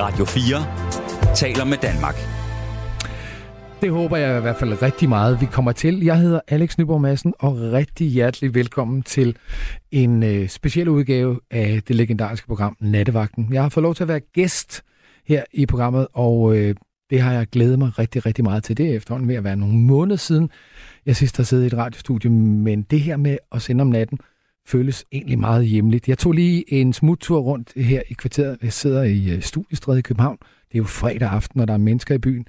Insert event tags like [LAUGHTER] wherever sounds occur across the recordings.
Radio 4 taler med Danmark. Det håber jeg i hvert fald rigtig meget, vi kommer til. Jeg hedder Alex Nyborg Madsen, og rigtig hjertelig velkommen til en øh, speciel udgave af det legendariske program Nattevagten. Jeg har fået lov til at være gæst her i programmet, og øh, det har jeg glædet mig rigtig, rigtig meget til. Det er efterhånden ved at være nogle måneder siden, jeg sidst har siddet i et radiostudie, men det her med at sende om natten, føles egentlig meget hjemligt. Jeg tog lige en smuttur rundt her i kvarteret. Jeg sidder i øh, Studiestræde i København. Det er jo fredag aften, og der er mennesker i byen.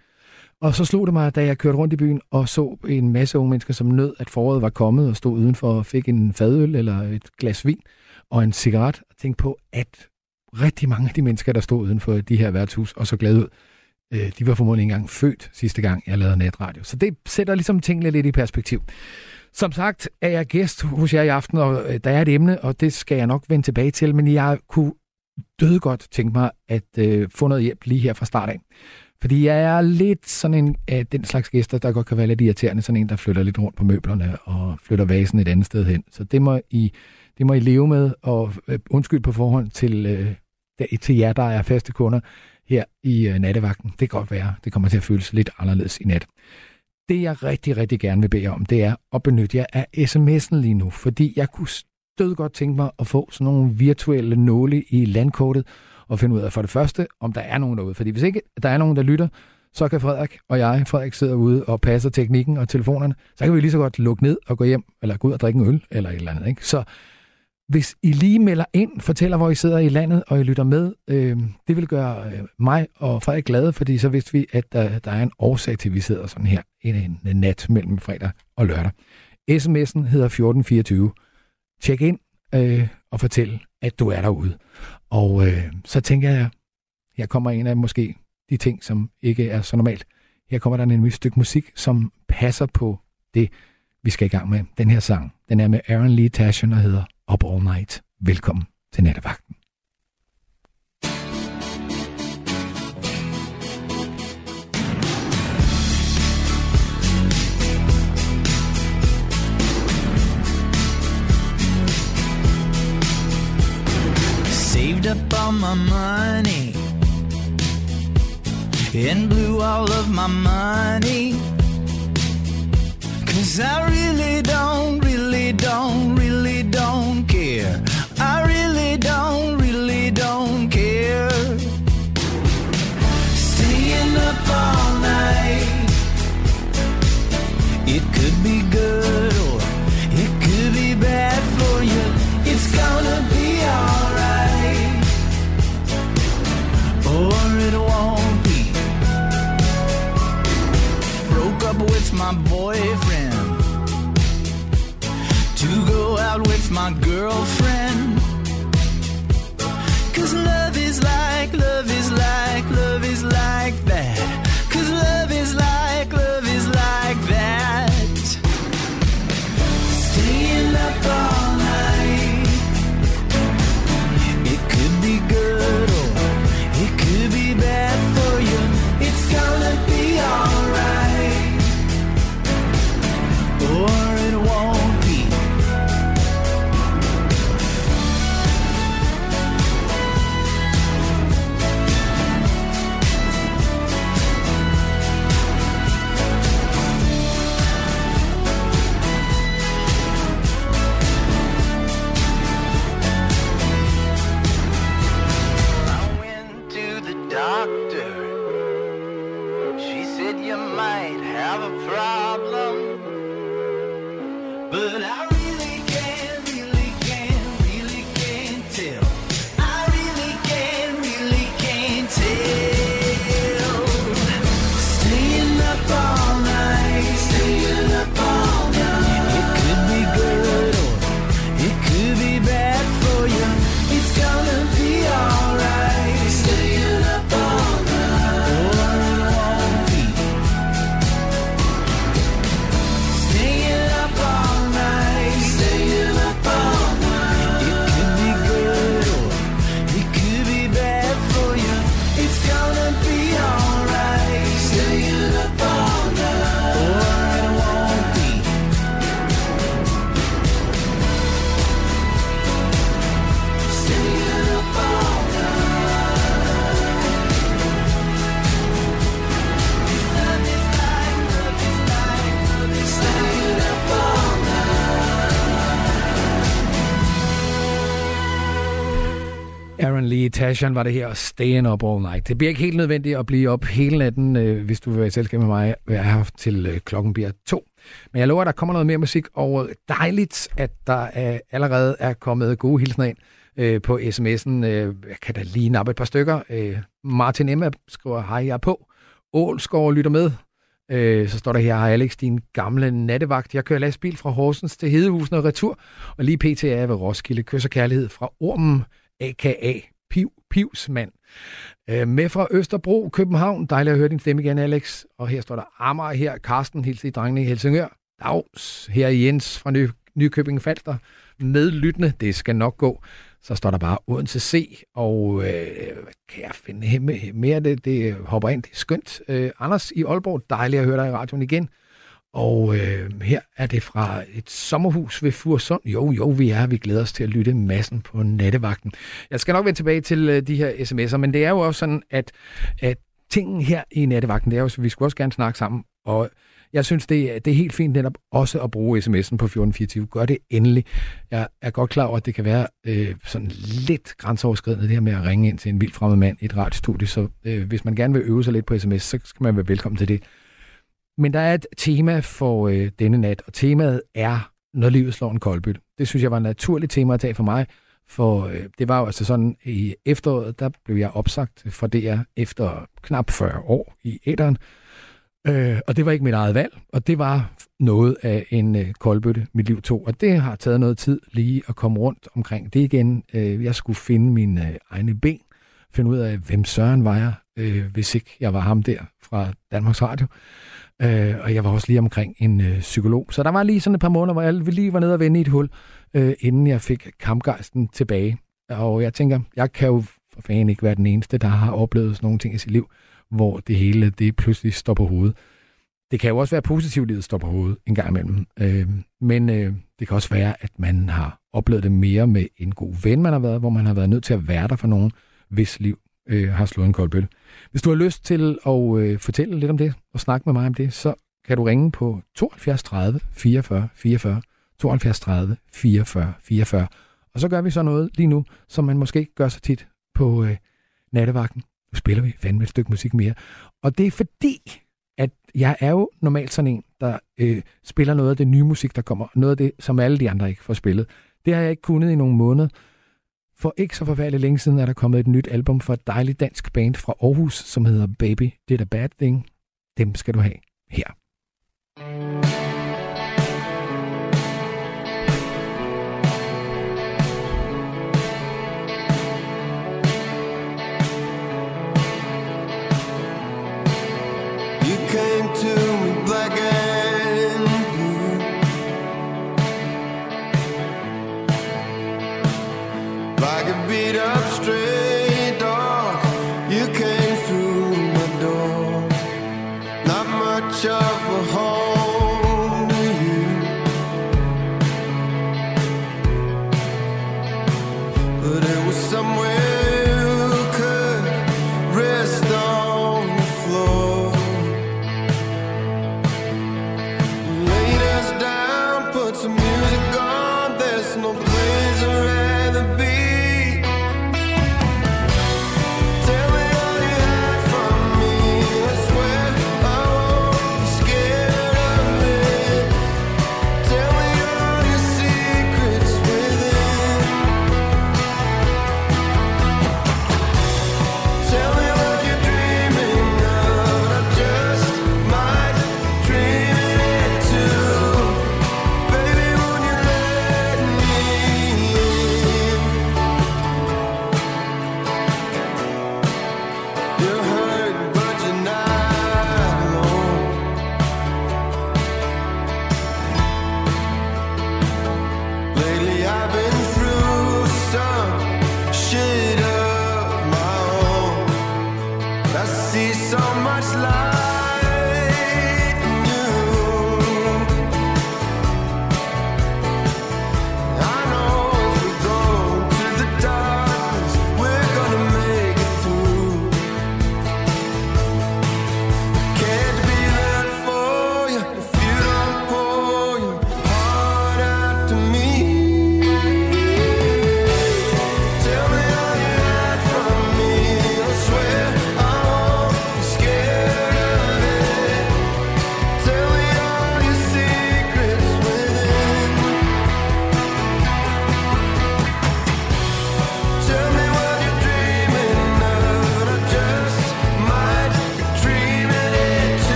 Og så slog det mig, da jeg kørte rundt i byen og så en masse unge mennesker, som nød, at foråret var kommet og stod udenfor og fik en fadøl eller et glas vin og en cigaret. Og tænkte på, at rigtig mange af de mennesker, der stod udenfor de her værtshus og så glade ud, øh, de var formodentlig engang født sidste gang, jeg lavede natradio. Så det sætter ligesom tingene lidt i perspektiv. Som sagt er jeg gæst hos jer i aften, og øh, der er et emne, og det skal jeg nok vende tilbage til, men jeg kunne døde godt tænke mig at øh, få noget hjælp lige her fra start af. Fordi jeg er lidt sådan en af den slags gæster, der godt kan være lidt irriterende. Sådan en, der flytter lidt rundt på møblerne og flytter vasen et andet sted hen. Så det må I, det må I leve med, og øh, undskyld på forhånd til, øh, til jer, der er faste kunder her i øh, nattevagten. Det kan godt være, det kommer til at føles lidt anderledes i nat. Det jeg rigtig, rigtig gerne vil bede om, det er at benytte jer af sms'en lige nu, fordi jeg kunne stød godt tænke mig at få sådan nogle virtuelle nåle i landkortet, og finde ud af for det første, om der er nogen derude. Fordi hvis ikke der er nogen, der lytter, så kan Frederik og jeg, Frederik sidder ude og passer teknikken og telefonerne, så kan vi lige så godt lukke ned og gå hjem, eller gå ud og drikke en øl, eller et eller andet. Ikke? Så hvis I lige melder ind, fortæller, hvor I sidder i landet, og I lytter med, øh, det vil gøre øh, mig og Frederik glade, fordi så vidste vi, at der, der er en årsag til, at vi sidder sådan her en, en nat mellem fredag og lørdag. SMS'en hedder 1424. Tjek ind øh, og fortæl, at du er derude. Og øh, så tænker jeg, her kommer en af måske de ting, som ikke er så normalt. Her kommer der en stykke musik, som passer på det, vi skal i gang med. Den her sang, den er med Aaron Lee Taschen og hedder Up All Night. Velkommen til Nattevagten. Saved up all my money and blew all of my money. Cause I really don't, really don't, out with my girlfriend. Cause love is like love is Tashan var det her, Staying Up All Night. Det bliver ikke helt nødvendigt at blive op hele natten, øh, hvis du vil være i selskab med mig, hvad jeg har haft til øh, klokken bliver to. Men jeg lover, at der kommer noget mere musik, og dejligt, at der øh, allerede er kommet gode hilsner ind øh, på sms'en. Øh, jeg kan da lige nappe et par stykker. Øh, Martin Emma skriver, hej, jeg er på. Ålsgaard lytter med. Øh, så står der her, hej Alex, din gamle nattevagt. Jeg kører lastbil fra Horsens til Hedehusen og retur, og lige pt. er jeg ved Roskilde. Kysser kærlighed fra Ormen, a.k.a. Piv, Pivsmand. Øh, med fra Østerbro, København. Dejligt at høre din stemme igen, Alex. Og her står der Amager her. Karsten, hilser i drengene i Helsingør. Dags, her er Jens fra Ny Nykøbing Falster. Medlyttende, det skal nok gå. Så står der bare Odense C, og øh, kan jeg finde mere af det? Det hopper ind, det er skønt. Øh, Anders i Aalborg, dejligt at høre dig i radioen igen. Og øh, her er det fra et sommerhus ved Fursund. Jo, jo, vi er. Vi glæder os til at lytte massen på nattevagten. Jeg skal nok vende tilbage til øh, de her sms'er, men det er jo også sådan, at, at tingen her i nattevagten, det er jo, at vi skulle også gerne snakke sammen. Og jeg synes, det er, det er helt fint netop også at bruge sms'en på 1424. Gør det endelig. Jeg er godt klar over, at det kan være øh, sådan lidt grænseoverskridende, det her med at ringe ind til en vild fremmed mand i et radiostudie. Så øh, hvis man gerne vil øve sig lidt på sms, så skal man være velkommen til det. Men der er et tema for øh, denne nat, og temaet er, når livet slår en koldbytte. Det synes jeg var et naturligt tema at tage for mig, for øh, det var jo altså sådan, i efteråret, der blev jeg opsagt fra DR efter knap 40 år i æderen. Øh, og det var ikke mit eget valg, og det var noget af en øh, koldbøtte, mit liv tog. Og det har taget noget tid lige at komme rundt omkring det igen. Øh, jeg skulle finde mine øh, egne ben, finde ud af, hvem Søren var jeg, øh, hvis ikke jeg var ham der fra Danmarks Radio. Øh, og jeg var også lige omkring en øh, psykolog. Så der var lige sådan et par måneder, hvor jeg lige var nede og vende i et hul, øh, inden jeg fik kampgejsten tilbage. Og jeg tænker, jeg kan jo for fanden ikke være den eneste, der har oplevet sådan nogle ting i sit liv, hvor det hele det pludselig står på hovedet. Det kan jo også være positivt, at det står på hovedet en gang imellem. Øh, men øh, det kan også være, at man har oplevet det mere med en god ven, man har været, hvor man har været nødt til at være der for nogen, hvis liv øh, har slået en kold bøl. Hvis du har lyst til at øh, fortælle lidt om det, og snakke med mig om det, så kan du ringe på 72 30 44 44, 72 30 44 44. Og så gør vi så noget lige nu, som man måske ikke gør så tit på øh, nattevagten. Nu spiller vi fandme et stykke musik mere. Og det er fordi, at jeg er jo normalt sådan en, der øh, spiller noget af det nye musik, der kommer. Noget af det, som alle de andre ikke får spillet. Det har jeg ikke kunnet i nogle måneder. For ikke så forfærdeligt længe siden er der kommet et nyt album fra et dejligt dansk band fra Aarhus, som hedder Baby Did a Bad Thing. Dem skal du have her. thank you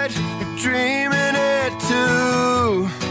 might be dreaming it too.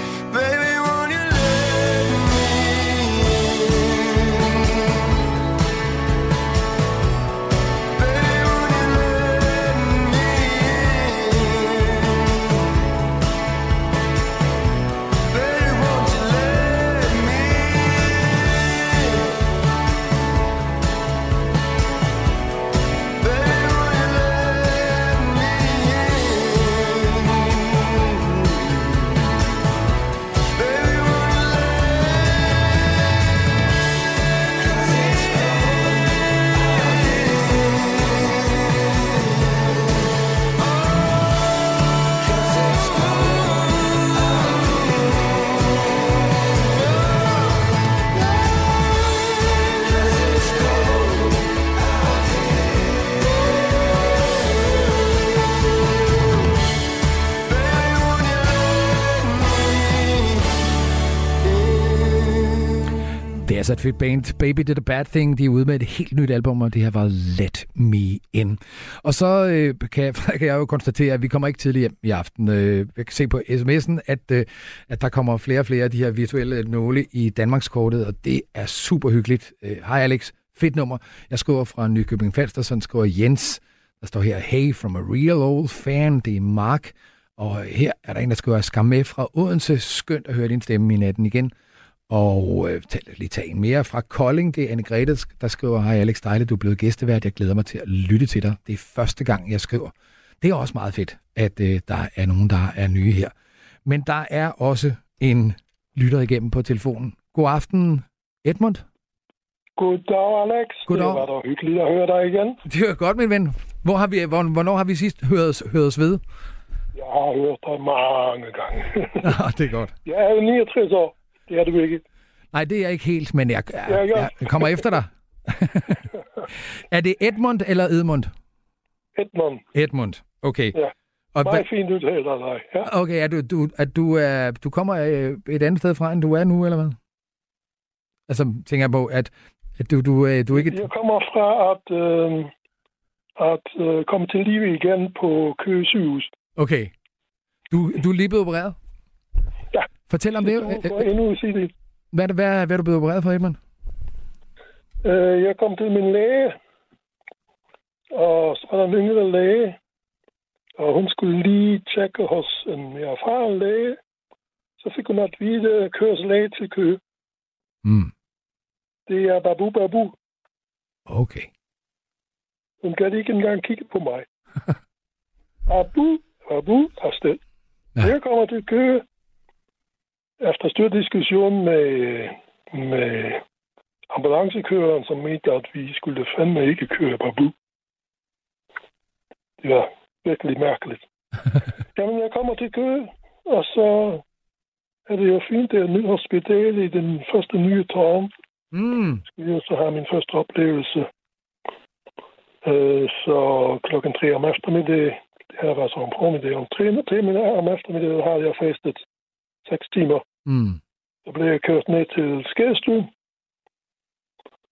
Altså et fedt band. Baby Did a Bad Thing. De er ude med et helt nyt album, og det her var Let Me In. Og så øh, kan, jeg, [LAUGHS] kan jeg jo konstatere, at vi kommer ikke tidligt hjem i aften. Øh, jeg kan se på sms'en, at, øh, at der kommer flere og flere af de her virtuelle nåle i Danmarkskortet, og det er super hyggeligt. Øh, Hej Alex, fedt nummer. Jeg skriver fra Nykøbing Falster, sådan skriver Jens. Der står her, hey from a real old fan, det er Mark. Og her er der en, der skriver, skam med fra Odense. Skønt at høre din stemme i natten igen. Og øh, lige tage en mere fra Kolding. Det er anne Grete, der skriver, hej Alex, dejligt, du er blevet gæstevært. Jeg glæder mig til at lytte til dig. Det er første gang, jeg skriver. Det er også meget fedt, at øh, der er nogen, der er nye her. Men der er også en lytter igennem på telefonen. God aften, Edmund. Goddag, Alex. Goddag. Det var da hyggeligt at høre dig igen. Det er godt, min ven. Hvor har vi, hvor, hvornår har vi sidst hørt os ved? Jeg har hørt dig mange gange. [LAUGHS] Nå, det er godt. jeg er jo 69 år. Det er du ikke. Nej, det er jeg ikke helt, men jeg, jeg, Ja, ja. jeg, kommer efter dig. [LAUGHS] er det Edmund eller Edmund? Edmund. Edmund, okay. Ja. Og Meget hvad, fint udtalt af dig. Ja. okay, er du, du, at du, er, du kommer øh, et andet sted fra, end du er nu, eller hvad? Altså, tænker jeg på, at, at du, du, øh, du ikke... Jeg kommer fra at, øh, at øh, komme til live igen på Køge sygehus. Okay. Du, du er lige blevet opereret? Fortæl om det. Du Øh, får endnu det. Hvad, er det- hvad, hvad er du blevet opereret for, Edmund? Øh, jeg kom til min læge, og så var der en yngre læge, og hun skulle lige tjekke hos en mere erfaren læge. Så fik hun at vide, at køres læge til Køge. Mm. Det er babu babu. Okay. Hun kan ikke engang kigge på mig. [LAUGHS] Abu, Abu, afsted. Ja. Jeg kommer til Køge. Efter stor diskussion med, med ambulancekøreren, som mente, at vi skulle fandme ikke køre Babu. Det var virkelig mærkeligt. [LAUGHS] Jamen, jeg kommer til Køge, og så er det jo fint, det er et nyt hospital i den første nye tårn. Mm. skal jeg så have min første oplevelse. Øh, så klokken tre om eftermiddag, det her var så om formiddag, om tre, tre minutter om eftermiddag har jeg fastet seks timer. Mm. Så blev jeg kørt ned til skadestuen,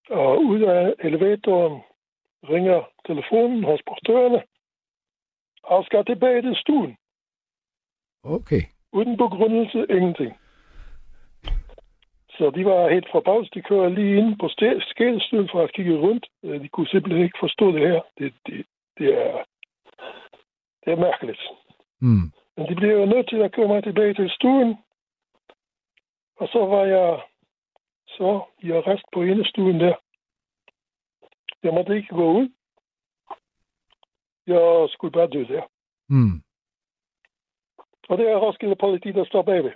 og ud af elevatoren ringer telefonen hos portørerne, og skal tilbage til stuen. Okay. Uden begrundelse, ingenting. Så de var helt forbavset. De kører lige ind på skadestuen for at kigge rundt. Øh, De kunne simpelthen ikke forstå det her. Det, det, det, er, det er mærkeligt. Mm. Men de blev jo nødt til at køre mig tilbage til stuen. Og så var jeg så i arrest på ene stuen der. Jeg måtte ikke gå ud. Jeg skulle bare dø der. Mm. Og det er Roskilde politi, der står bagved.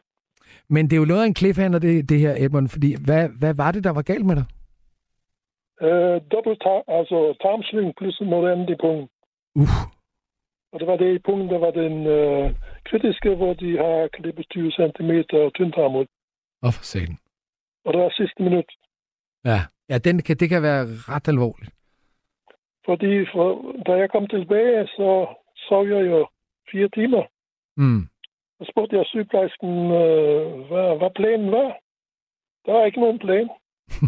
Men det er jo noget af en cliffhanger, det, det her, Edmund, fordi hvad, hvad var det, der var galt med dig? Øh, dobbelt tar- altså tarmslyng plus en moderne i pungen. Uff. Og det var det i pungen, der var den øh, kritiske, hvor de har klippet 20 cm tyndtarm ud. Åh, for satan. Og det var sidste minut. Ja, ja den kan, det kan være ret alvorligt. Fordi for, da jeg kom tilbage, så sov jeg jo fire timer. Mm. Så spurgte jeg sygeplejersken, øh, hvad, hvad planen var. Der er ikke nogen plan.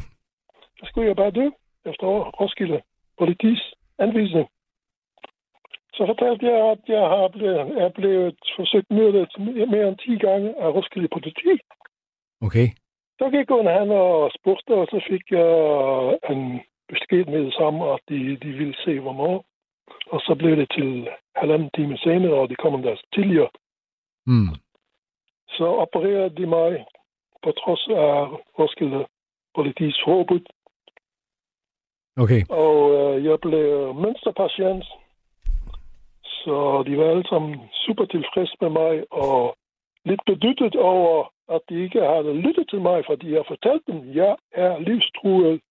[LAUGHS] Så skulle jeg bare dø efter Roskilde politis anvisning. Så fortalte jeg, at jeg har blevet, er blevet forsøgt myrdet mere end 10 gange af Roskilde politi. Okay. Så gik hun hen og spurgte, og så fik jeg en besked med det samme, at de, de ville se, hvornår. Og så blev det til halvanden time senere, og de kom der tidligere. Mm. Så opererede de mig på trods af Roskilde politis forbud. Okay. Og øh, jeg blev mønsterpatient. Så de var alle sammen super tilfredse med mig, og lidt bedyttet over, at de ikke havde lyttet til mig, fordi jeg fortalte dem, at jeg er livstruet.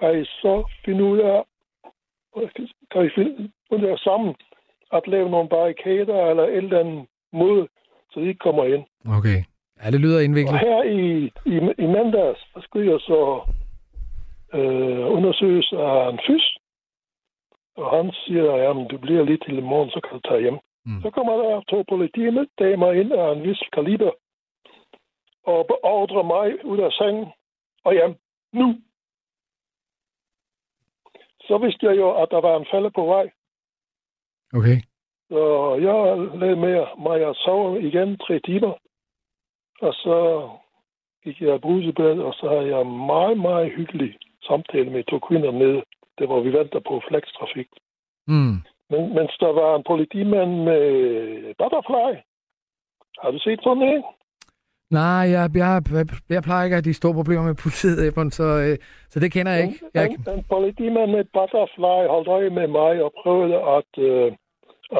Kan I så finde ud af, kan I finde ud af sammen, at lave nogle barrikader eller et eller andet måde, så de ikke kommer ind. Okay. Ja, det lyder Og indviklet. her i, i, i mandags, der skulle jeg så øh, undersøges af en fys. Og han siger, at du bliver lige til i morgen, så kan du tage hjem. Mm. Så kommer der to politidamer ind af en vis kaliber og beordrer mig ud af sengen og hjem nu. Så vidste jeg jo, at der var en falde på vej. Okay. Så jeg lagde med mig og sov igen tre timer. Og så gik jeg brusebad, og så havde jeg en meget, meget hyggelig samtale med to kvinder nede, der hvor vi venter på flextrafik. Mm. Men, mens der var en politimand med butterfly. Har du set sådan en? Nej, jeg, jeg, jeg, plejer ikke at de store problemer med politiet, Ebon, så, øh, så det kender jeg ikke. Jeg, En, en politimand med butterfly holdt øje med mig og prøvede at, øh,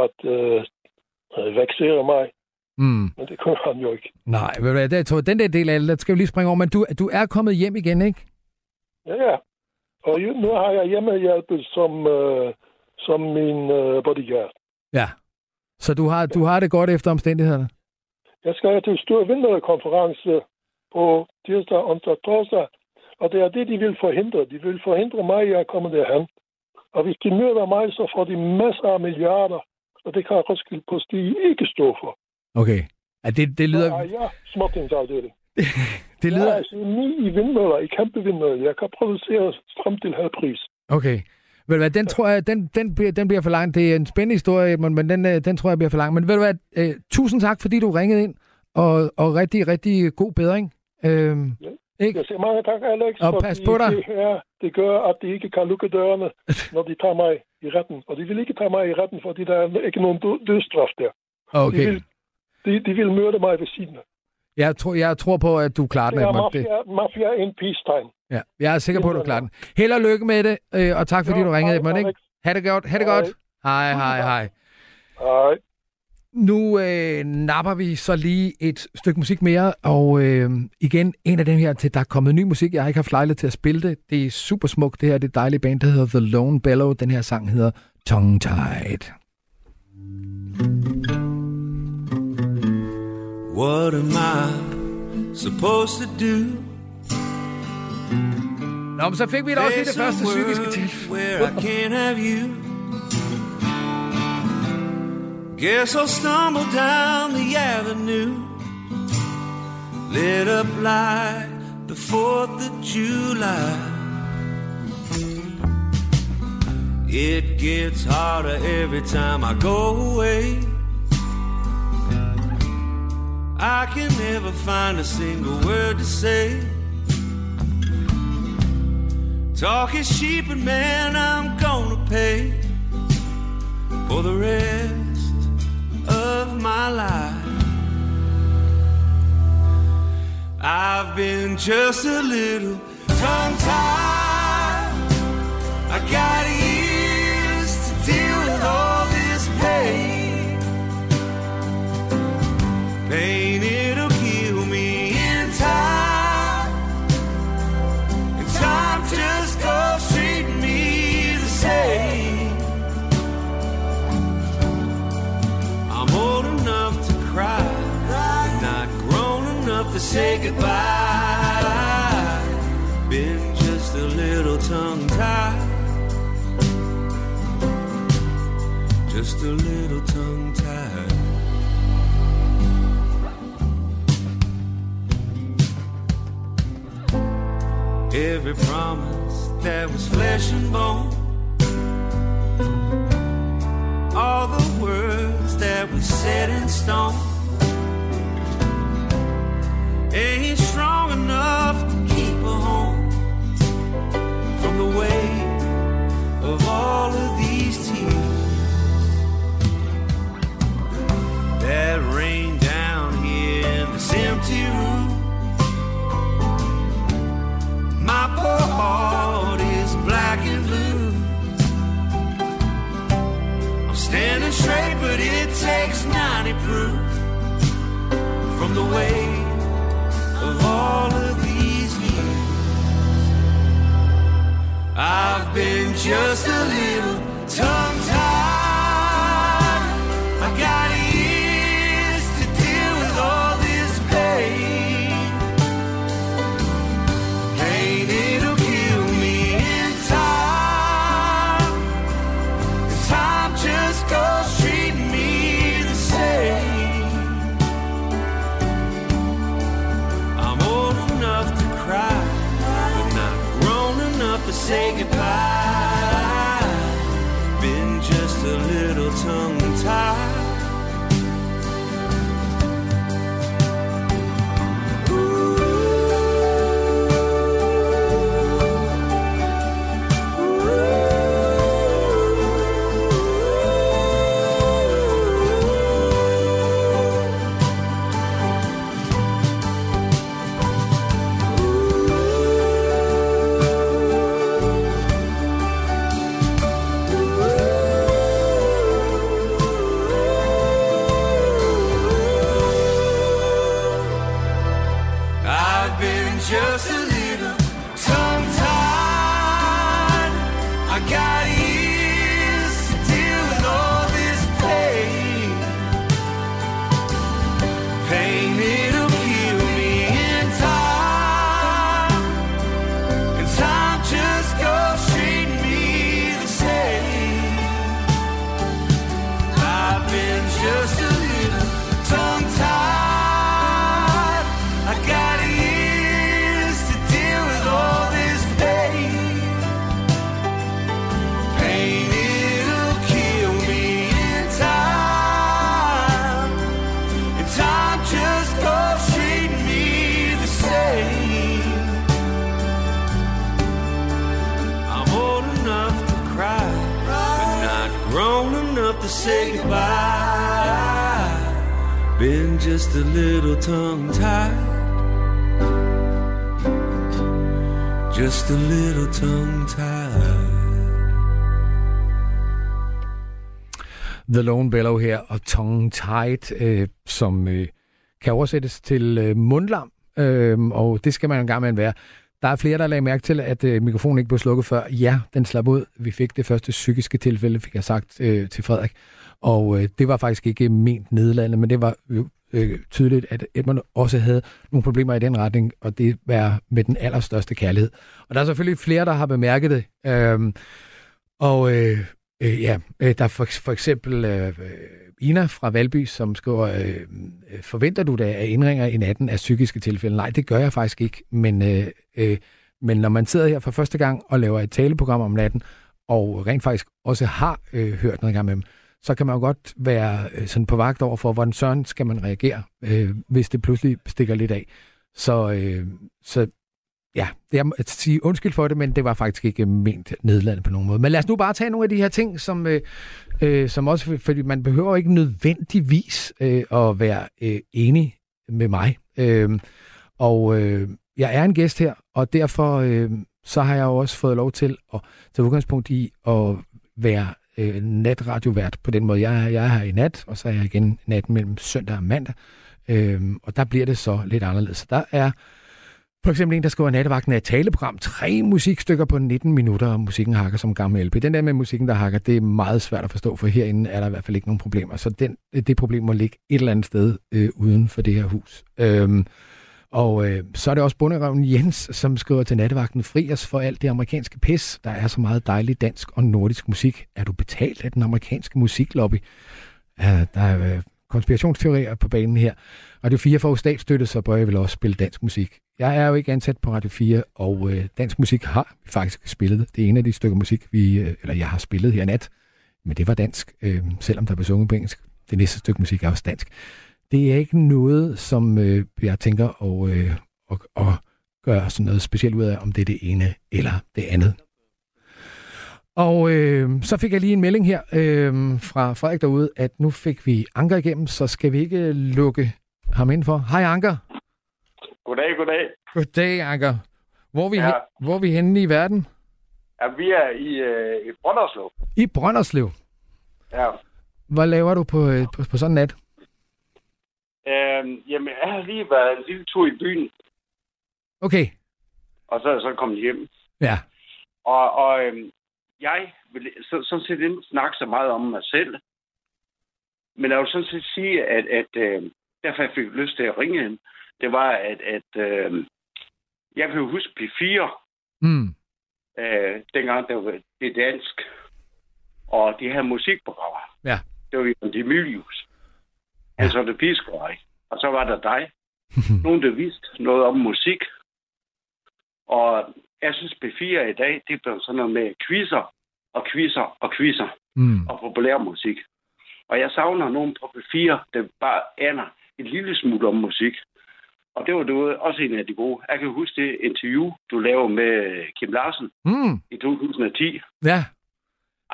at øh, vaksere mig. mm. Men det kunne han jo ikke. Nej, ved du jeg tror, den der del af det, den skal vi lige springe over, men du, du er kommet hjem igen, ikke? Ja, ja. Og nu har jeg hjemmehjælpet som, øh, som min øh, bodyguard. Ja. Så du har, du har det godt efter omstændighederne? Jeg skal til stor vinterkonference på tirsdag, onsdag, torsdag. Og det er det, de vil forhindre. De vil forhindre mig i at komme derhen. Og hvis de myrder mig, så får de masser af milliarder. Og det kan Roskilde Posti ikke stå for. Okay. Ja, det, det lyder... er jeg småtingsafdeling. Det [LAUGHS] Jeg er lyder... altså ni i vindmøller, i kæmpe vindmøller. Jeg kan producere strøm til halv pris. Okay. Ved du hvad, den tror jeg, den, den, bliver, den bliver for lang. Det er en spændende historie, Edmund, men den, øh, den tror jeg bliver for lang. Men ved du hvad, øh, tusind tak, fordi du ringede ind, og, og rigtig, rigtig god bedring. Øh, ikke? Jeg siger mange tak, Alex. Og pas på dig. Det, her, det gør, at de ikke kan lukke dørene, [LAUGHS] når de tager mig i retten. Og de vil ikke tage mig i retten, fordi der er ikke nogen død- dødsstraf der. De, Okay. vil, de, de vil myrde mig ved siden af. Jeg tror, jeg tror på, at du klarer den, Det er. Det, mafia, mafia in peacetime. Ja, jeg er sikker på, at du klarer den. Held og lykke med det, øh, og tak fordi Jo, du ringede, hej, Edmund. Ikke? Ha' det godt. Ha' det Hej. godt. Hej, hej, hej. Hej. Nu øh, napper vi så lige et stykke musik mere, og øh, igen en af dem her til, der er kommet ny musik. Jeg har ikke haft lejlighed til at spille det. Det er super smukt, det her. Det et dejligt band, der hedder The Lone Bellow. Den her sang hedder Tongue Tied. What am I supposed to do? Nå, men så fik vi da også lige det første psykiske world til. Where I can't have you. Guess I'll stumble down the avenue. Lit up like the 4th of July. It gets harder every time I go away. I can never find a single word to say. Talk is cheap, and man, I'm gonna pay for the rest of my life. I've been just a little tongue tied. I got years to deal with all this pain. Pain, say goodbye. Been just a little tongue tied, just a little tongue tied. every promise that was flesh and bone. All the words that we set in stone ain't strong enough to keep a home from the weight of all of these tears that rain down here in this empty room. My poor heart is black and blue. I'm standing straight, but it takes 90 proof from the weight all of these years. I've been just a little tongue tied. I got Bellow her og Tongue Tied, øh, som øh, kan oversættes til øh, mundlam, øh, og det skal man en gang med være. Der er flere, der lagde mærke til, at øh, mikrofonen ikke blev slukket før. Ja, den slap ud. Vi fik det første psykiske tilfælde, fik jeg sagt øh, til Frederik. Og øh, det var faktisk ikke ment nedladende, men det var jo øh, tydeligt, at Edmund også havde nogle problemer i den retning, og det var med den allerstørste kærlighed. Og der er selvfølgelig flere, der har bemærket det. Øh, og øh, øh, ja, øh, der er for, for eksempel øh, øh Ina fra Valby, som skriver, øh, øh, forventer du da, at indringer i natten er psykiske tilfælde? Nej, det gør jeg faktisk ikke, men, øh, øh, men når man sidder her for første gang og laver et taleprogram om natten, og rent faktisk også har øh, hørt noget gang med dem, så kan man jo godt være øh, sådan på vagt over for, hvordan søren skal man reagere, øh, hvis det pludselig stikker lidt af. Så, øh, så ja, jeg må sige undskyld for det, men det var faktisk ikke ment nedladende på nogen måde. Men lad os nu bare tage nogle af de her ting, som, øh, øh som også, fordi man behøver ikke nødvendigvis øh, at være øh, enig med mig. Øh, og øh, jeg er en gæst her, og derfor øh, så har jeg jo også fået lov til at tage udgangspunkt i at være øh, natradiovært på den måde. Jeg er, jeg er her i nat, og så er jeg igen natten mellem søndag og mandag. Øh, og der bliver det så lidt anderledes. Så der er for eksempel en, der skriver nattevagten af et taleprogram. Tre musikstykker på 19 minutter, og musikken hakker som gammel LP. Den der med musikken, der hakker, det er meget svært at forstå, for herinde er der i hvert fald ikke nogen problemer. Så den, det problem må ligge et eller andet sted øh, uden for det her hus. Øhm, og øh, så er det også bunderøven Jens, som skriver til nattevagten, fri os for alt det amerikanske pis. Der er så meget dejlig dansk og nordisk musik. Er du betalt af den amerikanske musiklobby? Ja, der er, øh, konspirationsteorier på banen her. Radio 4 får statsstøtte, så bør jeg vel også spille dansk musik. Jeg er jo ikke ansat på Radio 4, og øh, dansk musik har vi faktisk spillet. Det er en af de stykker musik, vi, øh, eller jeg har spillet her nat, men det var dansk, øh, selvom der blev sunget på engelsk. Det næste stykke musik er også dansk. Det er ikke noget, som øh, jeg tænker at, øh, at, at gøre sådan noget specielt ud af, om det er det ene eller det andet. Og øh, så fik jeg lige en melding her øh, fra Frederik derude, at nu fik vi Anker igennem, så skal vi ikke lukke ham ind for. Hej Anker. Goddag, goddag. Goddag Anker. Hvor er vi, Ja. ja. hvor er vi henne i verden? Ja, vi er i, øh, i Brønderslev. I Brønderslev. Ja. Hvad laver du på, øh, på, på sådan en nat? Øhm, jamen, jeg har lige været en lille tur i byen, Okay. og så er jeg så kommet hjem. Ja. Og, og øhm, jeg vil så, sådan set ikke snakke så meget om mig selv. Men jeg vil sådan set sige, at, at øh, derfor jeg fik lyst til at ringe ind, det var, at, at øh, jeg kan jo huske P4, Mm. øh, dengang der var det dansk, og de her musikprogrammer. Ja. Det var Jørgen Demilius. Han så det piskøj. Og så var der dig. [LAUGHS] Nogen, der vidste noget om musik. Og jeg synes, B4 i dag, det blev sådan noget med quizzer og quizzer og quizzer Mm. og populær musik. Og jeg savner nogen på B4, der bare aner en lille smule om musik. Og det var du også en af de gode. Jeg kan huske det interview, du lavede med Kim Larsen Mm. i 2010. Ja,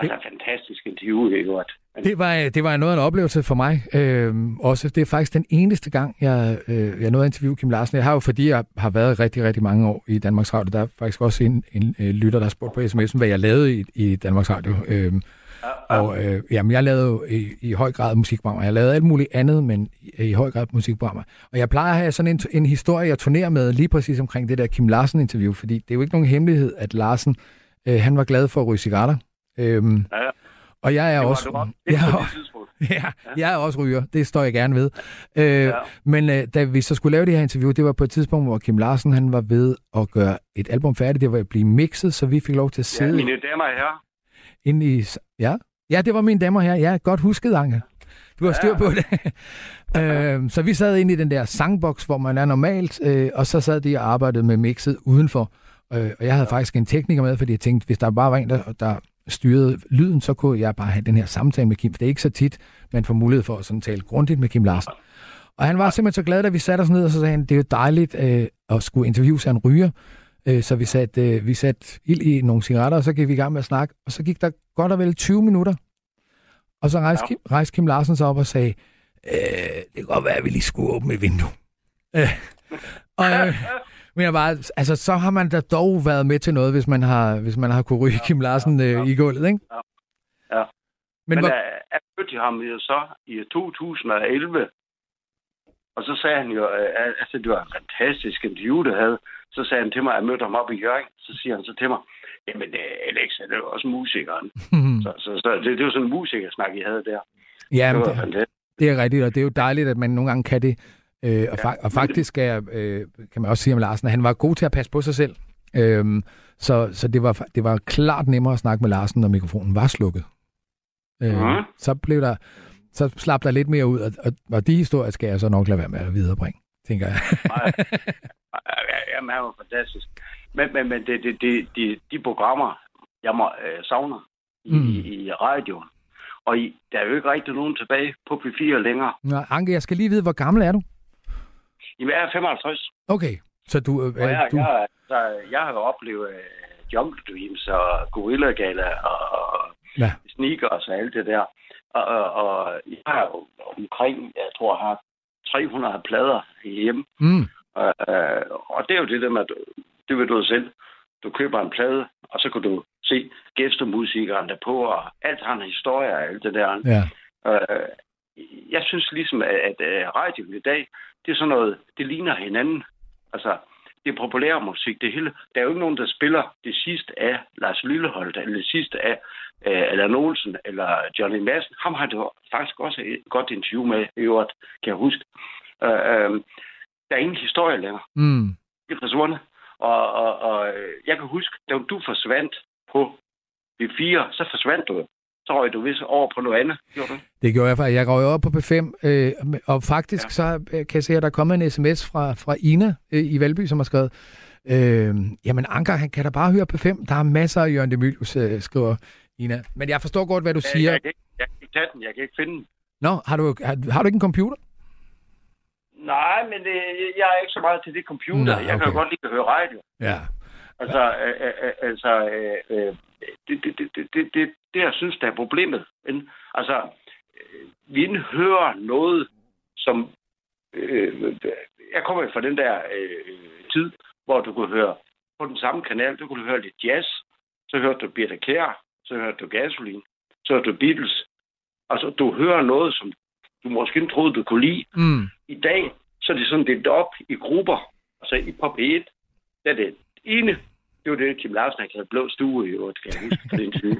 Altså, fantastisk interview, ikke godt? Det var, det var noget af en oplevelse for mig. Øhm, også, det er faktisk den eneste gang, jeg, øh, jeg nåede at interviewe Kim Larsen. Jeg har jo, fordi jeg har været rigtig, rigtig mange år i Danmarks Radio, der er faktisk også en, en øh, lytter, der har spurgt på sms'en, hvad jeg lavede i, i Danmarks Radio. Og øh, jamen, jeg lavede jo i, i høj grad musikprogrammer. Jeg lavede alt muligt andet, men i, i høj grad musikprogrammer. Og jeg plejer at have sådan en, en historie, jeg turnerer med lige præcis omkring det der Kim Larsen-interview, fordi det er jo ikke nogen hemmelighed, at Larsen, øh, han var glad for at ryge cigaretter. Øhm, Ja. og jeg er var også... [LAUGHS] jeg, er- tidspunkt. [LAUGHS] Ja, jeg er også ryger. Det står jeg gerne ved. Øh, Ja. Men øh, da vi så skulle lave det her interview, det var på et tidspunkt, hvor Kim Larsen han var ved at gøre et album færdigt. Det var at blive mixet, så vi fik lov til at Ja, sidde ja, mine damer og herrer. Ind i... Ja, ja det var mine damer her. Ja, godt husket, Anke. Du har styr Ja. på det. [LAUGHS] øh, så vi sad inde i den der sangboks, hvor man er normalt, øh, og så sad de og arbejdede med mixet udenfor. Øh, og jeg havde faktisk en tekniker med, fordi jeg tænkte, hvis der bare var en, der, der styrede lyden, så kunne jeg bare have den her samtale med Kim. For det er ikke så tit, man får mulighed for at sådan tale grundigt med Kim Larsen. Og han var simpelthen så glad, da vi satte os ned, og så sagde han, det er jo dejligt øh, at skulle interviewe sig en ryger. Øh, så vi satte, øh, vi satte ild i nogle cigaretter, og så gik vi i gang med at snakke. Og så gik der godt og vel 20 minutter. Og så rejste, Ja. Kim, rejste Kim Larsen sig op og sagde, øh, det kan godt være, at vi lige skulle åbne et vindue. Og, øh, men jeg bare, altså, så har man da dog været med til noget, hvis man har, hvis man har kunne ryge Kim Larsen øh, i gulvet, ikke? Ja. Ja. Men, Men hvor, jeg mødte ham jo så i 2011. Og så sagde han jo, øh, altså det var en fantastisk interview, det havde. Så sagde han til mig, at jeg mødte ham op i Jørgen. Så siger han så til mig, jamen øh, Alex, det er jo også musikeren. [LAUGHS] Så, så, så det, det var sådan en musikersnak, I havde der. ja, Det det. Det er rigtigt, og det er jo dejligt, at man nogle gange kan det. Øh, og, fa- og faktisk er, øh, kan man også sige om Larsen, at han var god til at passe på sig selv. Øhm, så så det, var, det var klart nemmere at snakke med Larsen, når mikrofonen var slukket. Øh, Mhm. Så blev der, så slap der lidt mere ud, og, og, og de historier skal jeg så nok lade være med at viderebringe, tænker jeg. [LAUGHS] Nej. Ja, Jamen, han var fantastisk. Men, men, men det, det, det, de, de programmer, jeg må, øh, savner i, Mm. i, i radioen, og i, der er jo ikke rigtig nogen tilbage på P4 længere. Nå, Anke, jeg skal lige vide, hvor gammel er du? Jamen, jeg er 55, Okay, så du... Øh, og jeg, du jeg, jeg, jeg har jo oplevet uh, Jungle Dreams og Gorilla Gala og ja. sneakers og alt det der. Og, og, og jeg har jo omkring, jeg tror, jeg har 300 plader hjemme. Mm, Og, øh, og det er jo det der med, at det ved du selv. Du køber en plade, og så kan du se gæstemusikeren der på, og alt har en historie og alt det der. ja. Øh, jeg synes ligesom, at, at øh, radioen i dag, det er sådan noget, det ligner hinanden. Altså, det er populær musik, det hele. Der er jo ikke nogen, der spiller det sidste af Lars Lilleholdt, eller det sidste af øh, Allan Olsen, eller Johnny Madsen. Ham har du faktisk også et godt interview med, i øvrigt, kan jeg huske. Øh, øh, der er ingen historie længere. Mm, Det er forsvundet. Og, og, og øh, jeg kan huske, da du forsvandt på B4, så forsvandt du. Så røg du vist over på noget andet, gjorde du? Det gjorde jeg faktisk. Jeg går jo op på P5, øh, og faktisk ja. så øh, kan jeg se, at der er kommet en sms fra, fra Ina øh, i Valby, som har skrevet, øh, jamen Anker, han kan da bare høre P5. Der er masser af Jørgen Demilius, øh, skriver Ina. Men jeg forstår godt, hvad du siger. Jeg kan, ikke, jeg kan ikke tage den, jeg kan ikke finde den. Nå, har du, har, har du ikke en computer? Nej, men det, jeg er ikke så meget til det computer. Nå, Jeg kan okay. jo godt lide at høre radio. Ja. Altså, øh, øh, øh, altså øh, øh, det, det, det, det, det, det, det, jeg synes, der er problemet. Men, altså, øh, vi hører noget, som... Øh, jeg kommer fra den der øh, tid, hvor du kunne høre på den samme kanal, du kunne høre lidt jazz, så hørte du Birte Kjær, så hørte du Gasoline, så hørte du Beatles. Altså, du hører noget, som du måske ikke troede, du kunne lide. Mm. I dag, så er det sådan delt op i grupper. Altså i på P1, der er det ene, det var det, Kim Larsen har kaldt blå stue i øvrigt, kan jeg huske på den tid.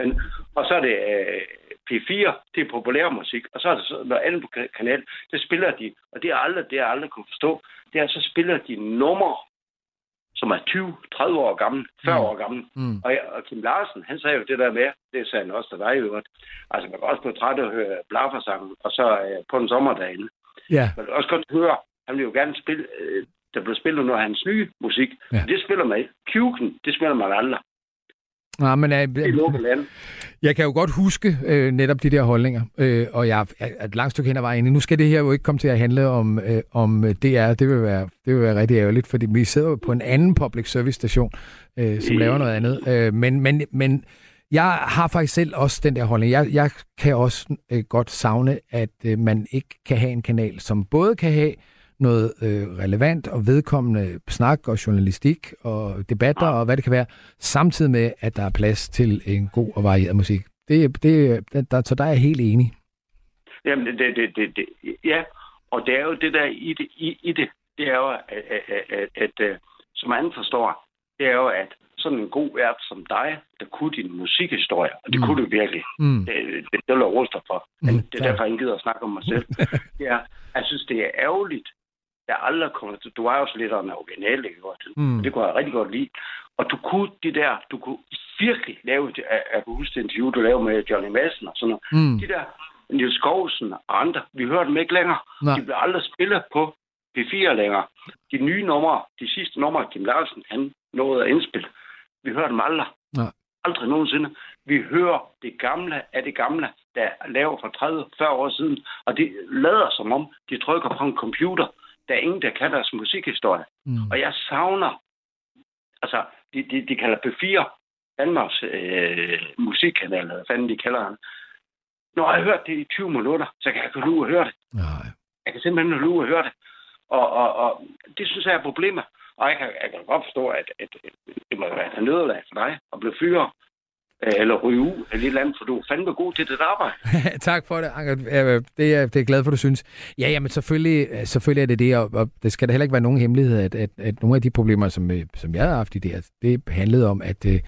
Men, og så er det øh, P4, det er populærmusik, og så er det så noget andet kanal, det spiller de, og det er aldrig, det jeg aldrig kunne forstå, det er, så spiller de numre, som er 20-30 år gammel, 40 Mm. år gammel. Mm. Og, jeg, og Kim Larsen, han sagde jo det der med, det sagde han også til dig i øvrigt, altså man kan også blive træt af at høre blaffersangen, og så øh, på en sommerdag Ja. man kan også godt høre, han vil jo gerne spille, øh, der bliver spillet noget af hans nye musik. Ja. Det spiller man ikke. Kuken, det spiller man aldrig. Nå, men, er lukket land. Jeg kan jo godt huske øh, netop de der holdninger, øh, og jeg er er et langt stykke hen ad vejen. Nu skal det her jo ikke komme til at handle om, øh, om øh, DR. Det vil, være, det vil være rigtig ærgerligt, fordi vi sidder jo på en anden public service station, øh, som laver noget andet. Øh, men, men, men jeg har faktisk selv også den der holdning. Jeg, jeg kan også øh, godt savne, at øh, man ikke kan have en kanal, som både kan have noget øh, relevant og vedkommende snak og journalistik og debatter og hvad det kan være, samtidig med, at der er plads til en god og varieret musik. Det, det, det, der, så der er jeg helt enig. Jamen, det, det, det, det, ja, og det er jo det der i det, i, i det, det er jo, at, at, at, at, at som anden forstår, det er jo, at sådan en god vært som dig, der kunne din musikhistorie, og det Mm. kunne du virkelig. Mm. Det, det, det vil jeg for. Men Mm, det er tak. derfor, jeg ikke gider at snakke om mig [LAUGHS] selv. det er, jeg synes, det er ærgerligt, jeg aldrig kommer til, du er jo lidt af en original, ikke? Mm. Det kunne jeg rigtig godt lide. Og du kunne det der, du kunne virkelig lave, det- jeg, kan huske det interview, du lavede med Johnny Madsen og sådan noget. Mm. De der Niels Skovsen og andre, vi hører dem ikke længere. Nej. De bliver aldrig spillet på P4 længere. De nye numre, de sidste numre, Kim Larsen, han nåede at indspille. Vi hører dem aldrig. Nej. Aldrig nogensinde. Vi hører det gamle af det gamle, der er lavet for 30-40 år siden, og de lader som om, de trykker på en computer. Der er ingen, der kan deres musikhistorie. Mm. Og jeg savner, altså, de, de, de kalder P4 Danmarks øh, musikkanal, eller fanden de kalder han. Når jeg har hørt det i 20 minutter, så kan jeg ikke lue at høre det. Nej. Jeg kan simpelthen ikke lue at høre det. Og, og, og det synes jeg er problemer. Og jeg kan, jeg kan godt forstå, at, at, at det må være et nederlag for dig at blive fyret eller ryge ud eller et eller andet, for du er fandme god til dit arbejde. [LAUGHS] tak for det, Anker. Øh, Det er, det er glad for, du synes. Ja, jamen selvfølgelig, øh, selvfølgelig er det det, og, og det skal da heller ikke være nogen hemmelighed, at, at, at nogle af de problemer, som, øh, som jeg har haft i det her, det handlede om, at, øh,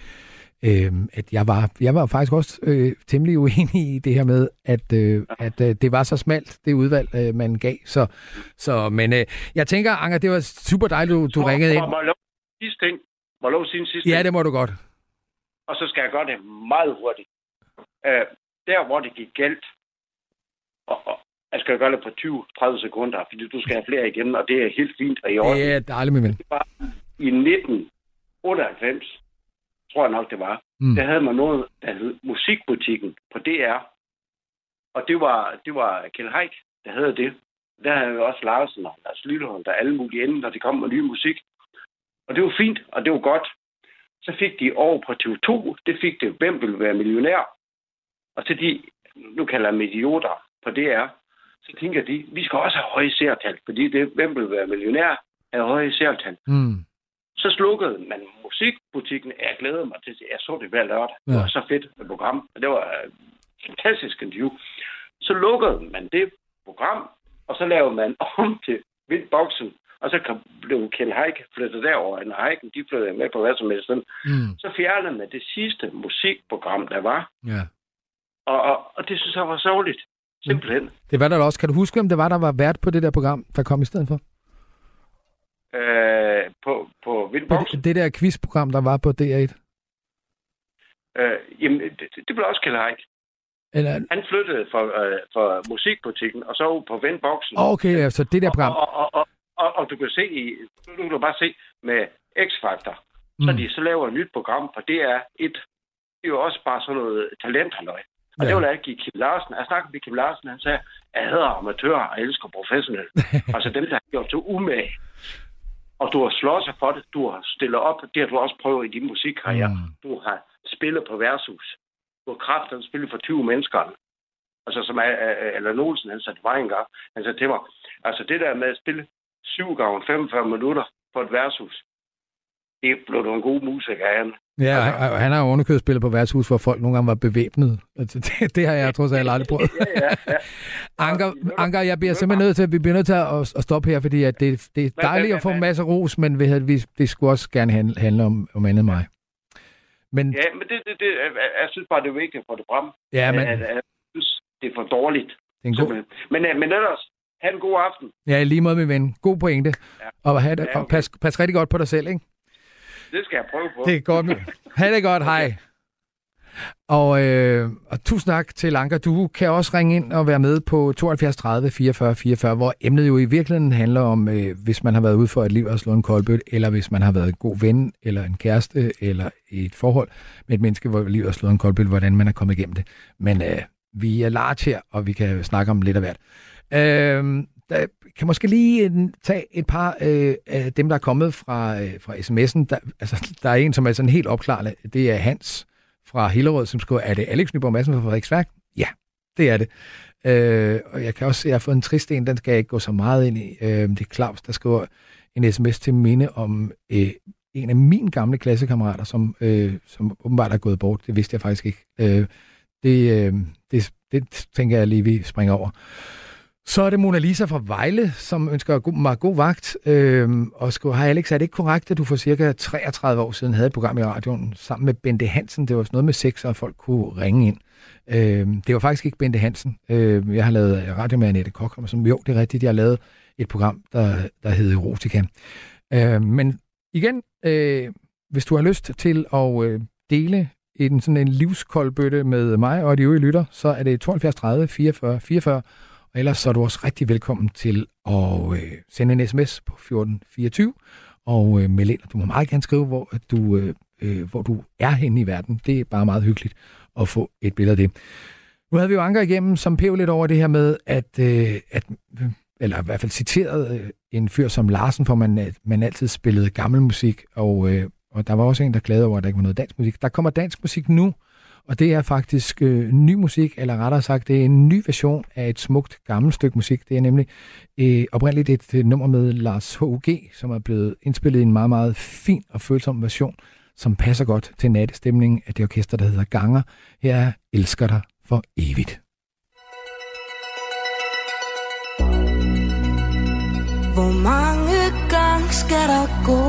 øh, at jeg, var, jeg var faktisk også øh, temmelig uenig i det her med, at, øh, at øh, det var så smalt, det udvalg, øh, man gav. Så, så, men øh, jeg tænker, Anker, det var super dejligt, du, du ringede ind. Må jeg lov sidste ting? Må jeg lov at sige en sidste Ja, ting? det må du godt. Og så skal jeg gøre det meget hurtigt. Øh, der, hvor det gik galt, og, og jeg skal gøre det på 20-30 sekunder, fordi du skal have flere igen, og det er helt fint og i orden. Det er dejligt, min ven. I 1998, tror jeg nok det var, Mm. der havde man noget, der hed Musikbutikken på DR. Og det var, det var Kjell Haik, der havde det. Der havde jo også Larsen og Lars Lillehold, der alle mulige inde, når de kom med ny musik. Og det var fint, og det var godt. Så fik de over på TV2, det fik det, hvem vil være millionær? Og så de, nu kalder jeg dem idioter på DR, så tænker de, vi skal også have høje seertal, fordi det, hvem vil være millionær, er høje seertal. Mm. Så slukkede man musikbutikken. Jeg glæder mig til det. Jeg så det hver lørdag. Det Ja. var så fedt et program. Og det var et fantastisk interview. Så lukkede man det program, og så lavede man [LAUGHS] om til Vildboksen. Og så blev Kjell Haik flyttet derover. Og Haiken, de flyttede med på hvad som helst. Mm. Så fjernede man det sidste musikprogram, der var. Ja. Og, og, og det synes jeg var sørgeligt. Simpelthen. Det var der også. Kan du huske, om det var, der var vært på det der program, der kom i stedet for? Øh, på, på Vildboksen. det, det der quizprogram, der var på DR1. Øh, jamen, det, det blev også Kjell Haik. Eller, Han flyttede for, øh, for musikbutikken, og så på Vendboksen. okay, altså det der program. Og, og, og, og, og du kan se i, du kan bare se med X-Factor, mm. så de så laver et nyt program, for det er et, det er jo også bare sådan noget talenthalløj. Og Ja. det vil jeg ikke Kim Larsen. Jeg snakkede med Kim Larsen, han sagde, jeg hader amatører og elsker professionelle. [LAUGHS] altså dem, der har gjort så umage. Og du har slået sig for det, du har stillet op, det har du også prøvet i din musikkarriere. Mm. Du har spillet på værtshus. Du har kraften spillet for 20 mennesker. Altså som eller Olsen, han sagde til mig engang, han sagde til mig, altså det der med at spille 7 gange 45 minutter på et værtshus, det blev en god musiker han. Ja, og han har jo underkøbet spillet på værtshus, hvor folk nogle gange var bevæbnet. Altså, det, det har jeg trods alt aldrig prøvet. Ja, ja, ja. [LAUGHS] Anker, Anker, jeg bliver simpelthen nødt til, at vi bliver nødt til at, at stoppe her, fordi at det, det er dejligt at få masser af ros, men vi, det skulle også gerne handle, handle om, om andet mig. Men Ja, men det, det, det, jeg- synes bare, det er vigtigt at få det frem. ja, men, At, at, jeg synes, det er for dårligt. det er en god. Men, øh, men ellers, have en god aften. ja, lige måde, min ven. God pointe. Ja. Og, have det, Ja, og okay. pas, pas rigtig godt på dig selv, ikke? Det skal jeg prøve på. Det er godt. Ha' det godt. Hej. Og, øh, og tusind tak til Anker. Du kan også ringe ind og være med på 72 30 44 44, hvor emnet jo i virkeligheden handler om, øh, hvis man har været ude for et liv og slået en koldbøt, eller hvis man har været en god ven, eller en kæreste, eller i et forhold med et menneske, hvor livet har slået en koldbøt, hvordan man er kommet igennem det. Men øh, vi er large her, og vi kan snakke om lidt af hvert. Øh, der kan måske lige øh, tage et par øh, af dem, der er kommet fra, øh, fra sms'en. Der, altså, der er en, som er sådan helt opklarende. Det er Hans fra Hillerød, som skriver, er det Alex Nyborg Madsen fra Frederiksværk? Ja, det er det. Øh, og jeg kan også se, at jeg har fået en trist en, den skal jeg ikke gå så meget ind i. Øh, det er Claus, der skriver en sms til minde om øh, en af mine gamle klassekammerater, som, øh, som åbenbart er gået bort. Det vidste jeg faktisk ikke. Øh, det, øh, det, det tænker jeg lige, vi springer over. Så er det Mona Lisa fra Vejle, som ønsker god, mig god vagt. Øhm, og skriver, hej Alex, er det ikke korrekt, at du for cirka 33 år siden havde et program i radioen sammen med Bente Hansen? Det var sådan noget med sex, og folk kunne ringe ind. Øhm, det var faktisk ikke Bente Hansen. Øhm, jeg har lavet øh, radio med Annette Kokholm, som jo, det er rigtigt, jeg har lavet et program, der, der hedder Erotica. Øhm, men igen, øh, hvis du har lyst til at øh, dele en sådan en livskoldbøtte med mig og de øvrige lytter, så er det 72 30 44 44, og ellers så er du også rigtig velkommen til at øh, sende en sms på 1424 og øh, melde ind. Du må meget gerne skrive, hvor du, øh, øh, hvor du er henne i verden. Det er bare meget hyggeligt at få et billede af det. Nu havde vi jo Anker igennem, som pev lidt over det her med, at, øh, at øh, eller i hvert fald citeret øh, en fyr som Larsen, for man, at man altid spillede gammel musik, og, øh, og der var også en, der klagede over, at der ikke var noget dansk musik. Der kommer dansk musik nu, og det er faktisk øh, ny musik, eller rettere sagt, det er en ny version af et smukt gammelt stykke musik. Det er nemlig øh, oprindeligt et, et nummer med Lars H.U.G., som er blevet indspillet i en meget, meget fin og følsom version, som passer godt til nattestemningen af det orkester, der hedder Ganger. Her er Elsker dig for evigt. Hvor mange gange skal der gå?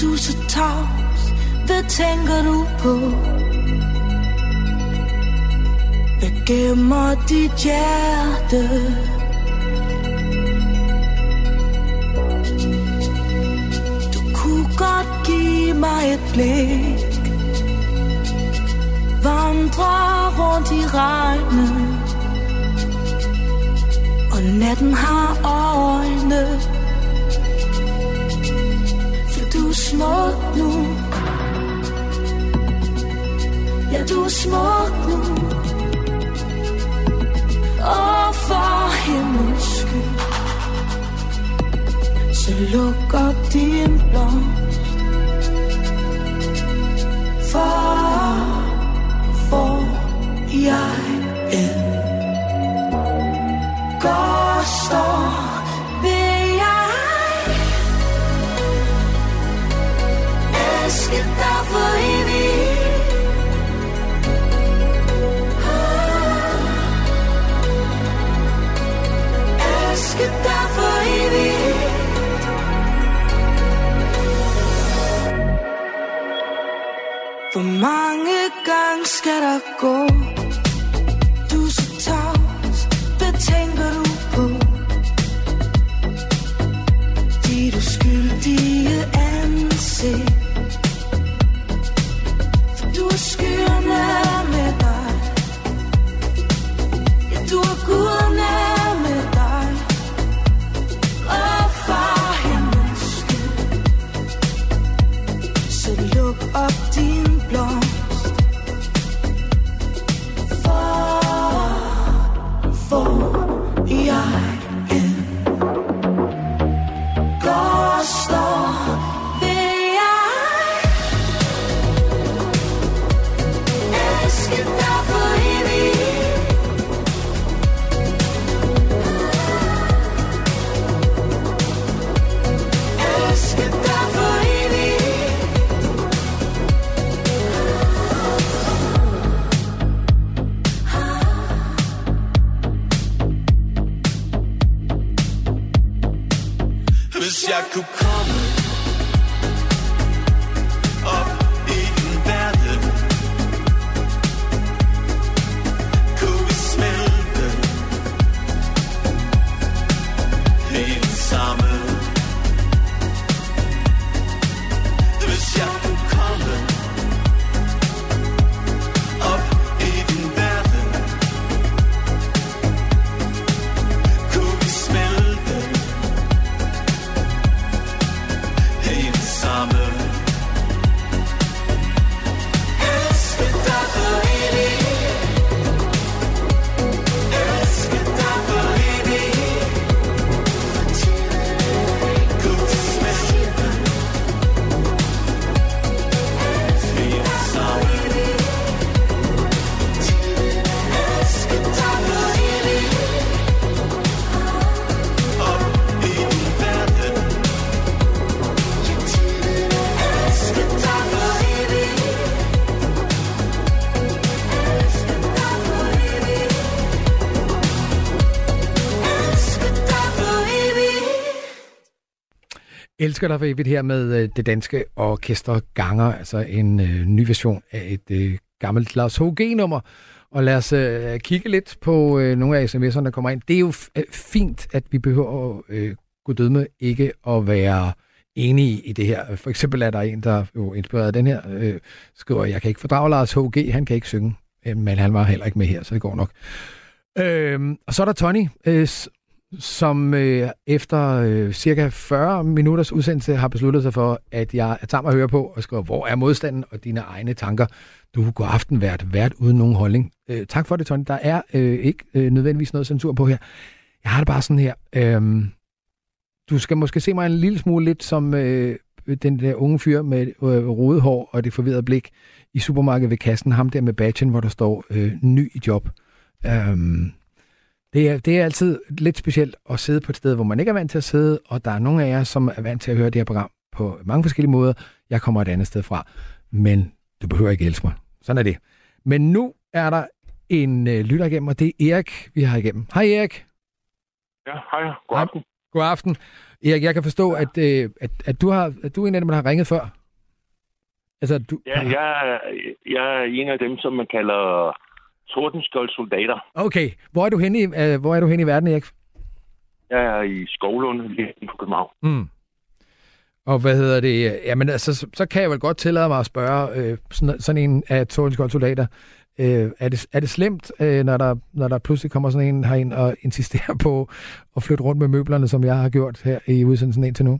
Du så tavs, hvad tænker du på? Hvad gemmer dit hjerte? Du kunne godt give mig et blik. Vandre rundt i regnen og natten har øjne. For du er smuk nu. Ja, du er smuk nu. Og for himlens skyld. Så luk op din blomst. For hvor jeg end går, står, vil jeg elske for evigt. Hvor mange gange skal der gå? Du er så tavs, hvad tænker du på? Dit uskyldige ansigt For du er skyerne Elsker dig for evigt her med øh, det danske orkester Ganger, altså en øh, ny version af et øh, gammelt Lars H.G.-nummer. Og lad os øh, kigge lidt på øh, nogle af sms'erne, der kommer ind. Det er jo f- øh, fint, at vi behøver øh, med ikke at være enige i det her. For eksempel er der en, der jo inspireret den her, øh, skriver, jeg kan ikke fordrage Lars H.G., han kan ikke synge, øh, men han var heller ikke med her, så det går nok. Øh, og så er der Tony, øh, som øh, efter øh, cirka 40 minutters udsendelse har besluttet sig for, at jeg er mig at høre på og skriver, hvor er modstanden og dine egne tanker. Du går aften vært, vært uden nogen holdning. Øh, tak for det, Tony. Der er øh, ikke øh, nødvendigvis noget censur på her. Jeg har det bare sådan her. Øh, du skal måske se mig en lille smule lidt som øh, den der unge fyr med øh, rodet hår og det forvirrede blik i supermarkedet ved kassen. Ham der med badgen, hvor der står øh, ny i job. Øh, det er, det er altid lidt specielt at sidde på et sted, hvor man ikke er vant til at sidde, og der er nogle af jer, som er vant til at høre det her program på mange forskellige måder. Jeg kommer et andet sted fra, men du behøver ikke elske mig. Sådan er det. Men nu er der en øh, lytter igennem, og det er Erik, vi har igennem. Hej Erik. Ja, hej. God aften. God aften. Erik, jeg kan forstå, at, øh, at, at, du, har, at du er en af dem, der har ringet før. Altså, du, Ja, jeg, jeg er en af dem, som man kalder tordenskjold soldater. Okay, hvor er du henne i, øh, hvor er du henne i verden, Erik? Jeg er i Skovlund, lige på København. Mm. Og hvad hedder det? Jamen, altså, så, så kan jeg vel godt tillade mig at spørge øh, sådan, sådan en af Tordenskjold soldater. Øh, er, det, er det slemt, øh, når, der, når der pludselig kommer sådan en herind og insisterer på at flytte rundt med møblerne, som jeg har gjort her i udsendelsen indtil nu?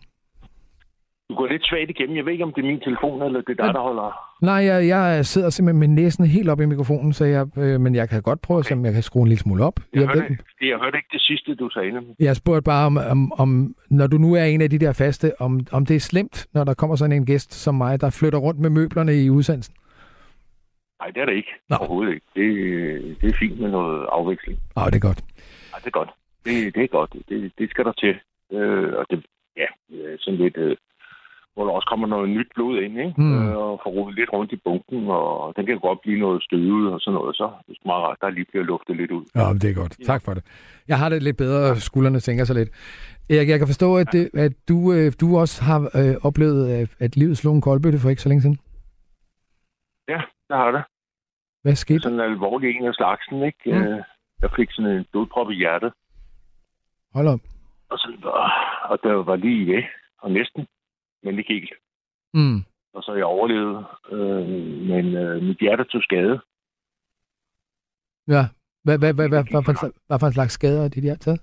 Du går lidt svagt igennem. Jeg ved ikke, om det er min telefon, eller det er dig, der holder... Nej, jeg, jeg sidder simpelthen med næsen helt op i mikrofonen, så jeg, øh, men jeg kan godt prøve, okay. om jeg kan skrue en lille smule op. Jeg, Jeg, hørte, ved, jeg hørte ikke det sidste, du sagde. jeg spurgte bare, om, om, om, når du nu er en af de der faste, om, om det er slemt, når der kommer sådan en gæst som mig, der flytter rundt med møblerne i udsendelsen. Nej, det er det ikke. Nå. Overhovedet ikke. Det, det er fint med noget afveksling. Åh, det er godt. Nej, det er godt. Det, det er godt. Det, det skal der til. Øh, og det, ja, øh, sådan lidt... Øh, hvor der også kommer noget nyt blod ind, ikke? Mm. Øh, og får rodet lidt rundt i bunken, og den kan godt blive noget støvet og sådan noget. Så det er meget rart, der lige bliver luftet lidt ud. Ja, det er godt. Tak for det. Jeg har det lidt bedre, skuldrene sænker sig lidt. Erik, jeg kan forstå, at, det, at du, øh, du også har øh, oplevet, at, at livet slog en koldbøtte for ikke så længe siden. Ja, der har det. Hvad skete? Sådan en alvorlig en af slagsen, ikke? Mm. Øh, jeg fik sådan en blodprop i hjertet, Hold op. og, sådan, og, der var lige ved, og næsten, men ikke helt. Mm. Og så jeg overlevet, øh, men øh, mit hjerte tog skade. Ja. Hvad, hvad, hvad, hvad, hvad, for, en- hvad for en slags skader er det, de har taget?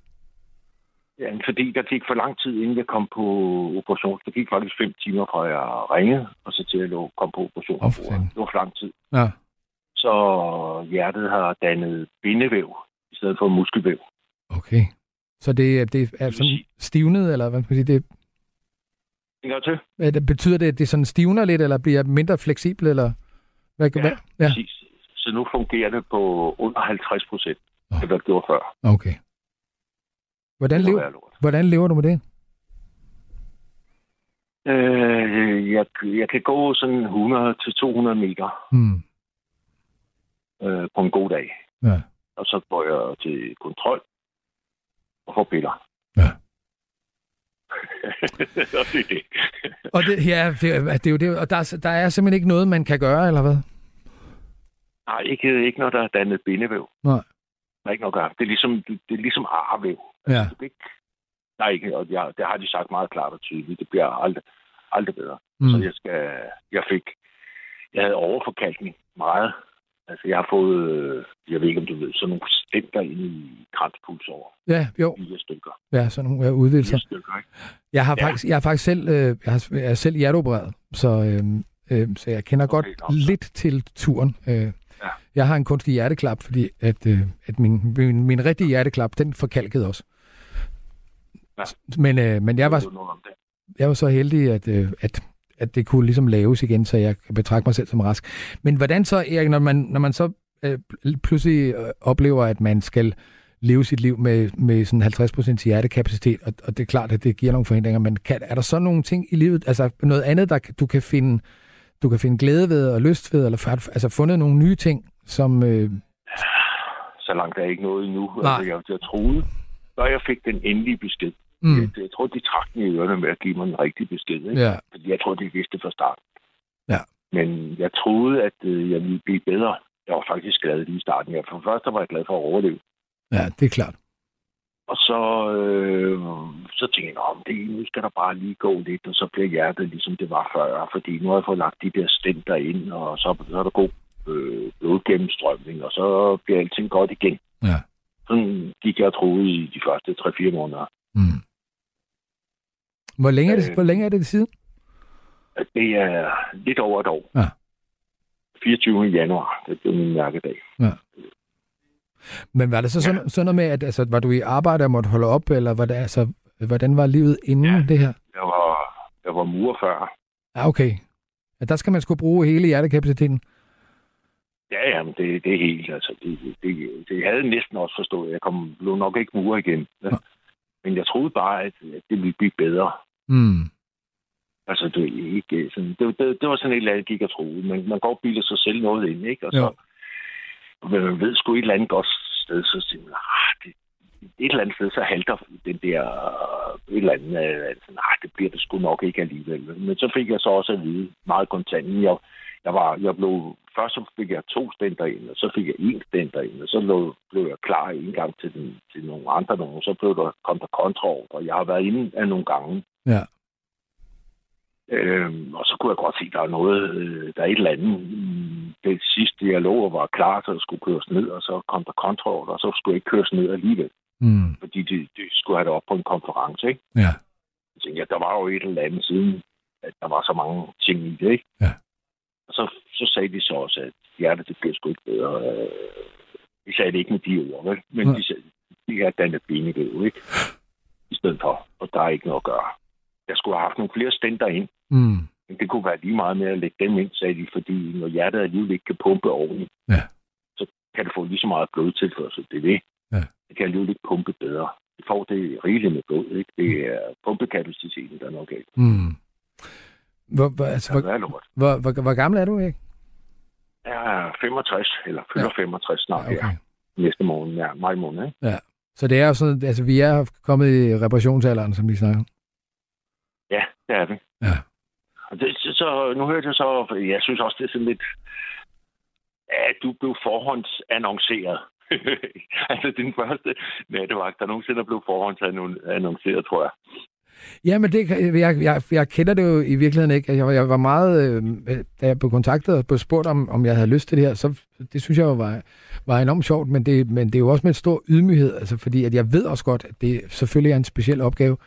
Ja, fordi der gik for lang tid, inden jeg kom på operation. Det gik faktisk fem timer fra jeg ringede, og så til jeg lå, kom på operation. Fanden. det var for lang tid. Ja. Så hjertet har dannet bindevæv i stedet for muskelvæv. Okay. Så det, er- det er sådan stivnet, eller hvad skal man sige? Det, En gang til. er det, betyder det, at det sådan stivner lidt, eller bliver mindre fleksibel, eller hvad, Ja, hvad? Ja, Præcis. Så nu fungerer det på under 50 procent, Nå. det det gjorde før. okay. Hvordan, Det lever, være hvordan lever du med det? Øh, jeg, jeg kan gå sådan 100-200 meter Hmm. øh, på en god dag. Ja. Og så går jeg til kontrol og får piller. [LAUGHS] Og det er det. Og det, ja, det, er- det er jo det. Og der, er- der er simpelthen ikke noget, man kan gøre, eller hvad? Nej, ikke, ikke når der er dannet bindevæv. Nej. Der er ikke noget at gøre. Det er ligesom, det, det er ligesom arvæv. Ja. Du kan ikke, der er ikke, og jeg, det har de sagt meget klart og tydeligt. Det bliver aldrig, aldrig bedre. Mm. Så jeg skal, jeg fik, jeg havde overforkalkning meget. Altså, jeg har fået, øh, jeg ved ikke, om du ved, sådan nogle stenter inde i kranspuls over Ja, jo. fire stykker. Ja, sådan nogle ja, udvidelser. Fire stykker, ikke? Jeg har, Ja. faktisk, jeg har faktisk selv, øh, jeg har, jeg er selv hjerteopereret, så, øh, øh, så jeg kender okay, godt så. lidt til turen. Øh, Ja. Jeg har en kunstig hjerteklap, fordi at, øh, at min, min, min rigtige hjerteklap, den forkalkede også. Ja. Men, øh, men jeg, var, jeg var så heldig, at, øh, at, at det kunne ligesom laves igen, så jeg kan betragte mig selv som rask. Men hvordan så, Erik, når man, når man så øh, pl- pludselig øh, oplever, at man skal leve sit liv med, med sådan 50% hjertekapacitet, og, og det er klart, at det giver nogle forhindringer, men kan, er der så nogle ting i livet, altså noget andet, der du kan finde, du kan finde glæde ved og lyst ved, eller har du altså fundet nogle nye ting, som... Øh, Så langt er ikke noget endnu. Nej. Altså, jeg, jeg troede, da jeg fik den endelige besked, mm, jeg, jeg tror, de trak den i ørerne med at give mig en rigtig besked. Ikke? ja, Fordi jeg tror, de vidste fra start. Ja. Men jeg troede, at øh, jeg ville blive bedre. Jeg var faktisk glad lige i starten. Jeg, for det første var jeg glad for at overleve. ja, det er klart. Og så, øh, så tænkte jeg, om det nu skal der bare lige gå lidt, og så bliver hjertet ligesom det var før. Fordi nu har jeg fået lagt de der stenter ind, og så, så er der god øh, blodgennemstrømning, og så bliver alting godt igen. Ja. Sådan gik jeg og troede i de første 3-4 måneder. Mm. Hvor længe er det, Øh. hvor længe er det siden? Det er lidt over et år. Ja. 24. januar, det blev min mærkedag. Men var det så sådan, sådan noget med, at altså, var du i arbejde og måtte holde op, eller var det, altså, hvordan var livet inden Ja. det her? Jeg var, jeg var murer før. Ja, okay. Ja, der skal man sgu bruge hele hjertekapaciteten. Ja, ja, men det, det er helt, altså, det, det, det havde næsten også forstået. Jeg kom, blev nok ikke murer igen. Ja. Men jeg troede bare, at, at det ville blive bedre. Mm. Altså, det, ikke, sådan, det, det, det var sådan et eller andet, gik og troede. Men man går og bilder sig selv noget ind, ikke? Og så, men man ved sgu et eller andet godt sted, så siger man, ah, det, et eller andet sted, så halter den der, et eller andet, altså, nej, det bliver det sgu nok ikke alligevel. Men så fik jeg så også at vide, meget kontant, jeg, jeg, var, jeg blev, først så fik jeg to stenter ind, og så fik jeg en stenter ind, og så blev, blev jeg klar en gang til, den, til nogle andre nogen, så blev der, kom der kontraordre. Jeg har været inde af nogle gange, Ja. Øhm, og så kunne jeg godt se, at der er noget, øh, der er et eller andet. Det sidste, jeg lå og var klar, så skulle køres ned, og så kom der kontrol, og så skulle jeg ikke køres ned alligevel, Mm. fordi de, de skulle have det op på en konference, ikke? Ja. Jeg tænkte, ja, der var jo et eller andet siden, at der var så mange ting i det, ikke? Ja. Og så, så sagde de så også, at hjertet, det bliver sgu ikke bedre. Øh, De sagde det ikke med de ord, vel? Men Nej. de sagde, de har dannet benegøv, ikke? I stedet for, og der er ikke noget at gøre. Jeg skulle have haft nogle flere stenter ind, Mm. men det kunne være lige meget med at lægge dem ind, sagde de, fordi når hjertet alligevel ikke kan pumpe ordentligt, Ja. så kan det få lige så meget blodtilførsel. Det er det. Ja. Det kan alligevel ikke pumpe bedre. Det får det rigeligt med blod, ikke? Det er pumpekapaciteten, der er noget galt. Mm. Hvor, hvor, altså, hvor, er hvor, hvor, hvor gammel er du, ikke? Jeg er 65, eller fylder 65 snart Ja, okay. her. Næste måned, ja, maj måned, ikke? Så det er jo sådan, altså vi er kommet i reparationsalderen, som de snakker. Ja, det er vi. Ja. Og det, så- så, nu hørte jeg så, jeg synes også, det er sådan lidt, at du blev forhåndsannonceret. [LAUGHS] altså den første nattevagt, der nogensinde blevet forhåndsannonceret, tror jeg. Ja, men det, jeg, jeg, jeg kender det jo i virkeligheden ikke. Jeg, var- jeg var meget, øh, da jeg blev kontaktet og blev spurgt, om, om jeg havde lyst til det her, så det synes jeg jo var, var enormt sjovt, men det, men det er jo også med et stor ydmyghed, altså fordi at jeg ved også godt, at det selvfølgelig er en speciel opgave,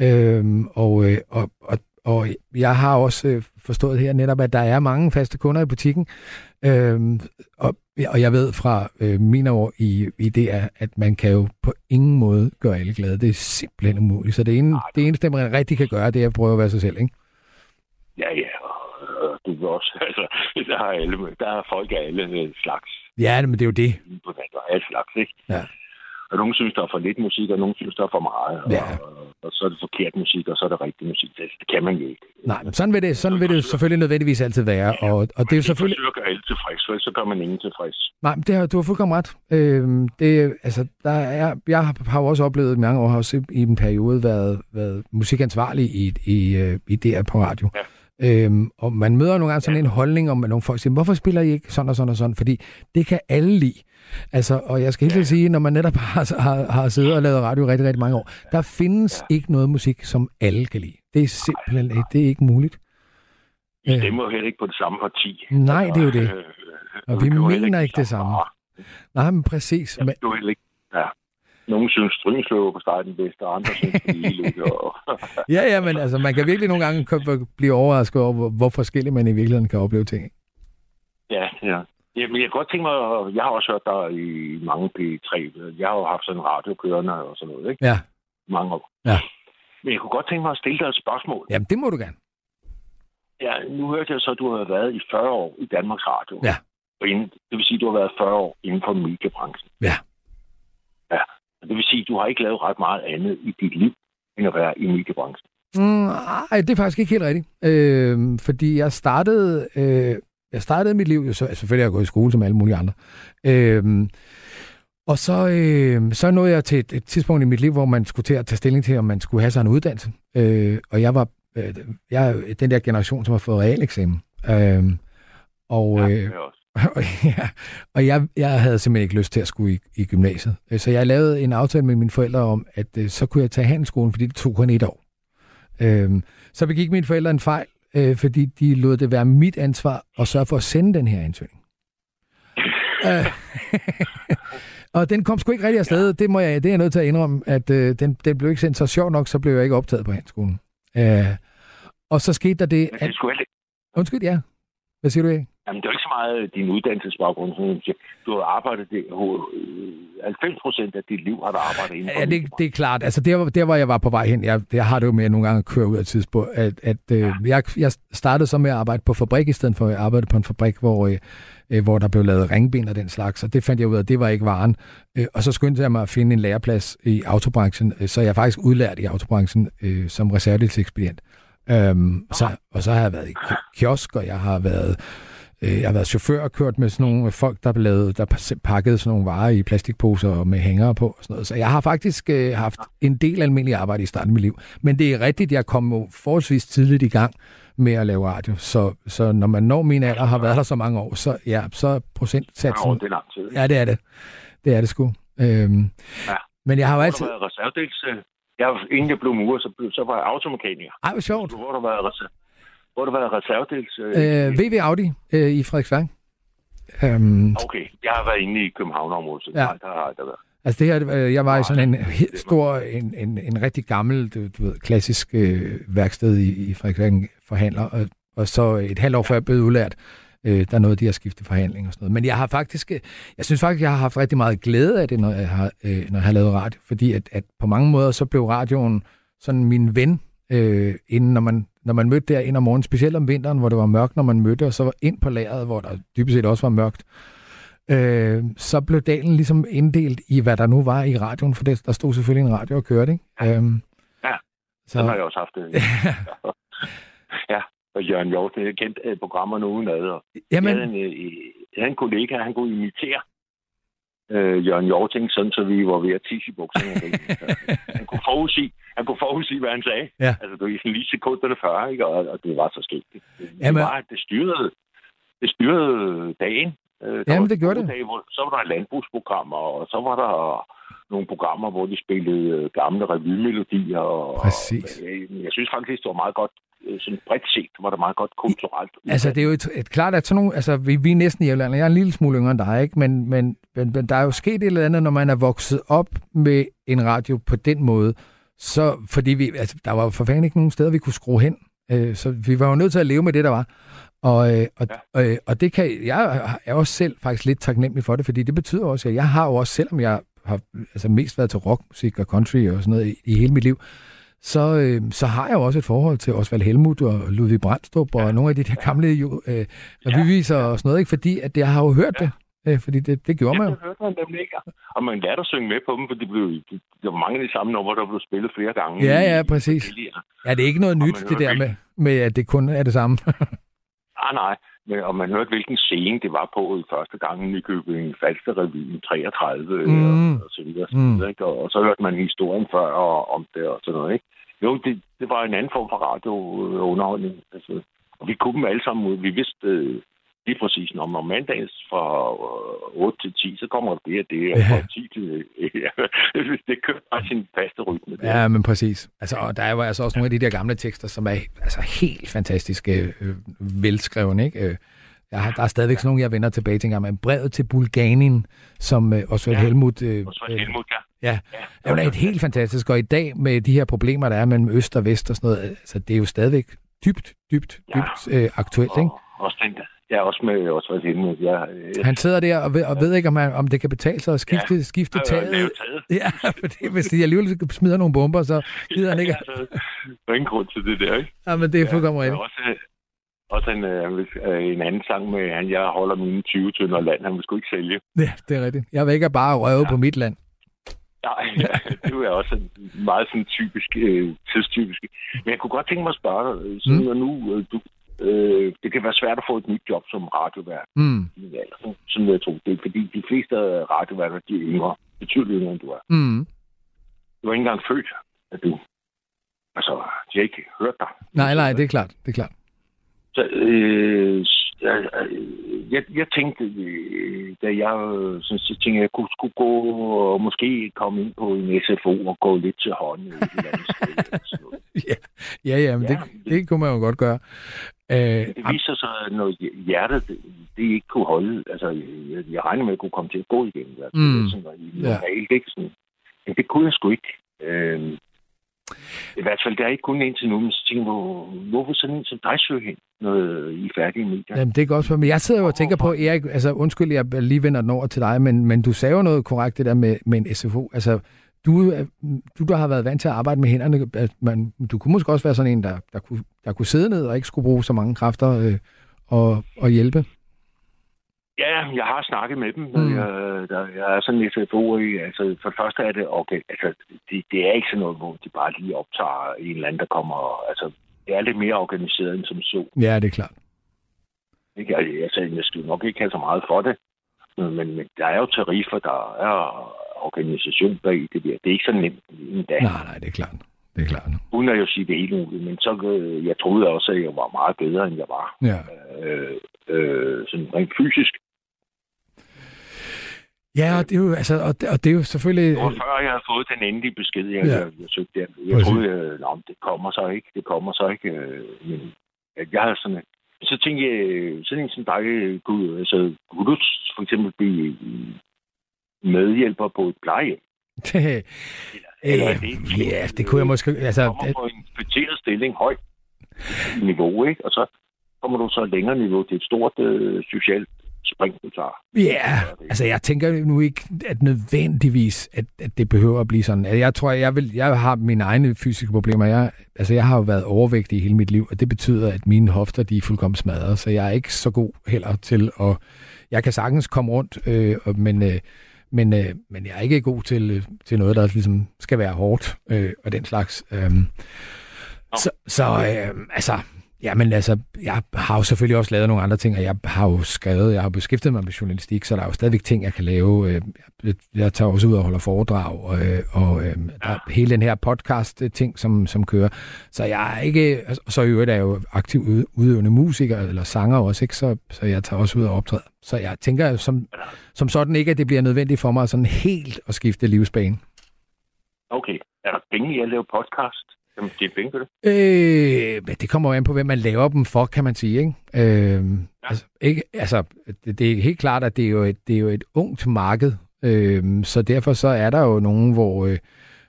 øhm, og, øh, og, og, og jeg har også øh, forstået her netop, at der er mange faste kunder i butikken, øhm, og, og jeg ved fra øh, mine år i, i er, at man kan jo på ingen måde gøre alle glade. Det er simpelthen umuligt. Så det, ene, det eneste, man rigtig kan gøre, det er at prøve at være sig selv, ikke? Ja, ja, du vil også, [LAUGHS] altså, der er, alle, der er folk af alle slags Ja, men det er jo det. på og alle slags, ikke? Ja. Og nogen synes, der er for lidt musik, og nogen synes, der er for meget. Ja. Og, og, så er det forkert musik, og så er det rigtig musik. Det, det kan man jo ikke. Nej, men sådan vil det, sådan vil det selvfølgelig nødvendigvis altid være. Og, og det er jo selvfølgelig... at gøre alle tilfreds, for så gør man ingen tilfreds. Nej, men det har, du har fuldkommen ret. Øhm, det, altså, der er, jeg har, har jo også oplevet, mange år har også i en periode været, været musikansvarlig i, i, øh, i DR på radio. Ja. Øhm, og man møder nogle gange sådan en holdning om, at nogle folk siger, hvorfor spiller I ikke sådan og sådan og sådan? Fordi det kan alle lide. Altså, og jeg skal helt ja. sige, når man netop har, har, har siddet og lavet radio rigtig, rigtig mange år, der findes ja. ikke noget musik, som alle kan lide. Det er simpelthen ikke, det er ikke muligt. Vi stemmer jo heller ikke på det samme parti. Nej, det er jo det. Øh, Og og vi er mener ikke det samme. Nej, men præcis. Men, det er jo heller ikke... Ja. Nogle synes Stryngsløv på starten bedst, og andre synes, det er og... [LAUGHS] ja, ja, men altså, man kan virkelig nogle gange blive overrasket over, hvor, forskelligt man i virkeligheden kan opleve ting. Ja, ja. Jamen, jeg kan godt tænke mig, at- jeg har også hørt dig i mange P3. Jeg har jo haft sådan en radio kørende og sådan noget, ikke? Ja, Mange år. Ja. Men jeg kunne godt tænke mig at stille dig et spørgsmål. jamen det må du gerne. Ja, nu hørte jeg så, at du har været i 40 år i Danmarks Radio. Ja. Og inden, det vil sige, at du har været 40 år inden for mediebranchen. Ja. Ja. Det vil sige, at du har ikke lavet ret meget andet i dit liv, end at være i mediebranchen. Mm, ej, det er faktisk ikke helt rigtigt. Øh, fordi jeg startede, øh, jeg startede mit liv, jo så, selvfølgelig har jeg gået i skole som alle mulige andre. Øh, og så, øh, så nåede jeg til et, et tidspunkt i mit liv, hvor man skulle til at tage stilling til, om man skulle have sig en uddannelse. Øh, og jeg var øh, jeg er den der generation, som har fået realeksamen. Øh, og, Ja, øh, [LAUGHS] og, ja, og jeg, jeg havde simpelthen ikke lyst til at skulle i, i gymnasiet. Øh, Så jeg lavede en aftale med mine forældre om, at øh, så kunne jeg tage handelsskolen, fordi det tog kun et år. Øhm, så begik mine forældre en fejl, øh, fordi de lod det være mit ansvar at sørge for at sende den her ansøgning. øh, [LAUGHS] og den kom sgu ikke rigtig afsted. Det, må jeg, det er jeg nødt til at indrømme, at øh, den, den blev ikke sendt så sjov nok, så blev jeg ikke optaget på handelsskolen. Øh, og så skete der det, Men at... det skulle ikke Undskyld, ja. Hvad siger du, Erik? Jamen, det er jo ikke så meget din uddannelsesbaggrund. Du har arbejdet det, øh, 90 procent af dit liv har du arbejdet inden for Ja, det, det er klart. Altså, der, der, hvor jeg var på vej hen, jeg, jeg har det jo med at nogle gange at køre ud af tidspunkt, at, at øh, jeg, jeg startede så med at arbejde på fabrik, i stedet for at jeg arbejdede på en fabrik, hvor, øh, øh, hvor der blev lavet ringben og den slags, og det fandt jeg ud af, at det var ikke varen. Øh, og så skyndte jeg mig at finde en læreplads i autobranchen, øh, så jeg er faktisk udlært i autobranchen øh, som reservedelsekspedient. Øhm, så, og så har jeg været i ki- kiosk, og jeg har været Øh, Jeg har været chauffør og kørt med sådan nogle folk, der, lavede, der pakkede sådan nogle varer i plastikposer med hængere på. Og sådan noget. Så jeg har faktisk øh, haft en del almindelig arbejde i starten af mit liv. Men det er rigtigt, jeg kom forholdsvis tidligt i gang med at lave radio. Så, så når man når min alder har været der så mange år, så, ja, så er Ja, procentsatsen... det er lang tid. Ja, det er det. Det er det sgu. Øhm, Ja. Men jeg har jo Hvor altid... øh, Jeg, inden jeg blev murer, så, blev, så var jeg automekaniker. Ej, hvor sjovt. Hvor har du været, reser- hvor du været reservedels... Øh, Øh, VV Audi øh, i Frederiksværk. Øhm, Okay, jeg har været inde i København-området, så Ja. ja. der har jeg været. Altså det her, øh, jeg var i sådan en stor, en, en, en rigtig gammel, du, du ved, klassisk øh, værksted i, i Frederiksværk forhandler, og, og så et halvt år før jeg blev udlært, øh, der nåede de at skifte forhandling og sådan noget. Men jeg har faktisk, øh, jeg synes faktisk, jeg har haft rigtig meget glæde af det, når jeg har, øh, når jeg har lavet radio, fordi at, at på mange måder, så blev radioen sådan min ven, øh, inden når man, når man mødte der ind om morgenen, specielt om vinteren, hvor det var mørkt, når man mødte, og så var ind på lageret, hvor der dybest set også var mørkt, øh, så blev dagen ligesom inddelt i, hvad der nu var i radioen, for det, der stod selvfølgelig en radio og kørte, ikke? Øhm, Ja, så, Den har jeg også haft det. [LAUGHS] ja, og Jørgen Hjort, jeg kendt øh, programmerne udenad. Og jamen, jeg, havde en, øh, jeg havde en kollega, han kunne imitere øh, Jørgen Hjorting, sådan så vi var ved at tisse i bukserne. [LAUGHS] han kunne forudsige, han kunne forudsige, hvad han sagde. Ja. Altså, det var sådan lige sekunderne før, ikke? Og, og det var så skægt. Det, det, Jamen- var, at det styrede, det styrede dagen. Øh, Jamen, var det gjorde det. Dage, hvor, så var der landbrugsprogrammer, og så var der nogle programmer, hvor de spillede øh, gamle revymelodier. Og, Præcis. Og, øh, jeg synes faktisk, det var meget godt, sådan bredt set, var det meget godt kulturelt. Altså, det er jo et, et klart, at sådan nogle, altså, vi, vi er næsten jævnaldrende. Jeg er en lille smule yngre end dig, ikke? Men, men, men, men der er jo sket et eller andet, når man er vokset op med en radio på den måde. Så, fordi vi, altså, der var for fanden ikke nogen steder, vi kunne skrue hen. Øh, så vi var jo nødt til at leve med det, der var. Og, øh, og, ja. øh, og det kan, jeg er også selv faktisk lidt taknemmelig for det, fordi det betyder også, at jeg har jo også, selvom jeg har altså mest været til rockmusik og country og sådan noget i, i hele mit liv, så, øh, så har jeg jo også et forhold til Osvald Helmut og Ludvig Brandstrup og nogle af de der gamle jo, øh, revyviser og sådan noget, ikke? fordi at jeg har jo hørt det. Øh, fordi det, det gjorde man jo. Det hørte man nemlig ikke. Og man lærte at synge med på dem, for det blev, der var mange af de samme numre, der blev spillet flere gange. Ja, ja, præcis. Ja, det er ikke noget Og nyt, det der med, med, at det kun er det samme. [LAUGHS] Ah, nej. Og man hørte, hvilken scene det var på i første gang i Nykøbing Falster Revyen 33 Mm. og, og så videre. Mm. Ikke? Og, og, så hørte man historien før og, om det og sådan noget. Ikke? Jo, det, det var en anden form for radiounderholdning. Altså, og vi kunne dem alle sammen ud. Vi vidste øh, lige præcis, når om mandagen fra øh, 8 til 10, så kommer det og det, og Ja. fra 10 til... [LAUGHS] Ja, det kører bare sin faste rytme. det. Ja, men præcis. Altså, og der er jo altså også nogle af de der gamle tekster, som er altså, helt fantastiske, øh, velskrevne, ikke? Øh, Jeg har, der er stadigvæk sådan nogle, jeg vender tilbage til en gang, men brevet til Bulganien, som øh, Osvald Ja. Helmut... Øh, så var Helmut, ja. Ja, det er jo helt fantastisk. Og i dag med de her problemer, der er mellem øst og vest og sådan noget, altså, det er jo stadigvæk dybt, dybt, Ja. dybt øh, aktuelt, ikke? Og, også den Ja, også med Osvald Helmut. Ja, øh, Han sidder der og ved, og ved ikke, om, han, om det kan betale sig at skifte, ja. skifte taget. taget. [LAUGHS] Ja, fordi hvis de alligevel smider nogle bomber, så gider han ikke. Ja, der er ingen grund til det der, ikke? Ja, men det er fuldkommen er rigtigt. også, øh, også en, øh, øh, en anden sang med, han, jeg holder mine 20 tønder land, han vil sgu ikke sælge. Ja, det er rigtigt. Jeg vil ikke bare røve ja. på mit land. Nej, [LAUGHS] ja, det er også meget sådan typisk, øh, tidstypisk. Men jeg kunne godt tænke mig at spørge dig, sådan Mm. mm. når nu, øh, du, øh, det kan være svært at få et nyt job som radiovært. Mm. alder, sådan- Sådan jeg tro. Det er fordi, de fleste radioværter, de er yngre. Betydeligt yngre, end du er. Mm. Du er ikke engang født, at du... Altså, de har ikke hørt dig. Nej, nej, det er klart. Det er klart. Så, øh, jeg, jeg, jeg tænkte, øh, da jeg, sådan, så tænkte jeg, jeg kunne, skulle gå og måske komme ind på en SFO og gå lidt til hånden et eller andet sted. eller sådan noget. Ja, ja, ja men Ja, det, det kunne man jo godt gøre. Øh, Det viser sig, at når hjertet det, det ikke kunne holde, altså jeg, jeg regner med, at jeg kunne komme til at gå igen. Altså, Mm. mm. sådan, normalt, ikke? Sådan, men det kunne jeg sgu ikke. Øh, I hvert fald, der er ikke kun indtil nu, men så tænker hvor, hvorfor sådan en som dig søger hen, når I er færdige med det? Jamen, det er godt for mig. Jeg sidder jo og tænker på, Erik, altså undskyld, jeg lige vender den over til dig, men, men du sagde jo noget korrekt, det der med, med en SFO. Altså, du, er- du, der har været vant til at arbejde med hænderne, at man, du kunne måske også være sådan en, der, der, kunne, der kunne sidde ned og ikke skulle bruge så mange kræfter øh, og, og hjælpe. Ja, jeg har snakket med dem. Mm. Jeg, der, jeg er sådan en SFO i, altså for det første er det, okay, altså det, det er ikke sådan noget, hvor de bare lige optager en eller anden, der kommer, altså det er lidt mere organiseret end som så. Ja, det er klart. Ikke? Altså, jeg, skal nok ikke have så meget for det, men, men men der er jo tariffer, der er organisation bag det der. Det er ikke så nemt endda. Nej, nej, det er klart. Det er klart. Uden at jeg sige det helt muligt, men så øh, jeg troede også, at jeg var meget bedre, end jeg var. Ja. Øh, øh, sådan rent fysisk. Ja, og det er jo, altså, og det, og det er jo selvfølgelig... Var før, jeg havde fået den endelige besked, jeg, Ja. jeg, jeg søgte. Jeg, jeg Præcis. troede, at nå, men det kommer så ikke. Det kommer så ikke. Øh, men jeg havde sådan... Så tænkte jeg, sådan en som dig, øh, kunne, altså, kunne du for eksempel blive øh, medhjælper på et plejehjem? [LAUGHS] Eller det ikke- Øh, ja, det kunne jeg måske... Altså, kommer på en kvitteret stilling højt niveau, ikke? Og så kommer du så længere niveau til et stort øh, socialt spring, du tager. Ja, altså jeg tænker nu ikke, at nødvendigvis, at, at det behøver at blive sådan. Altså, Jeg tror, jeg, vil, jeg har mine egne fysiske problemer. Jeg, altså jeg har jo været overvægtig i hele mit liv, og det betyder, at mine hofter de er fuldkommen smadret, så jeg er ikke så god heller til at... Jeg kan sagtens komme rundt, øh, men, øh, men, øh, men jeg er ikke god til, øh, til noget, der ligesom skal være hårdt øh, og den slags. Øh, så så øh, altså, Ja, men altså, jeg har jo selvfølgelig også lavet nogle andre ting, og jeg har jo skrevet, jeg har beskæftiget mig med journalistik, så der er jo stadigvæk ting, jeg kan lave. Øh, jeg- tager også ud og holder foredrag, og, øh, og ja. der er hele den her podcast-ting, som, som kører. Så jeg er ikke, altså, så i øvrigt er jeg jo aktiv udøvende musiker, eller sanger også, ikke? Så, så jeg tager også ud og optræder. Så jeg tænker som, som sådan ikke, at det bliver nødvendigt for mig sådan helt at skifte livsbane. Okay. Er der penge i at lave podcast? Jamen, det er penge på det. Øh, det kommer jo an på, hvem man laver dem for, kan man sige. Ikke? Øh, altså, ikke, altså, det, det er helt klart, at det er jo et, det er jo et ungt marked, øh, så derfor så er der jo nogen, hvor, øh,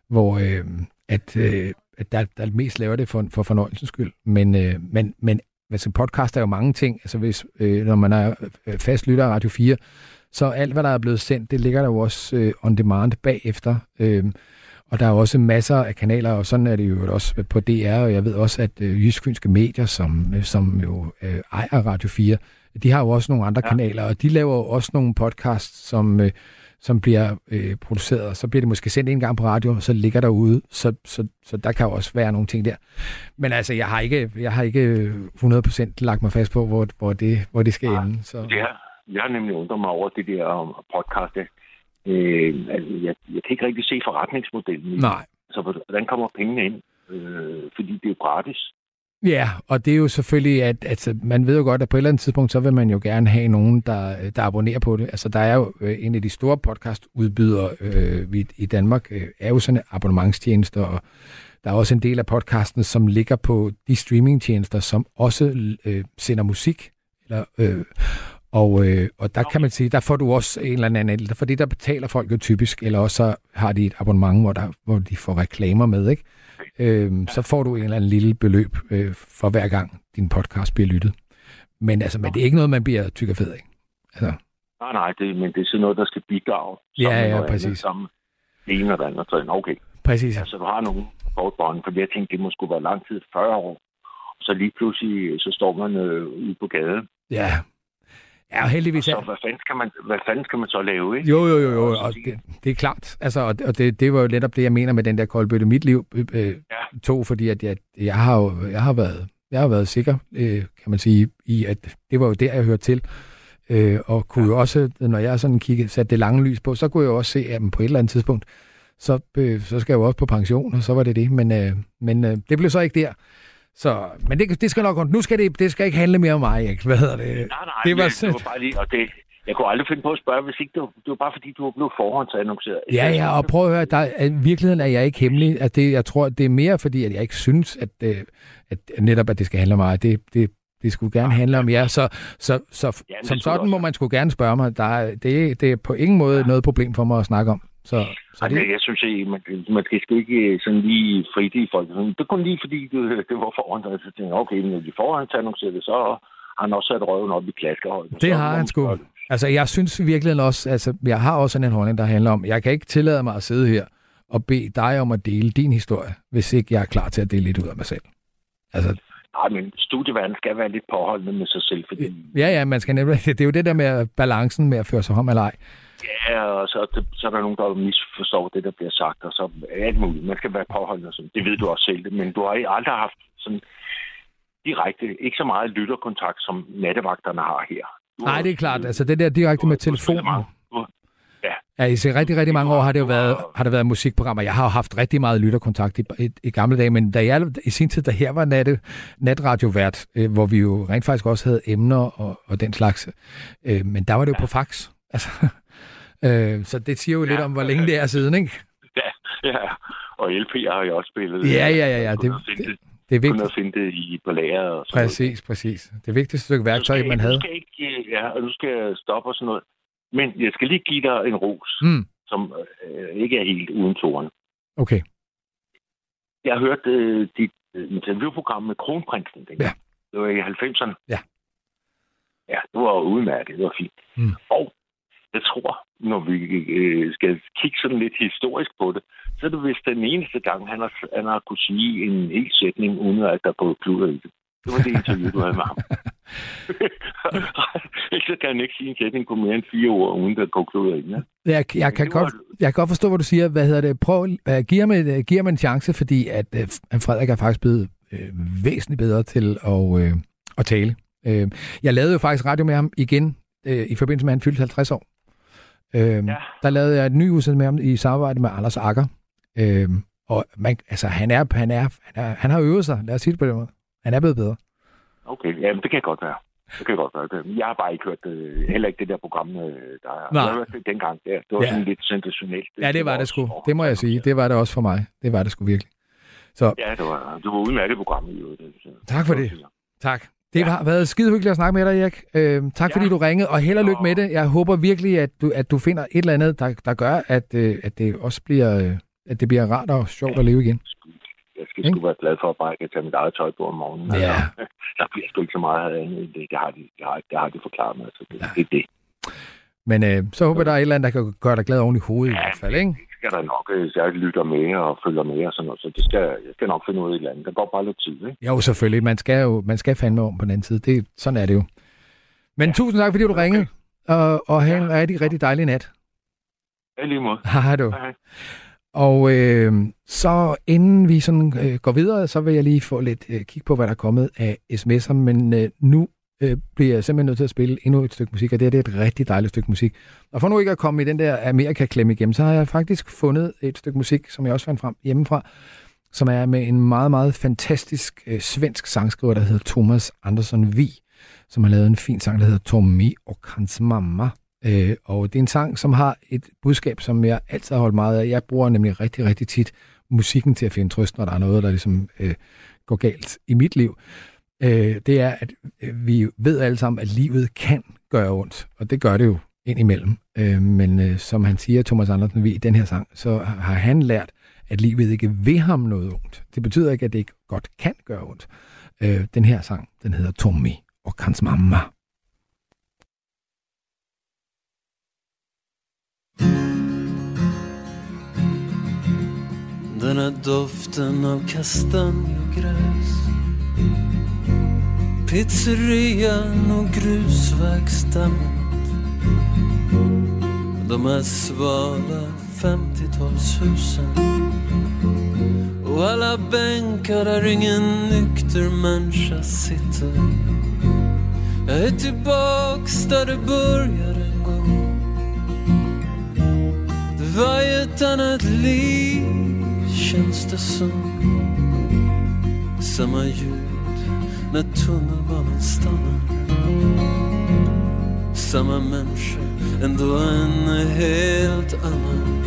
hvor øh, at, øh, at der, der mest laver det for, for fornøjelsens skyld. Men, øh, men, men altså, podcast er jo mange ting. Altså, hvis, øh, når man er øh, fast lytter af Radio 4, så alt, hvad der er blevet sendt, det ligger der jo også øh, on demand bagefter. Øh, og der er også masser af kanaler, og sådan er det jo også på DR, og jeg ved også, at øh, Jysk-Fynske Medier, som, øh, som jo øh, ejer Radio 4, de har jo også nogle andre ja. kanaler, og de laver jo også nogle podcasts, som, øh, som bliver øh, produceret, så bliver det måske sendt en gang på radio, og så ligger der ude, så, så, så der kan jo også være nogle ting der. Men altså, jeg har ikke, jeg har ikke 100% lagt mig fast på, hvor, hvor, det, hvor det skal Nej, ende. Så. Ja, jeg har nemlig undret mig over det der um, podcast. Øh, altså, jeg, jeg kan ikke rigtig se forretningsmodellen. i. Nej. Så hvordan kommer pengene ind? Øh, fordi det er jo gratis. Ja, og det er jo selvfølgelig, at altså, man ved jo godt, at på et eller andet tidspunkt, så vil man jo gerne have nogen, der, der abonnerer på det. Altså, der er jo øh, en af de store podcastudbydere øh, vi, i Danmark, øh, er jo sådan en abonnementstjenester, og der er også en del af podcasten, som ligger på de streamingtjenester, som også øh, sender musik. Eller, øh, og, øh, og der kan man sige, der får du også en eller anden anden, fordi der betaler folk jo typisk, eller også så har de et abonnement, hvor, der, hvor de får reklamer med, ikke? Øhm, så får du en eller anden lille beløb øh, for hver gang din podcast bliver lyttet. Men altså, men det er ikke noget, man bliver tyk og fed af. Altså, Nej, nej, det, men det er sådan noget, der skal bidrage. Ja, ja, noget præcis. Sammen det ene og det andet. og tredje. Okay, præcis. altså du har nogle kortbånd, for jeg tænkte, det må skulle være lang tid, 40 år. Så lige pludselig, så står man øh, ude på gaden. Ja. Ja, og heldigvis Så er... hvad fanden skal man, hvad fanden skal man så lave, ikke? Jo, jo, jo, jo, Og så og det, det er klart. Altså, og og det, det var jo netop det, jeg mener med den der koldbøtte mit liv øh, øh, Ja. to, fordi at jeg, jeg har jo jeg har været, jeg har været sikker, øh, kan man sige, i at det var jo der, jeg hørte til. Øh, og kunne jo også, når jeg sådan kiggede, satte det lange lys på, så kunne jeg jo også se, at på et eller andet tidspunkt, så, øh, så skal jeg jo også på pension, og så var det det. Men, øh, men øh, det blev så ikke der. Så, men det, det skal nok Nu skal det, det skal ikke handle mere om mig, ikke? Hvad hedder det? Nej, nej, det var, det var bare lige, og det, jeg kunne aldrig finde på at spørge, hvis ikke det var, det var bare fordi, du var blevet forhåndsannonceret. Ja, ja, og prøv at høre, der, er- i virkeligheden er jeg ikke hemmelig. At det, jeg tror, det er mere fordi, at jeg ikke synes, at, øh, at netop, at det skal handle om mig. Det, det, det skulle gerne handle om jer. Så, så, så Ja, som sådan også må man skulle gerne spørge mig. Der er, det, det er på ingen måde noget problem for mig at snakke om. Så, så det, jeg synes ikke, man, man skal sgu ikke øh, sådan lige frit i folk. Det er kun lige fordi, det, det var forhåndsannonceret. Så tænkte jeg, okay, når de forhåndsannonceret det, så har han også sat røven op i klaskehøjden. det har han sgu. Altså, jeg synes virkelig også, altså, jeg har også sådan en holdning, der handler om, jeg kan ikke tillade mig at sidde her og bede dig om at dele din historie, hvis ikke jeg er klar til at dele lidt ud af mig selv. Altså, Nej, men studieverden skal være lidt påholdende med sig selv, fordi ja, ja, man skal nemlig, [LAUGHS] det er jo det der med balancen med at føre sig om eller ej. Ja, og så, så er der nogen, der misforstår det, der bliver sagt, og så er alt muligt. Man skal være påholdende, og sådan. det ved du også selv, men du har aldrig haft sådan direkte, ikke så meget lytterkontakt, som nattevagterne har her. Du Nej, det er klart. Altså det der direkte med telefonen. Ja, i rigtig, rigtig mange år har det jo været, har det været musikprogrammer. Jeg har jo haft rigtig meget lytterkontakt i, i, i gamle dage, men da jeg i sin tid, da her var natte, natradiovært, øh, hvor vi jo rent faktisk også havde emner og, og den slags, øh, men der var det jo på fax. Altså, øh, så det siger jo lidt Ja. om, hvor længe det er siden, ikke? [LAUGHS] Ja, ja. Og LP'er har jeg også spillet. Ja, ja, ja, ja. Jeg Det, kunne det, det, det er kunne vigtigt. finde det i på lager og sådan Præcis, præcis. Det vigtigste stykke noget. værktøj, skal man havde. Nu skal ikke, øh, ja, og nu skal stoppe og sådan noget. Men jeg skal lige give dig en ros, Mm, som øh, ikke er helt uden toren. okay. Jeg har hørt øh, dit øh, interviewprogram med Kronprinsen. dengang. Ja. Det var i 90'erne. Ja. Ja, det var udmærket. Det var fint. Mm. Og jeg tror, når vi øh, skal kigge sådan lidt historisk på det, så er det vist den eneste gang, han har, han har kunne sige en hel sætning, uden at der er gået kluder i det. Det var det interview, du havde med ham. [LAUGHS] Så kan han ikke sige en sætning på mere end fire ord, uden der går kluder i. Ja? Jeg, jeg, kan det godt, jeg kan godt forstå, hvad du siger. Hvad hedder det? Prøv, uh, giv, ham et, uh, giv ham en chance, fordi at uh, Frederik er faktisk blevet uh, væsentligt bedre til at, uh, at tale. Uh, jeg lavede jo faktisk radio med ham igen uh, i forbindelse med, at han fyldte 50 år. Uh, ja. Der lavede jeg et ny udsendelse med ham i samarbejde med Anders Akker. Uh, og man, altså, han, er, han, er, han, er, han har øvet sig, lad os sige det på den måde. Han er blevet bedre. Okay, ja, det kan godt være. Det kan godt være. Jeg har bare ikke hørt det, heller ikke det der program, øh, der er. Nej. Jeg har dengang. Der. Det var Ja. ja. sådan lidt sensationelt. Ja, det var det sgu. Det må jeg sige. Det var det også for mig. Det var det sgu virkelig. Så Ja, det var, det var udmærket program i øvrigt. Tak for det. Tak. Det har været skide hyggeligt at snakke med dig, Erik. Øh, tak Ja. fordi du ringede, og held og lykke med det. Jeg håber virkelig, at du, at du finder et eller andet, der, der gør, at, øh, at det også bliver, øh, at det bliver rart og sjovt at leve igen. Jeg skal sgu være glad for, at bare jeg kan tage mit eget tøj på om morgenen. Ja. Altså, [LAUGHS] der bliver sgu ikke så meget andet end det. Det har de, det har, det har de forklaret mig. Så det, det er det. Men øh, så håber jeg, der er et eller andet, der kan gøre dig glad oven i hovedet i Ja, hvert fald, ikke? Skal der nok. øh, jeg lytter med og følger med og sådan noget. Så det skal, jeg skal nok finde ud af et eller andet. Der går bare lidt tid, ikke? Jo, selvfølgelig. Man skal jo man skal fandme om på den anden side. Det, sådan er det jo. Men tusind tak, fordi du ringede, og, og have en rigtig, rigtig dejlig nat. Ja, lige måde. [LAUGHS] Hej du. Hej. Og øh, så inden vi sådan øh, går videre, så vil jeg lige få lidt øh, kig på, hvad der er kommet af sms'er, men øh, nu øh, bliver jeg simpelthen nødt til at spille endnu et stykke musik, og det, her, det er et rigtig dejligt stykke musik. Og for nu ikke at komme i den der Amerika-klemme igennem, så har jeg faktisk fundet et stykke musik, som jeg også fandt frem hjemmefra, som er med en meget, meget fantastisk øh, svensk sangskriver, der hedder Thomas Andersson Vi, som har lavet en fin sang, der hedder Tommy og hans mamma. Øh, og det er en sang, som har et budskab, som jeg altid har holdt meget af. Jeg bruger nemlig rigtig, rigtig tit musikken til at finde trøst, når der er noget, der ligesom øh, går galt i mit liv. Øh, det er, at øh, vi ved alle sammen, at livet kan gøre ondt, og det gør det jo indimellem. Øh, men øh, som han siger, Thomas Andersen, i den her sang, så har han lært, at livet ikke vil ham noget ondt. Det betyder ikke, at det ikke godt kan gøre ondt. Øh, den her sang, den hedder Tommy og hans mamma. Den här doften av græs Pizzerian och grusvägsdammet De här svala 50-talshusen Och alla bänkar där ingen nykter människa sitter. Jag är tillbaks där det började en gång. Det var ett annat liv känns det som. Samma ljud när tunnelbanan stannar. Samma människa, ändå en helt annan.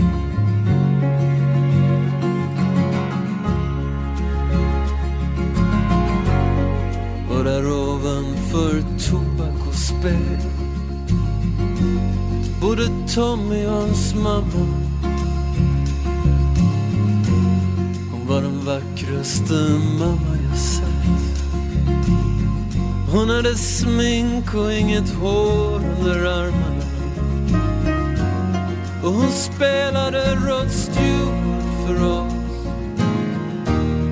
Och där ovanför tobak och spel Både Tommy och hans mamma. Hon var den vackraste mamma jag Hon hade smink och inget hår under armarna. Och hon spelade Rod Stewart för oss.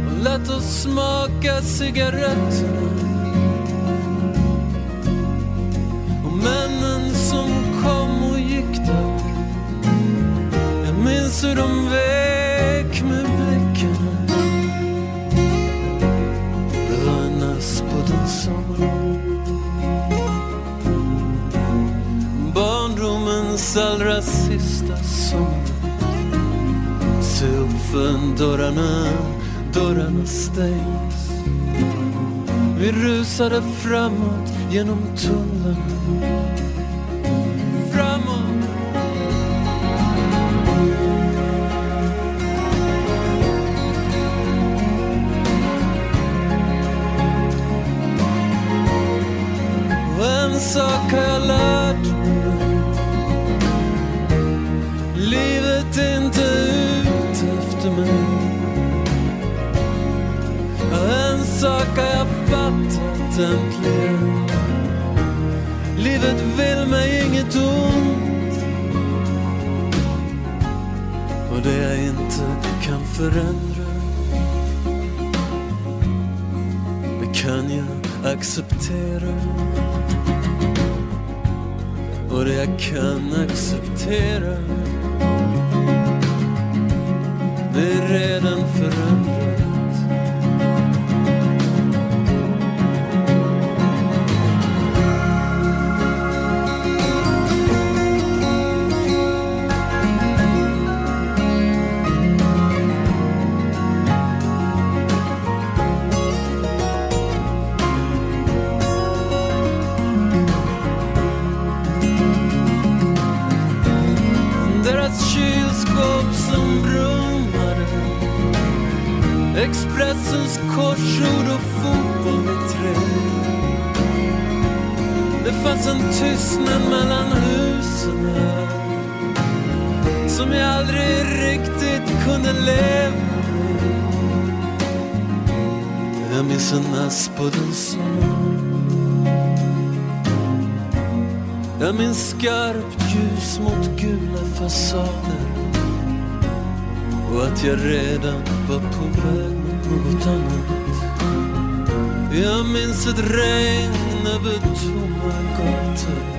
Och lät oss smaka cigaretterna. Och männen som kom och gick där. Jag minns hur de vek med kaffen, dörrarna, dörrarna stängs Vi rusade framåt genom tunnlarna förändra Det kan jag acceptera? Och det jag kan acceptera? Det är redan förändrat Jag minns skarpt ljus mot gula fasader Och att jag redan var på väg mot något annat. Jag minns ett regn över tomma gator.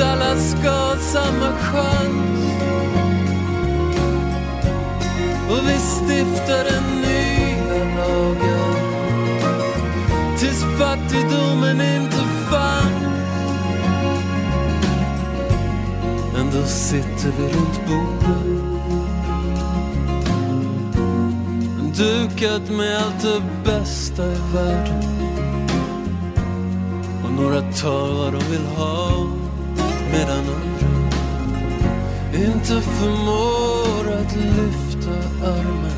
Alla ska ha samma chans och vi stiftar stiftade nya lagar tills fattigdomen inte fanns Ändå sitter vi runt bordet Dukat med allt det bästa i världen Och några tar vad de vill ha Medan andra inte förmår att lyfta armen.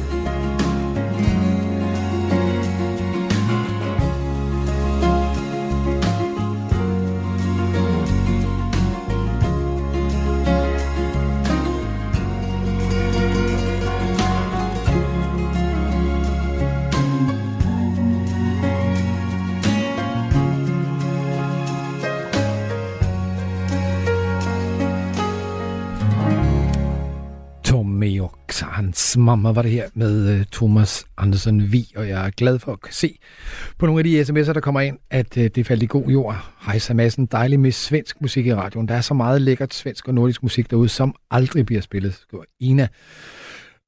Hans mamma var det her med øh, Thomas Andersen Vi, og jeg er glad for at kunne se på nogle af de sms'er, der kommer ind, at øh, det faldt i god jord. Hejsa Madsen, dejligt med svensk musik i radioen. Der er så meget lækkert svensk og nordisk musik derude, som aldrig bliver spillet, skriver Ina.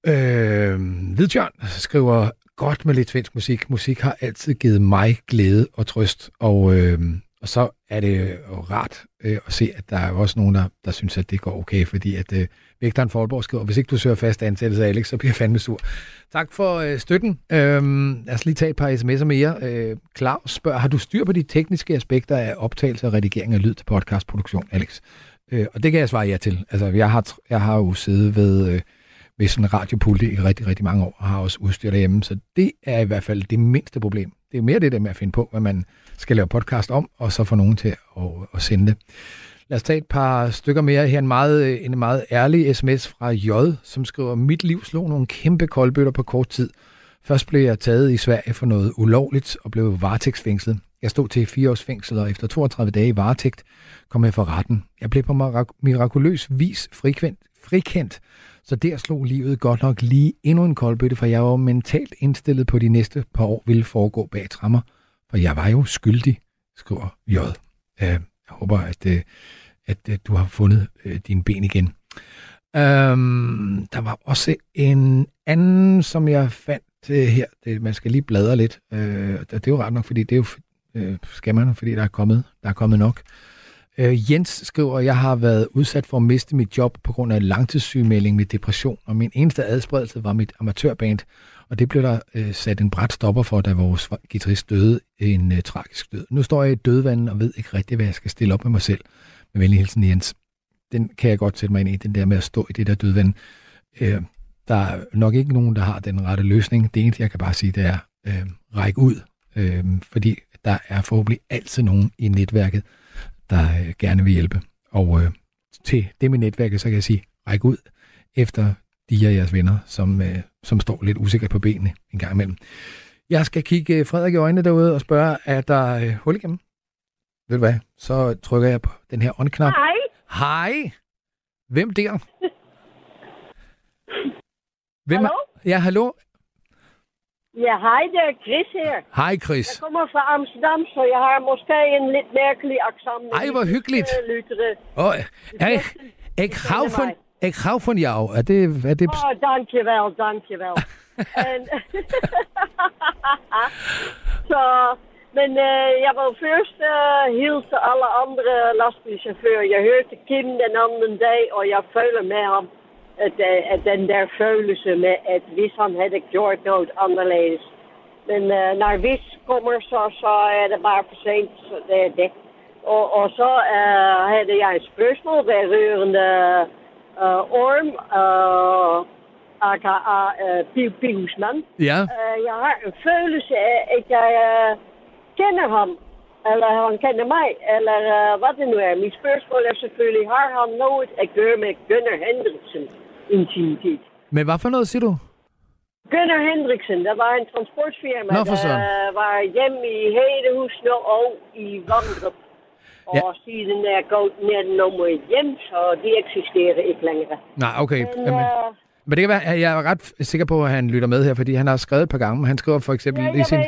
Øh, Hvidtjørn skriver, godt med lidt svensk musik. Musik har altid givet mig glæde og trøst, og, øh, og så er det jo rart øh, at se, at der er også nogen, der, der synes, at det går okay, fordi at øh, Vægteren Folborg skriver, hvis ikke du søger fast ansættelse af Alex, så bliver jeg fandme sur. Tak for øh, støtten. Øhm, lad os lige tage et par sms'er mere. Øh, Claus spørger, har du styr på de tekniske aspekter af optagelse og redigering af lyd til podcastproduktion, Alex? Øh, og det kan jeg svare ja til. Altså, jeg har, jeg har jo siddet ved, øh, ved sådan en radiopulte i rigtig, rigtig mange år, og har også udstyr derhjemme, så det er i hvert fald det mindste problem. Det er mere det der med at finde på, hvad man skal lave podcast om, og så få nogen til at, at sende det. Lad os tage et par stykker mere. Her en meget, en meget ærlig sms fra J, som skriver, mit liv slog nogle kæmpe koldbøtter på kort tid. Først blev jeg taget i Sverige for noget ulovligt og blev varetægtsfængslet. Jeg stod til fire års fængsel, og efter 32 dage i varetægt kom jeg for retten. Jeg blev på mirakuløs vis frikendt, frikendt, så der slog livet godt nok lige endnu en koldbøtte, for jeg var mentalt indstillet på, at de næste par år ville foregå bag trammer, for jeg var jo skyldig, skriver J. Øh, jeg håber, at, øh, at øh, du har fundet dine ben igen. Øhm, der var også en anden, som jeg fandt øh, her. Det, man skal lige bladre lidt. Øh, det er jo ret nok, fordi det er jo øh, skal man, fordi der er kommet, der er kommet nok. Øh, Øh, Jens skriver, jeg har været udsat for at miste mit job på grund af langtidssygemelding med depression, og min eneste adspredelse var mit amatørband, og det blev der øh, sat en bræt stopper for, da vores guitarist døde en øh, tragisk død. Nu står jeg i dødvanden og ved ikke rigtig, hvad jeg skal stille op med mig selv. Med venlig hilsen, Jens. Den kan jeg godt sætte mig ind i, den der med at stå i det der dødvand. Øh, der er nok ikke nogen, der har den rette løsning. Det eneste, jeg kan bare sige, det er øh, række ud, øh, fordi der er forhåbentlig altid nogen i netværket, der øh, gerne vil hjælpe. Og øh, til det med netværket, så kan jeg sige, ræk ud efter de af jeres venner, som, øh, som står lidt usikkert på benene en gang imellem. Jeg skal kigge øh, Frederik i øjnene derude og spørge, er der øh, hul igennem? Ved du hvad? Så trykker jeg på den her on-knap. Hej. Hej! Hvem der? [LAUGHS] Hvem Hallo? Er? Ja, hallo. Ja, hej, det er Chris her. Hej, Chris. Jeg kommer fra Amsterdam, så jeg har måske en lidt mærkelig accent. Ej, hvor hyggeligt. Øh, Lyttere. Oh, jeg, jeg, hou van, jeg hou van jou. Er det, er det, Åh, oh, dankjewel, dankjewel. [LAUGHS] en, [LAUGHS] så, men øh, jeg var først øh, hilse alle andre lastbilchauffører. Jeg hørte Kim den anden dag, og jeg føler med ham, at, øh, at den der følelse med, at hvis han havde gjort noget anderledes. Men øh, når hvis kommer, så, så er det bare for sent, så det er det. Og, og så øh, havde jeg et spørgsmål vedrørende øh, Orm, øh, aka øh, Piv Pivsman. Ja. Øh, jeg har en følelse af, at jeg øh, kender ham, eller han kender mig, eller øh, hvad det nu er. Mit spørgsmål er selvfølgelig, har han noget at gøre med Gunnar Hendriksen intimitet? Men hvad for noget siger du? Gunnar Hendriksen, der var en transportfirma, Nå, der var hjemme i Hedehusene og i Vandrup. Og Ja. siden er gået ned nummer hjem, så de eksisterer ikke længere. Nej, okay. Men, Jamen, øh, men det kan være, jeg er ret sikker på, at han lytter med her, fordi han har skrevet et par gange. Han skriver for eksempel Ja, i sin... ved,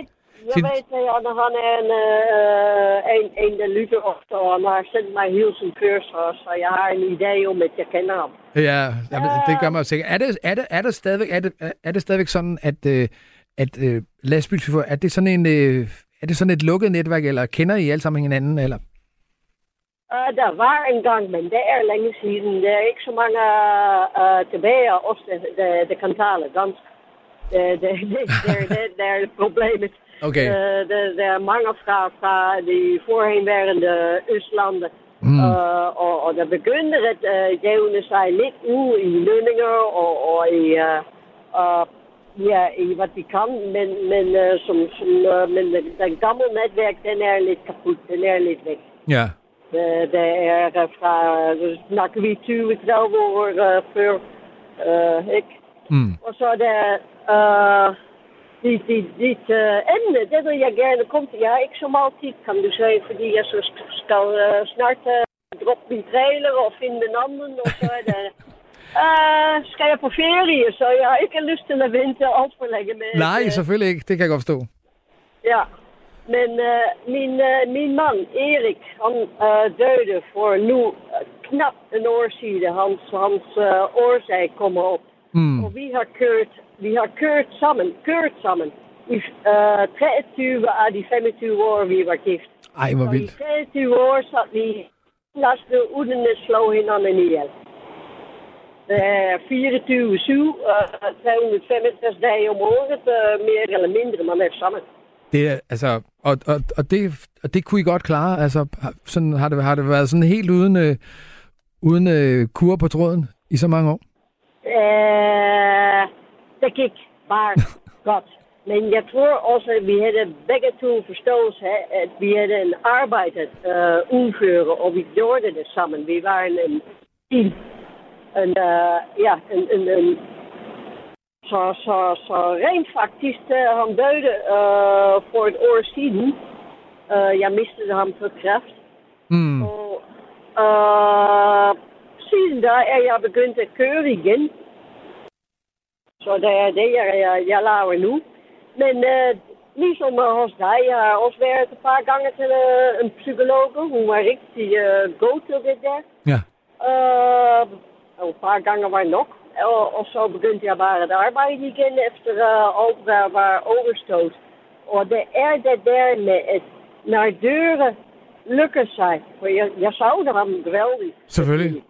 Jeg Sin- weet, eh, han, en, uh, en, en der lytter ofte, og han har sendt mig hele sin kørsel, så jeg har en idé om, at jeg kender ham. Ja, jamen, det gør mig sikkert. Er det, er det, er det stadigvæk, er det, er det stadigvæk sådan, at, øh, at øh, lastbilchauffører, er det sådan en, øh, er det sådan et lukket netværk, eller kender I alle sammen hinanden, eller? Uh, der var en gang, men det er længe siden. Der er ikke så mange uh, tilbage af os, der, der, der kan tale dansk. Det, det, det, det, det, det er problemet. Okay. Uh, der, der er mange fra, fra de voorheenwerende Østlanden. Mm. Uh, og, og der begynder at uh, jævne sig lidt ud i lønninger og, og i, uh, uh, ja, i hvad de kan. Men, men, uh, som, som, uh, men den, den gamle netværk, den er lidt kaput. Den er lidt væk. Ja. Det, det er øh, fra, så snakker vi 20, 30 år uh, før, uh, ikke? Mm. Og så er der uh, dit, dit, dit uh, emne, det vil jeg gerne komme til. Jeg har ikke så meget tid, kan du sige, fordi jeg så sk- skal uh, snart uh, droppe min trailer og finde [LAUGHS] en anden, og så er det... Uh, skal jeg på ferie, så jeg har ikke lyst til at vente alt for længe med. Nej, øh, selvfølgelig ikke. Det kan jeg godt forstå. Ja, men uh, min, uh, min mand Erik, han uh, døde for nu uh, knap en år siden. Hans, hans uh, årsag kom op. Mm. Og vi har kørt, vi har kørt sammen, kørt sammen. I uh, 23 af de 25 år, vi var gift. Ej, hvor Og i vildt. 23 år satte vi lastet uden at slå hinanden ihjel. Det er 24 7, uh, 365 dage om året, uh, mere eller mindre, man er sammen. Det er, altså, og, og, og, det, og det kunne I godt klare? Altså, sådan, har, det, har det været sådan helt uden, øh, uden øh, kur på tråden i så mange år? Uh, det gik bare [LAUGHS] godt. Men jeg tror også, at vi havde begge to forståelse af, at vi havde en arbejdet uh, udfører, og vi gjorde det sammen. Vi var en, en team. En, uh, ja, en, en, en, så, så, så rent faktisk, uh, han døde uh, for et år siden. Uh, jeg mistede ham for kræft. Mm. Og uh, siden da er jeg begyndt at køre igen. Så det er det, jeg, jeg, jeg laver nu. Men uh, ligesom uh, hos dig, jeg har også været et par gange til uh, en psykolog. Hun var rigtig uh, god til det der. Ja. Uh, og een paar gangen var nok. Og, og så begyndte jeg bare at arbejde igen efter uh, alt der var overstoot. Og det er det der med at når deuren lukken sig. For jeg, jeg savner ham geweldig. Selvfølgelig.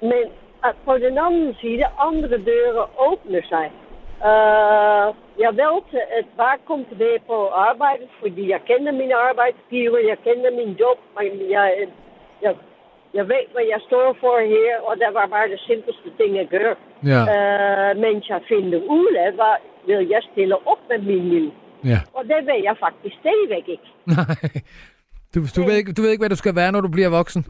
Men at på den anden side, andre deuren åbner sig. Uh, jeg valgte at bare komme tilbage på arbejde, fordi jeg kender min arbejdsgiver, jeg kender min job, men jeg, jeg, jeg ved, hvad jeg står for her, og det var bare de simpelste ting at gøre. Ja. Uh, mens jeg finder ud af, hvad vil jeg stille op med min liv. Ja. Og det ved jeg faktisk stadigvæk ikke. [LAUGHS] Nej. Du, du, ved ikke, du ved ikke, hvad du skal være, når du bliver voksen?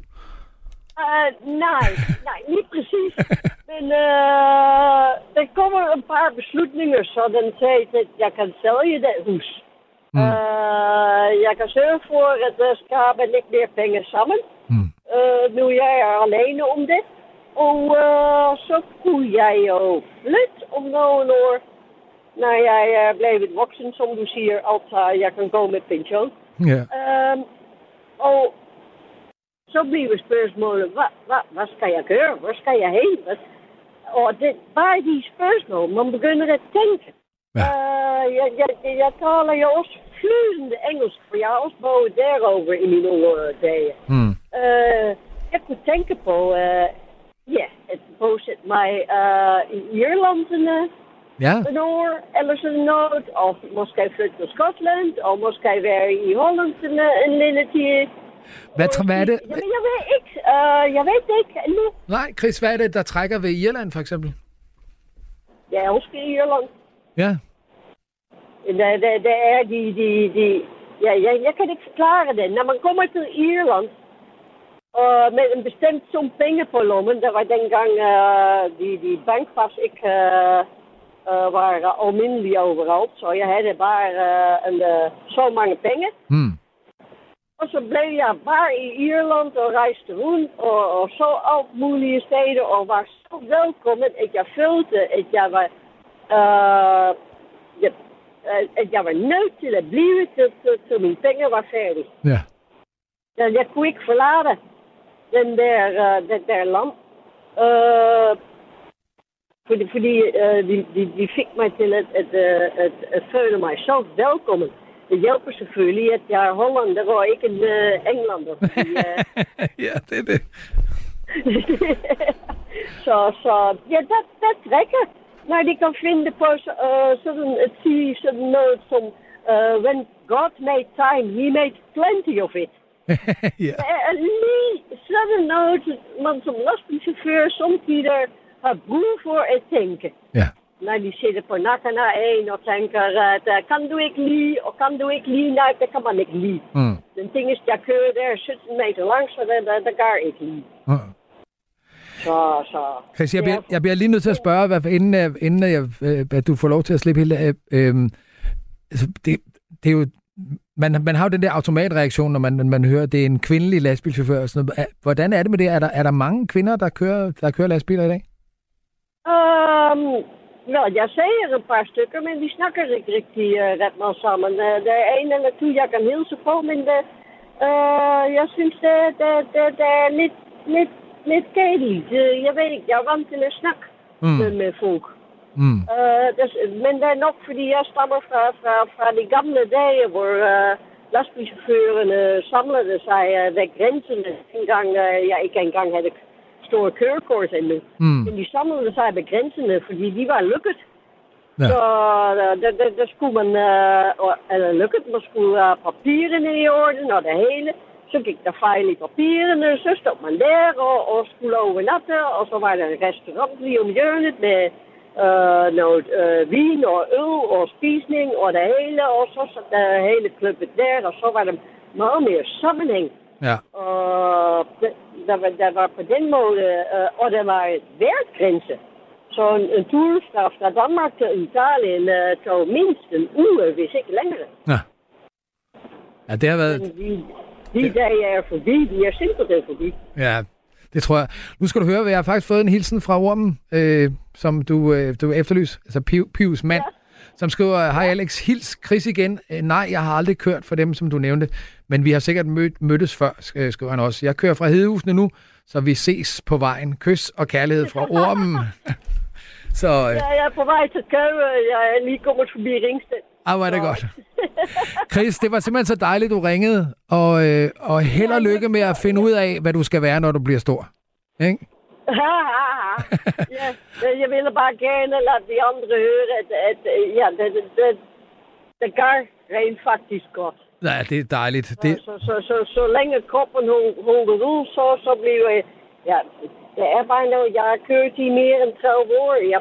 Uh, nej, nej, niet precies. [LAUGHS] Men uh, er komen een paar beslutninger, så den zei dat jeg kan sælge det hus. Mm. Uh, jeg kan sørge for, at we skaben lidt meer penge sammen. Mm. Uh, nu jeg er alene om det. Og uh, så kunne jeg jo flytte om nogle år. Når jeg er blevet voksen, som du siger, altså jeg kan gå med pension. Ja. Um, og så bliver spørgsmålet, hvad, hvad, hvad skal jeg gøre? Hvor skal jeg hen? Hvad? Og det, bare de spørgsmål, man begynder at tænke. Ja. Uh, jeg, jeg, jeg taler jo også flydende engelsk, for jeg har også boet derover i mine unge dage. Mm. Uh, jeg kunne tænke på, uh, ja, at bosætte mig uh, i Irland en, uh, Ja. een år, eller sådan noget, og måske flytte til Skotland, og måske være i Holland en, uh, en lille tid. Hvad, tr- hvad er det? Jamen, jeg ved ikke. Uh, jeg ved det ikke endnu. Nej, Chris, hvad er det, der trækker ved Irland, for eksempel? Jeg elsker Irland. Ja. Det, det, det er de, de, de ja, jeg, jeg kan ikke forklare det. Når man kommer til Irland, og med en bestemt sum penge på lommen, der var dengang uh, de, de bankpas ikke uh, uh, var almindelige overalt, så jeg havde bare uh, en, uh, så mange penge. Mm. Og så blev jeg bare i Irland og rejste rundt og, og så alt mulige steder og var så velkommen, at jeg følte, at jeg var, uh, ja, at, at jeg var nødt til at blive til, til, til mine penge var færdige. Ja. Jeg, jeg kunne ikke forlade den der, uh, den der lamp. Uh, fordi fordi uh, de, de, de fik mig til at, at, uh, at, at føle mig så velkommen. Det hjælper selvfølgelig, at jeg er hollander og ikke en uh, englander. Fordi, uh, [LAUGHS] ja, det er det. så, så ja, der, der drikker, når de kan finde på uh, sådan at sige sådan noget som, uh, when God made time, he made plenty of it. [LAUGHS] ja. Der er lige sådan noget, man som lastbilchauffør samtidig har brug for at tænke. Ja. Når de sidder på nakken af en og tænker, at uh, kan du ikke lige, og kan du ikke lige, nej, det kan man ikke lige. Mm. Den ting is, jeg kører der 17 meter langs, der, der, der gør ikke lige. Mm. Så, så... Chris, jeg bliver, jeg bliver lige nødt til at spørge, hvad, inden, jeg, inden jeg, øh, at du får lov til at slippe hele det. Øh, altså, det, det er jo, man, man har jo den der automatreaktion, når man, man hører, at det er en kvindelig lastbilchauffør. Og sådan noget. Er- Hvordan er det med det? Er der, er der mange kvinder, der kører, der kører lastbiler i dag? Um, wel, jeg siger een paar stukken, men die snakker ikke rigtig uh, ret meget sammen. Uh, der er en eller to, jeg kan hilse på, men det, uh, jeg synes, det, det, det, det er lidt, lidt, lidt kedeligt. Uh, jeg ved ikke, jeg er vant til at snakke Mm. med, med folk. Mm. Uh, det, men det er nok, fordi jeg stammer fra, fra, fra de gamle dage, hvor uh, lastbilchaufførerne samlede sig uh, ved grænserne, engang uh, jeg ikke engang havde store kørekort endnu. Mm. Men de samlede sig ved grænserne, fordi de var lukket. Ja. Så der, der, der, der skulle man, og- eller lukket, man skulle have papirerne i orden og det hele. Så gik der fejl i papirerne, så stod man der og, og skulle overnatte, og så var der en restaurant lige om hjørnet med uh, noget uh, vin og øl og spisning og det hele, og så sad der hele klubbet der, og så var der meget mere sammenhæng. Ja. Og det, der, var, der var på den måde, øh, og der var et værtgrænse. Så en, en tur fra, Danmark til Italien øh, tog mindst en uge, hvis ikke længere. Ja. Ja, det har været... Men de, de dage er forbi, de er simpelthen forbi. Ja, det tror jeg. Nu skal du høre, jeg har faktisk fået en hilsen fra Ormen, øh, som du, øh, du efterlyser, altså Pivs mand, ja. Som skriver, hej Alex, hils Chris igen. Øh, nej, jeg har aldrig kørt for dem, som du nævnte, men vi har sikkert mød, mødtes før, øh, skriver han også. Jeg kører fra Hedehusene nu, så vi ses på vejen. Kys og kærlighed fra Ormen. [LAUGHS] så, øh, Ja, jeg er på vej til Køge. Jeg er lige kommet forbi Ringsted. ah, hvor er det godt. [LAUGHS] Chris, det var simpelthen så dejligt, du ringede, og, øh, og held og lykke med at finde ud af, hvad du skal være, når du bliver stor. Ikke? [LAUGHS] ja, men jeg ville bare gerne lade de andre høre, at, at øh, ja, det, det, det, det gør rent faktisk godt. Ja, det er dejligt. Det, Så, så, så, så længe kroppen hol- holder ud, så, så bliver jeg... Ja, det er bare noget, jeg har kørt i mere end 30 år. Jeg,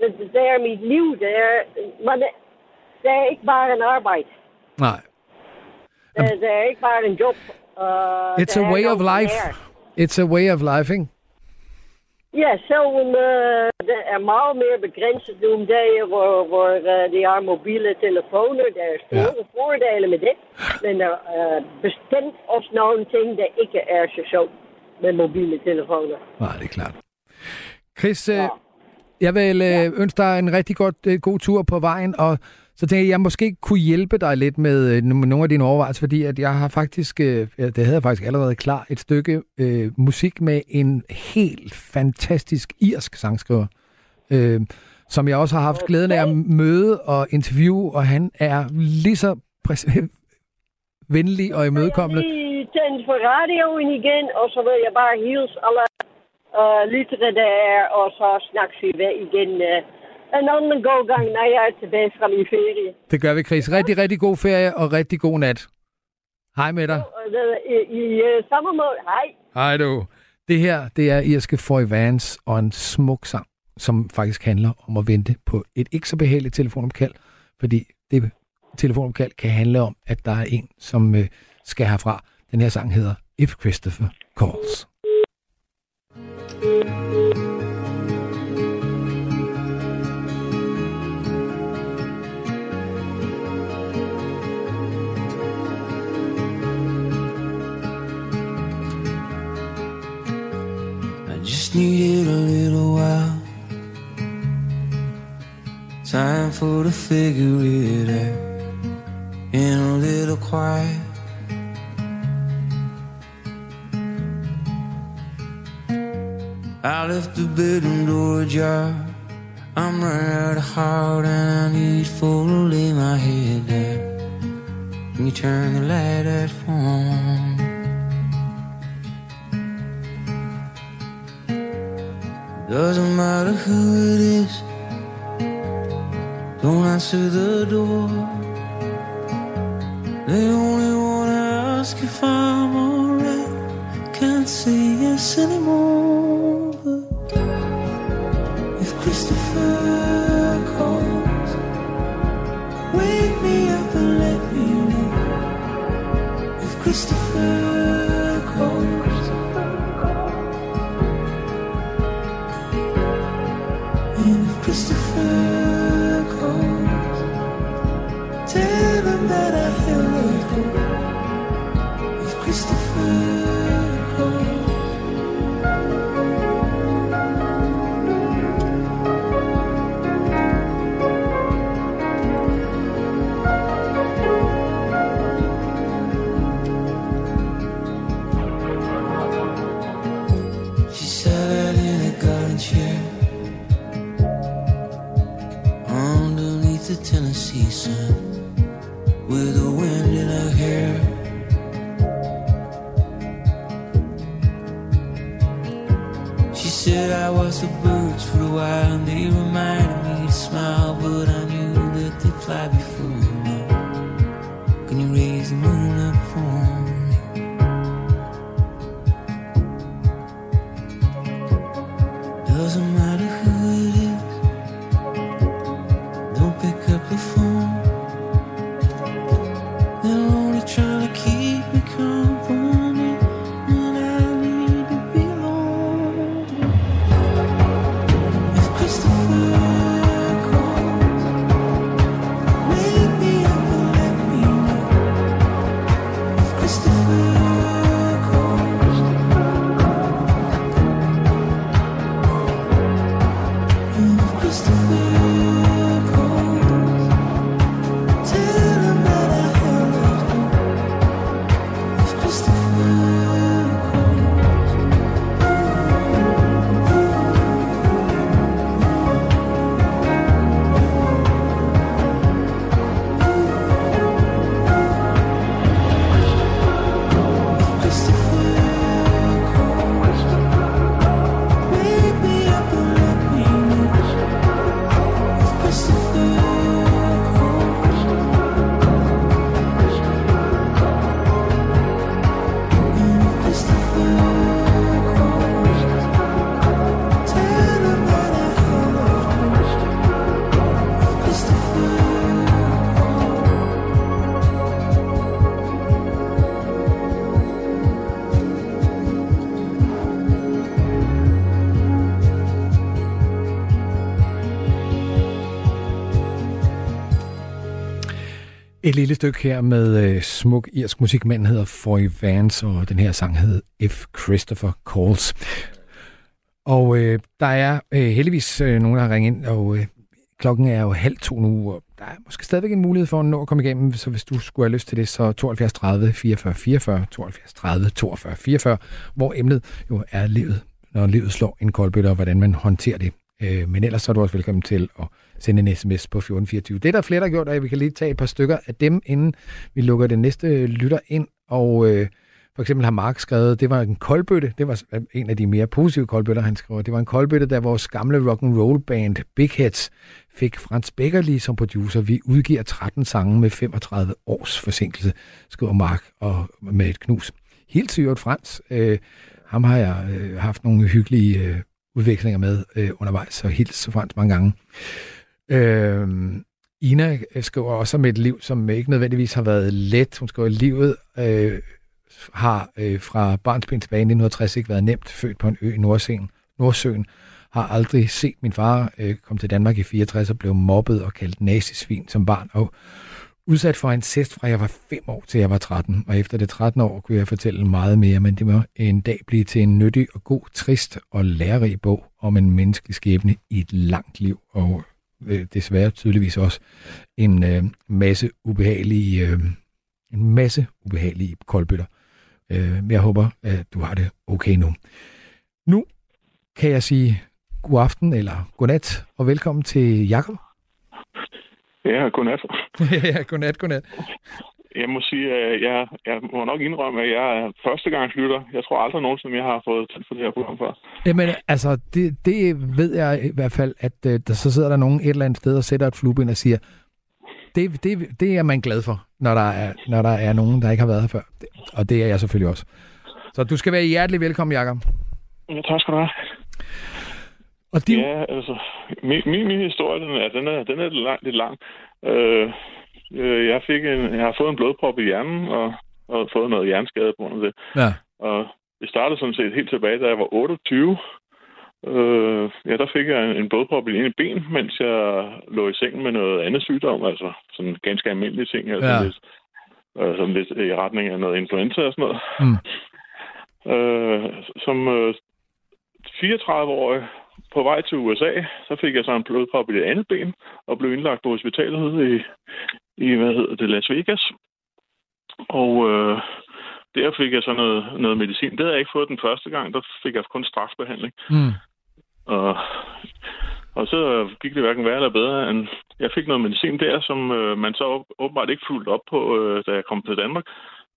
det, det, det er mit liv. Det er, men det, det er ikke bare en arbejde. nej. Det, det er ikke bare en job. Uh, It's a way of life. It's a way of life, ikke? Ja, selvom uh, det er begrænset nu om dagen, hvor, hvor uh, de har mobiele telefoner. Der er store ja. fordele med det. Men er uh, bestemt også nogle ting, der ikke er så sjovt med mobiele telefoner. Nej, det er klart. Chris, ja. jeg vil øh, ønske dig en rigtig godt, øh, god tur på vejen, og så tænker jeg, at jeg måske kunne hjælpe dig lidt med, øh, med nogle af dine overvejelser, fordi at jeg har faktisk, øh, det havde jeg faktisk allerede klar, et stykke øh, musik med en helt fantastisk irsk sangskriver, øh, som jeg også har haft glæden af at møde og interviewe, og han er lige så [LAUGHS] venlig og imødekommende. Tændt for radioen igen, og så vil jeg bare hilse alle uh, lyttere der, og så snakkes vi igen uh, en anden god gang, når jeg er tilbage fra min ferie. Det gør vi, Chris. Rigtig, rigtig god ferie og rigtig god nat. Hej med dig. I, i uh, samme måde, hej. Hej du. Det her, det er irske Foy Vans og en smuk sang, som faktisk handler om at vente på et ikke så behageligt telefonopkald, fordi det telefonopkald kan handle om, at der er en, som øh, skal herfra. Den her sang hedder If Christopher Calls. I needed a little while. Time for to figure it out in a little quiet. I left the bedroom door ajar. I'm running out of heart and I need for to lay my head down. Can you turn the light at home? Doesn't matter who it is. Don't answer the door. They only wanna ask if I'm alright. Can't say yes anymore. Et lille stykke her med øh, smuk irsk musik. Manden hedder Foy Vance, og den her sang hed If Christopher Calls. Og øh, der er øh, heldigvis øh, nogen, der har ringet ind, og øh, klokken er jo halv to nu, og der er måske stadigvæk en mulighed for at nå at komme igennem, så hvis du skulle have lyst til det, så 72 30 44 44, 72 30 42 44, hvor emnet jo er livet, når livet slår en koldbøtte, og hvordan man håndterer det. Øh, men ellers så er du også velkommen til at sende en sms på 1424. Det er der flere, der har gjort, og vi kan lige tage et par stykker af dem, inden vi lukker den næste øh, lytter ind. Og øh, for eksempel har Mark skrevet, det var en koldbøtte, det var en af de mere positive koldbøtter, han skrev. Det var en koldbøtte, da vores gamle rock and roll band Big Heads fik Frans Beckerli som producer. Vi udgiver 13 sange med 35 års forsinkelse, skriver Mark og med et knus. Helt syret Frans, øh, ham har jeg øh, haft nogle hyggelige øh, udvekslinger med øh, undervejs, så hils Frans mange gange. Øh, Ina skriver også om et liv, som ikke nødvendigvis har været let. Hun skriver, at livet øh, har øh, fra barnsben tilbage i 1960 ikke været nemt. Født på en ø i Nordsøen. Nordsøen har aldrig set min far øh, komme til Danmark i 64 og blev mobbet og kaldt nazisvin som barn. Og udsat for incest fra jeg var 5 år til jeg var 13. Og efter det 13 år kunne jeg fortælle meget mere, men det må en dag blive til en nyttig og god, trist og lærerig bog om en menneskelig skæbne i et langt liv. Og øh, desværre tydeligvis også en øh, masse ubehagelige, øh, en masse ubehagelige koldbøtter. Øh, men jeg håber, at du har det okay nu. Nu kan jeg sige god aften eller godnat, og velkommen til Jakob. Ja, godnat. [LAUGHS] ja, godnat, godnat. Jeg må sige, at jeg, jeg må nok indrømme, at jeg er første gang lytter. Jeg tror aldrig nogensinde, jeg har fået tændt for det her program før. Jamen, altså, det, det ved jeg i hvert fald, at øh, der, så sidder der nogen et eller andet sted og sætter et flueben og siger, det, det, det er man glad for, når der, er, når der er nogen, der ikke har været her før. Og det er jeg selvfølgelig også. Så du skal være hjertelig velkommen, Jakob. Ja, tak skal du have. Og de... Ja, altså, min, min, min historie, den er, den er, den er lidt lang. Lidt lang. Øh, øh, jeg, fik en, jeg har fået en blodprop i hjernen, og, og fået noget hjerneskade på grund af det. Ja. Og det startede sådan set helt tilbage, da jeg var 28. Øh, ja, der fik jeg en, en blodprop i ene ben, mens jeg lå i sengen med noget andet sygdom, altså sådan ganske almindelige ting, altså Ja. lidt, øh, sådan lidt i retning af noget influenza og sådan noget. Mm. Øh, som øh, 34-årig på vej til USA, så fik jeg så en blodprop i det andet ben, og blev indlagt på hospitalet i, i hvad hedder det, Las Vegas. Og øh, der fik jeg så noget, noget medicin. Det havde jeg ikke fået den første gang, der fik jeg kun straksbehandling. Mm. Og, og så gik det hverken værre eller bedre, end jeg fik noget medicin der, som øh, man så åb- åbenbart ikke fulgte op på, øh, da jeg kom til Danmark.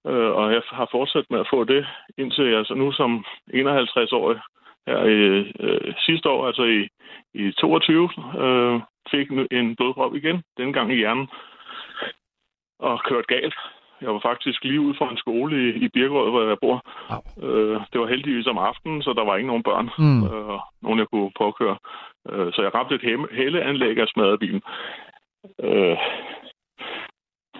Øh, og jeg har fortsat med at få det, indtil jeg så nu som 51-årig her i øh, sidste år, altså i, i 22, øh, fik en- blodprop igen, denne gang i hjernen, og kørt galt. Jeg var faktisk lige ude for en skole i, i Birkerød, hvor jeg bor. Øh, det var heldigvis om aftenen, så der var ikke nogen børn, Mm. øh, nogen jeg kunne påkøre. Øh, så jeg ramte et hældeanlæg og smadrede bilen. Øh,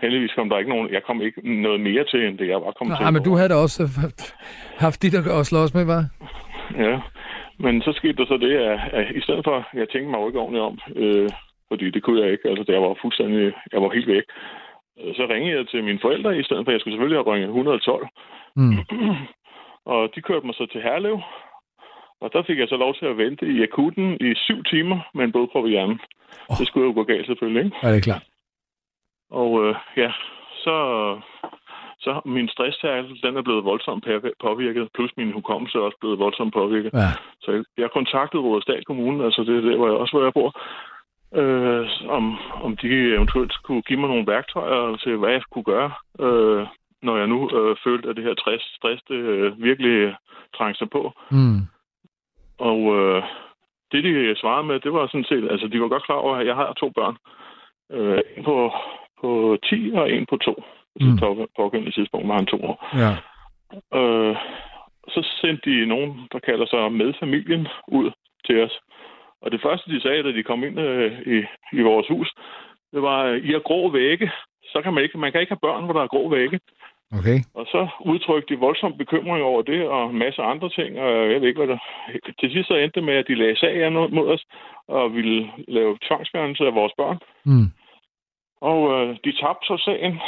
heldigvis kom der ikke nogen... Jeg kom ikke noget mere til, end det jeg var kommet til. Nej, men du havde da også haft dit at slås med, var? Ja, men så skete der så det, at, at i stedet for, jeg tænkte mig jo ikke ordentligt om, øh, fordi det kunne jeg ikke, altså jeg var fuldstændig, jeg var helt væk. Øh, Så ringede jeg til mine forældre i stedet for, jeg skulle selvfølgelig have ringet 112. Mm. [CLEARS THROAT] og de kørte mig så til Herlev, og der fik jeg så lov til at vente i akuten i syv timer med en blodprop i hjernen. Oh. Det skulle jo gå galt selvfølgelig, ikke? Ja, det er klart. Og øh, ja, så, så min stresstærkel, den er blevet voldsomt påvir- påvirket, plus min hukommelse er også blevet voldsomt påvirket. Ja. Så jeg, jeg kontaktede Rådesdal Kommune, altså det er der, hvor jeg også hvor jeg bor, øh, om, om de eventuelt kunne give mig nogle værktøjer til, hvad jeg kunne gøre, øh, når jeg nu øh, følte, at det her stress, stress det, øh, virkelig trængte sig på. Mm. Og øh, det, de svarede med, det var sådan set, altså de var godt klar over, at jeg har to børn. Øh, en på, på 10 og en på 2. Mm. På pågældende tidspunkt var han to år. Ja. Øh, så sendte de nogen, der kalder sig med familien, ud til os. Og det første, de sagde, da de kom ind øh, i, i vores hus, det var, I har grå vægge. Så kan man ikke, man kan ikke have børn, hvor der er grå vægge. Okay. Og så udtrykte de voldsom bekymring over det, og en masse andre ting, og jeg ved ikke, hvad der... Til sidst så endte det med, at de lagde sag an mod os, og ville lave tvangsfjernelse af vores børn. Mm. Og øh, de tabte så sagen,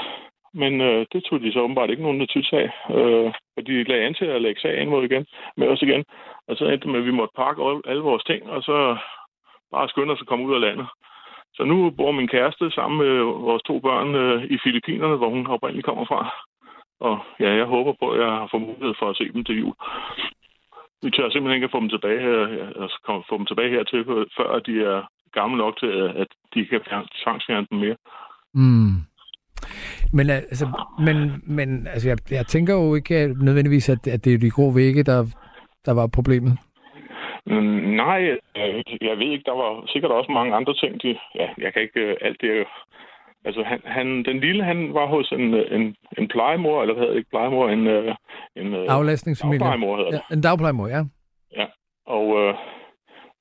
men øh, det tog de så åbenbart ikke nogen notits af. Øh, og de lagde an til at lægge sagen mod igen, med os igen. Og så endte det med, at vi måtte pakke alle- vores ting, og så bare skynde os at komme ud af landet. Så nu bor min kæreste sammen med vores to børn øh, i Filippinerne, hvor hun oprindeligt kommer fra. Og ja, jeg håber på, at jeg har fået mulighed for at se dem til jul. Vi tør simpelthen ikke at få dem tilbage her, altså få dem tilbage hertil, før de er gamle nok til, at de kan tvangsfjerne dem mere. Mm. Men, altså, men, men altså, jeg, jeg tænker jo ikke nødvendigvis, at, at det er de grå vægge, der, der var problemet. Mm, Nej, øh, jeg ved ikke, der var sikkert også mange andre ting. De, ja, jeg kan ikke øh, alt det. jo- Altså, han, han, den lille, han var hos en, øh, en, en plejemor, eller hvad hedder det ikke plejemor, en, øh, en øh, Aflastningsfamilie. dagplejemor hedder det. Ja, en dagplejemor, ja. Ja, og øh,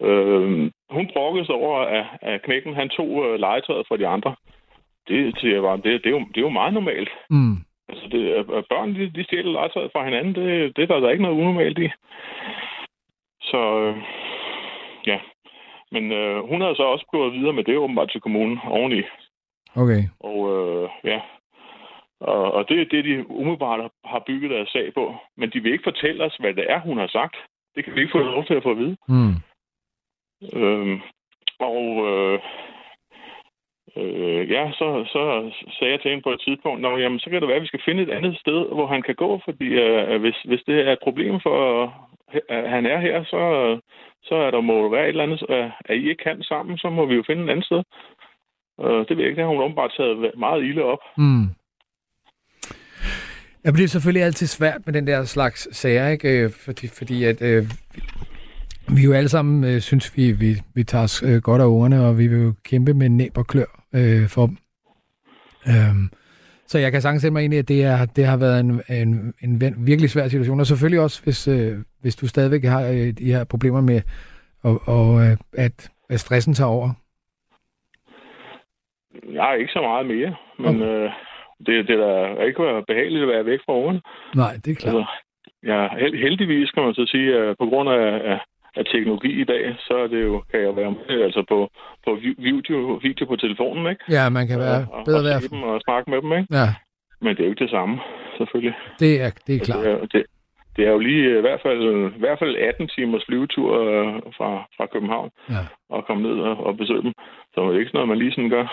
øh, hun brokkede sig over, at, at knækken han tog øh, legetøjet fra de andre. Det siger jeg bare, det, det, er jo, det er jo meget normalt. Mm. Altså, det, at børn, de, de stjæler legetøjet fra hinanden, det, det er der, der er ikke noget unormalt i. Så, øh, ja. Men øh, hun havde så også gået videre med det åbenbart til kommunen oveni. Okay. Og øh, ja, og, og det er det, de umiddelbart har- har bygget deres sag på. Men de vil ikke fortælle os, hvad det er, hun har sagt. Det kan vi ikke få lov til at få at vide. Mm. Øhm, og øh, øh, ja, så, så sagde jeg til hende på et tidspunkt, Nå, jamen, så kan det være, at vi skal finde et andet sted, hvor han kan gå, fordi øh, hvis, hvis det er et problem for, at han er her, så, så er der må være et eller andet, øh, at I ikke kan sammen, så må vi jo finde et andet sted. Øh, det ved jeg ikke, det har hun åbenbart taget meget ilde op. Mm. Ja, det er selvfølgelig altid svært med den der slags sager, ikke? Øh, fordi, fordi at, øh, vi jo alle sammen øh, synes, vi, vi, vi tager os øh, godt af ungerne, og vi vil jo kæmpe med næb og klør øh, for dem. Øhm, så jeg kan sagtens sætte mig ind i, at det, er, det har været en, en, en virkelig svær situation. Og selvfølgelig også, hvis, øh, hvis du stadigvæk har øh, de her problemer med, og, og øh, at, at stressen tager over. Jeg er ikke så meget mere, men øh, det, det er da ikke behageligt at være væk fra ungerne. Nej, det er klart. Altså, ja, held, heldigvis kan man så sige, at på grund af, af, af teknologi i dag, så er det jo, kan jeg være med altså på, på vi- video, video på telefonen, ikke? Ja, man kan være og, bedre og, se dem og snakke med dem, ikke? Ja, Men det er jo ikke det samme, selvfølgelig. det er, det er klart. Det er, det, det er jo lige øh, i hvert fald, i hvert fald 18 timers flyvetur øh, fra, fra København Ja. og komme ned og, og besøge dem. Så det er ikke sådan noget, man lige sådan gør.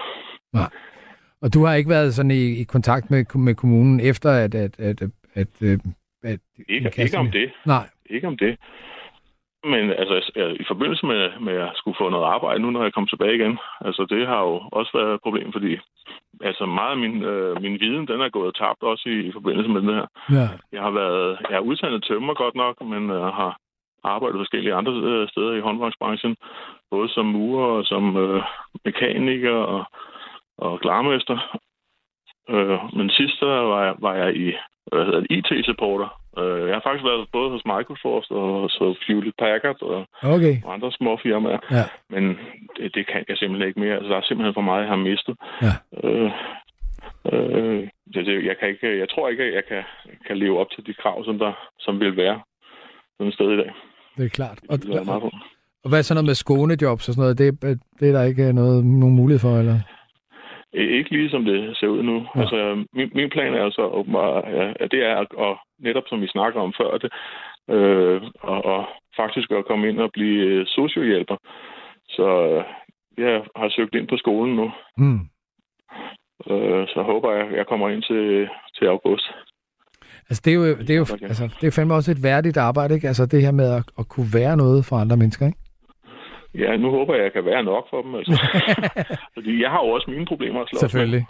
Og du har ikke været sådan i, i kontakt med, med kommunen efter, at, at, at, at, at, øh, at Ikke, ikke om det. Nej. Ikke om det. Men altså, i forbindelse med, med at skulle få noget arbejde nu, når jeg kom tilbage igen, altså det har jo også været et problem, fordi altså meget af min, øh, min viden, den er gået tabt også i, i forbindelse med det her. Ja. Jeg har været, jeg er uddannet tømmer godt nok, men øh, har arbejdet forskellige andre øh, steder i håndværksbranchen, både som murer og som øh, mekaniker og, og klarmester. Øh, men sidst der var, jeg, var jeg i hvad hedder det, IT-supporter. Øh, jeg har faktisk været både hos Microsoft og hos Hewlett Packard og, Okay. og andre små firmaer. Ja. Men det, det kan jeg simpelthen ikke mere. Altså, der er simpelthen for meget, jeg har mistet. Ja. Øh, øh, det, det, jeg, kan ikke, jeg tror ikke, at jeg kan, kan leve op til de krav, som der som vil være sådan et sted i dag. Det er klart. Og, Det meget på. og hvad er så noget med skånejobs og sådan noget? Det, det er der ikke noget, nogen mulighed for, eller? Ikke lige som det ser ud nu. Ja. Altså, min, min plan er så åbenbart, ja, at det er at, og netop som vi snakker om før, det, øh, og, og faktisk at komme ind og blive øh, sociohjælper. Så øh, jeg har søgt ind på skolen nu, Hmm. øh, så håber jeg, jeg kommer ind til, til august. Altså, det er jo, det er jo altså, det er fandme også et værdigt arbejde, ikke? Altså, det her med at, at kunne være noget for andre mennesker, ikke? Ja, nu håber jeg, jeg kan være nok for dem. Altså. [LAUGHS] Fordi jeg har jo også mine problemer at slås med. Selvfølgelig.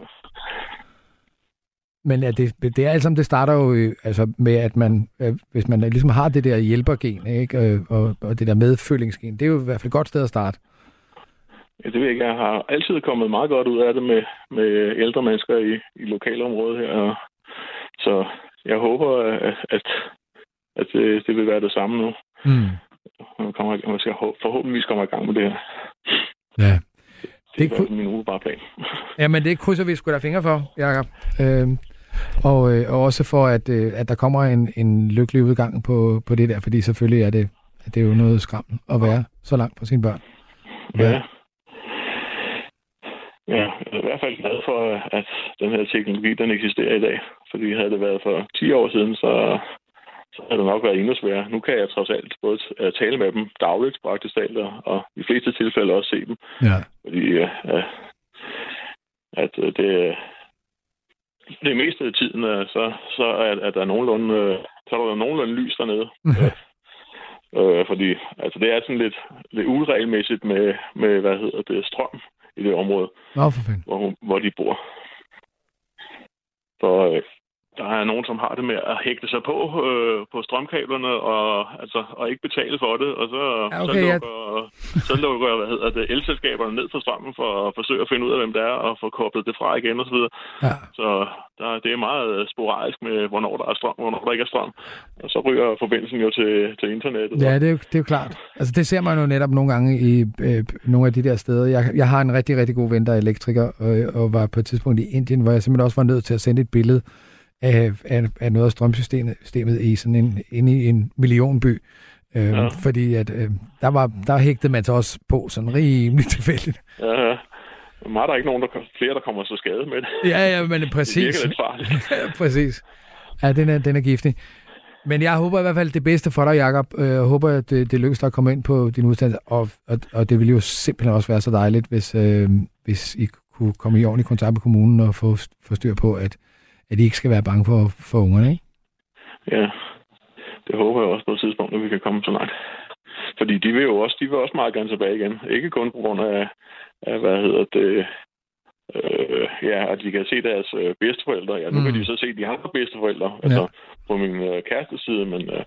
Men at det, det er alt sammen, det starter jo altså med, at man, øh, hvis man ligesom har det der hjælpergen, ikke? Øh, og, og det der medfølingsgen, det er jo i hvert fald et godt sted at starte. Ja, det ved jeg ikke. Jeg har altid kommet meget godt ud af det med, med ældre mennesker i, i lokalområdet her. Så jeg håber, at, at, at det, det vil være det samme nu. Mm. Man, kommer, man skal ho- forhåbentligvis komme i gang med det her. Ja. Det er min umiddelbare plan. Jamen, det krydser vi sgu da fingre for, Jacob. Øh, og, øh, og også for, at, øh, at der kommer en, en lykkelig udgang på, på det der, fordi selvfølgelig er det, det er jo noget skram at være så langt fra sine børn. Ja. Ja, jeg er i hvert fald glad for, at den her teknologi, den eksisterer i dag. Fordi havde det været for 10 år siden, så, så havde det nok været endnu sværere. Nu kan jeg trods alt både t- tale med dem dagligt, praktisk talt, og, i fleste tilfælde også se dem. Ja. Fordi øh, øh, at øh, det, det meste af tiden, øh, så, så er, er der nogenlunde, øh, så er der nogenlunde lys dernede. Øh, fordi altså, det er sådan lidt, lidt uregelmæssigt med, med, hvad hedder det, strøm i det område, Nå, for fanden. hvor, hvor de bor. Så øh, der er nogen, som har det med at hægte sig på øh, på strømkablerne og, altså, og ikke betale for det, og så, Ja, så, okay, ja. lukker, så lukker hvad hedder det, elselskaberne ned for strømmen for at forsøge at finde ud af, hvem det er, og få koblet det fra igen osv. Ja. Så der, det er meget sporadisk med, hvornår der er strøm, hvornår der ikke er strøm. Og så ryger forbindelsen jo til, til internettet. Ja, det er, jo, det er jo klart. Altså, det ser man jo netop nogle gange i øh, nogle af de der steder. Jeg, jeg har en rigtig, rigtig god ven, der er elektriker, og, og var på et tidspunkt i Indien, hvor jeg simpelthen også var nødt til at sende et billede af, af, af noget af strømsystemet systemet i sådan en, inde i en millionby. Øh, ja. Fordi at, øh, der, var, der hægtede man sig også på sådan rimelig [LAUGHS] tilfældigt. Ja, ja. Men er der ikke nogen, der, flere, der kommer så skade med det? [LAUGHS] Ja, ja, men præcis. Det virker lidt farligt. [LAUGHS] Præcis. Ja, den er, den er giftig. Men jeg håber i hvert fald det bedste for dig, Jacob. Øh, Jeg håber, at det, det lykkes dig at komme ind på din uddannelse, og, og, og det ville jo simpelthen også være så dejligt, hvis, øh, hvis I kunne komme i ordentlig kontakt med kommunen og få, få styr på, at, at de ikke skal være bange for, for ungerne, ikke? Ja, det håber jeg også på et tidspunkt, at vi kan komme så langt. Fordi de vil jo også, de vil også meget gerne tilbage igen. Ikke kun på grund af, af hvad hedder det, øh, ja, at de kan se deres øh, bedsteforældre. Ja, nu mm. kan de så se de andre bedsteforældre, ja. altså på min øh, kæreste side, men øh,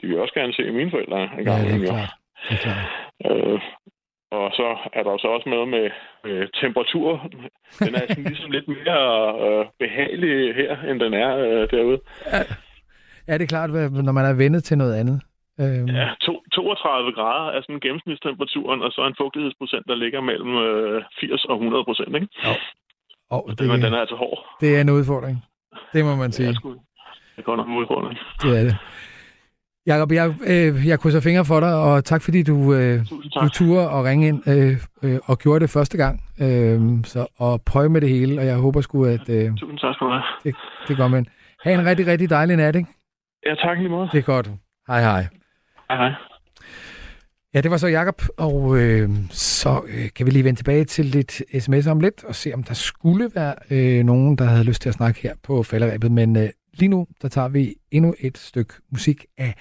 de vil også gerne se mine forældre en gang. Ja, det er klart. Det er klart. Øh, og så er der så også noget med øh, temperatur. Den er sådan ligesom lidt mere øh, behagelig her, end den er øh, derude. Ja, det er klart, når man er vendet til noget andet. Øhm, Ja, to, 32 grader er sådan gennemsnitstemperaturen, og så en fugtighedsprocent, der ligger mellem øh, 80 og 100 procent, ikke? og Det, det, men den er altså hård. det er en udfordring. Det må man sige. Det er, sgu, det er godt nok en udfordring. Det er det. Jakob, jeg, øh, jeg krydser fingre for dig, og tak fordi du, øh, du turde og ringe ind øh, øh, og gjorde det første gang. Øh, så, og prøve med det hele, og jeg håber sgu, at øh, Tusind tak skal du have. det, det går med. Ha' en rigtig, rigtig dejlig nat, ikke? Ja, tak lige måde. Det er godt. Hej, hej. Hej, hej. Ja, det var så Jakob, og øh, så øh, kan vi lige vende tilbage til lidt sms om lidt, og se om der skulle være øh, nogen, der havde lyst til at snakke her på falderæbet. Men øh, lige nu, der tager vi endnu et stykke musik af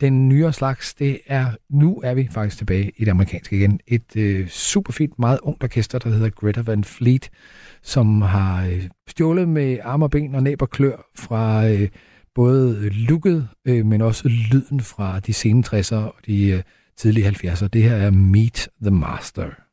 den nyere slags. Det er, nu er vi faktisk tilbage i det amerikanske igen. Et øh, super fint, meget ungt orkester, der hedder Greta Van Fleet, som har øh, stjålet med arme og ben og næb og klør fra øh, både looket, øh, men også lyden fra de sene 60'er og de øh, tidlige 70'er. Det her er Meet the Master.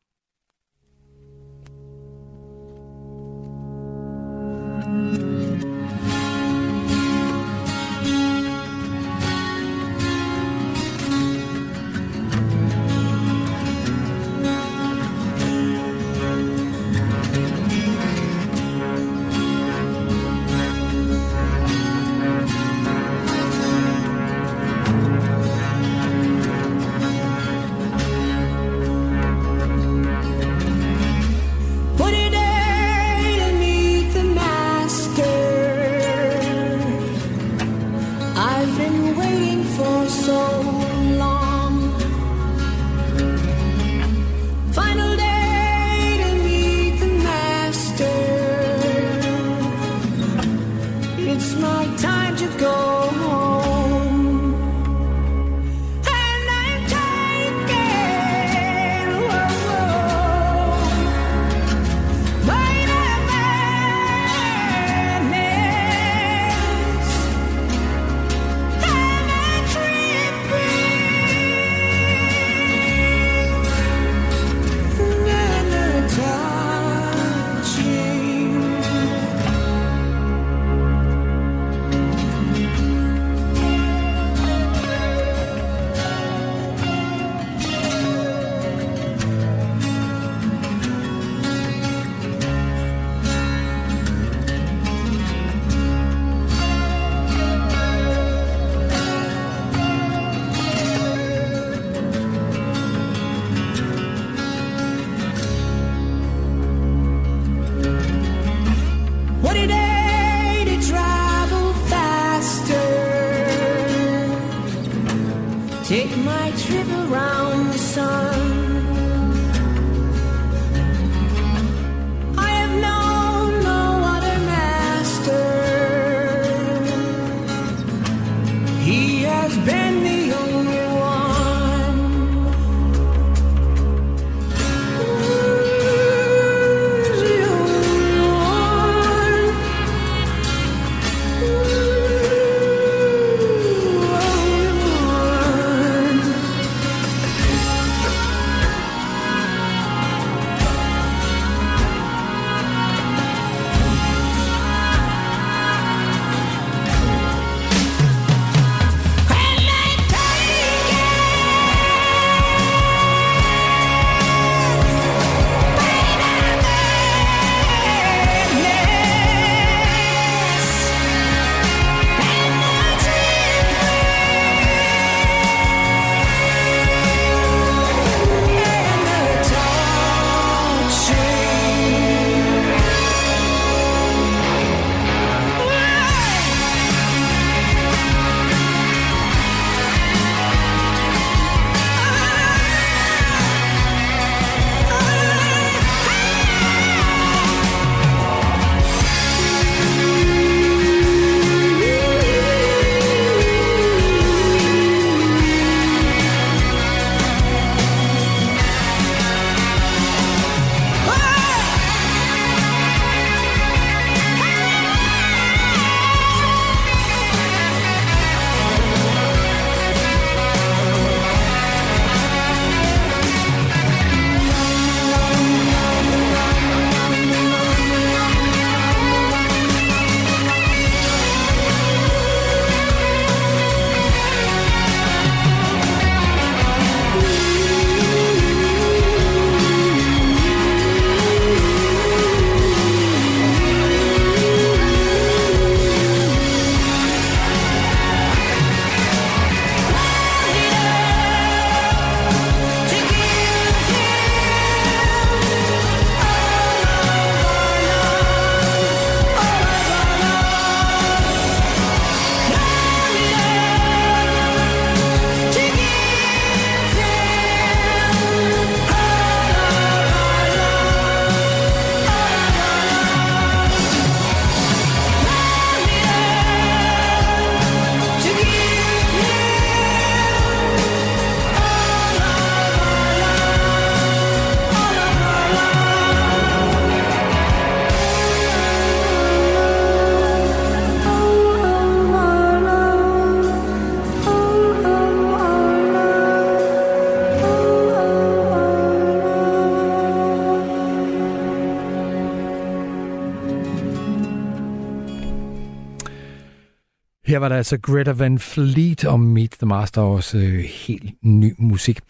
Her var der altså Greta Van Fleet og Meet the Master, også øh, helt ny musik.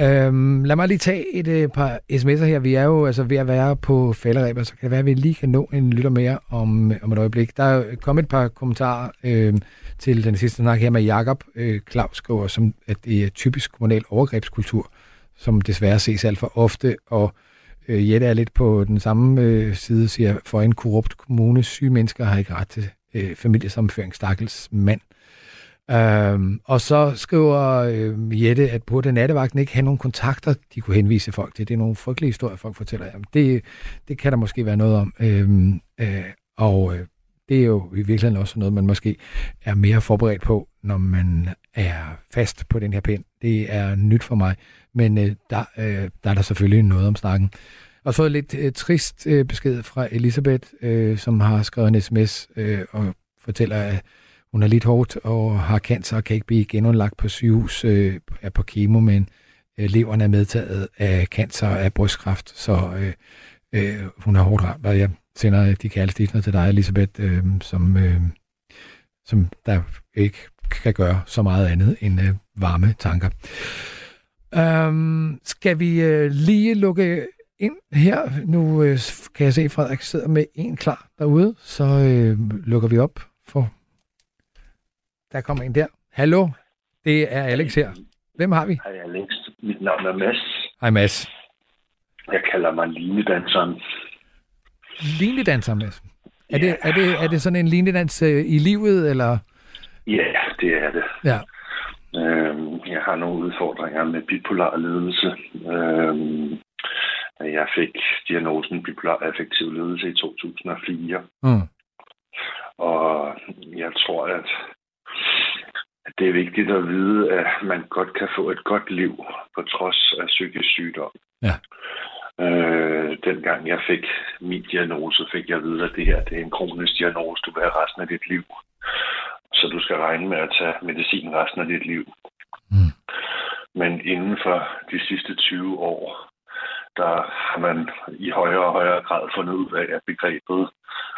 Øhm, lad mig lige tage et øh, par sms'er her. Vi er jo altså ved at være på falderæber, så kan det være, at vi lige kan nå en lytter mere om, øh, om et øjeblik. Der er kommet et par kommentarer øh, til den sidste snak her med Jakob øh, Claus skriver, som, at det er typisk kommunal overgrebskultur, som desværre ses alt for ofte, og øh, Jette er lidt på den samme øh, side, siger, for en korrupt kommune, syge mennesker har ikke ret til øh, familiesammenføring, stakkels mand. Øhm, og så skriver øh, Jette, at burde nattevagten ikke have nogle kontakter, de kunne henvise folk til. Det er nogle frygtelige historier, folk fortæller. Jamen, det, det kan der måske være noget om. Øhm, øh, og øh, det er jo i virkeligheden også noget, man måske er mere forberedt på, når man er fast på den her pind. Det er nyt for mig, men øh, der, øh, der er der selvfølgelig noget om snakken. Og så fået lidt øh, trist øh, besked fra Elisabeth, øh, som har skrevet en sms øh, og fortæller, at hun er lidt hårdt og har cancer og kan ikke blive genundlagt på sygehus, øh, er på kemo, men øh, leveren er medtaget af cancer af brystkræft, så øh, øh, hun er hårdt ramt. Og jeg sender øh, de kærlighedsdisner til dig, Elisabeth, øh, som, øh, som der ikke kan gøre så meget andet end øh, varme tanker. Um, skal vi øh, lige lukke ind her. Nu øh, kan jeg se, at Frederik sidder med en klar derude, så øh, lukker vi op for... Der kommer en der. Hallo, det er Alex her. Hvem har vi? Hej Alex, mit navn er Mads. Hej Mads. Jeg kalder mig linedanseren. Linedanser, Mads? Er, det, er, det, er det sådan en linedans øh, i livet, eller? Ja, det er det. Ja. Øhm, jeg har nogle udfordringer med bipolar ledelse. Øhm, jeg fik diagnosen bipolar affektiv ledelse i 2004. Mm. Og jeg tror, at det er vigtigt at vide, at man godt kan få et godt liv på trods af psykisk sygdom. Ja. Øh, dengang jeg fik min diagnose, fik jeg at vide, at det her det er en kronisk diagnose, du vil have resten af dit liv. Så du skal regne med at tage medicin resten af dit liv. Mm. Men inden for de sidste 20 år, der har man i højere og højere grad fundet ud af, at begrebet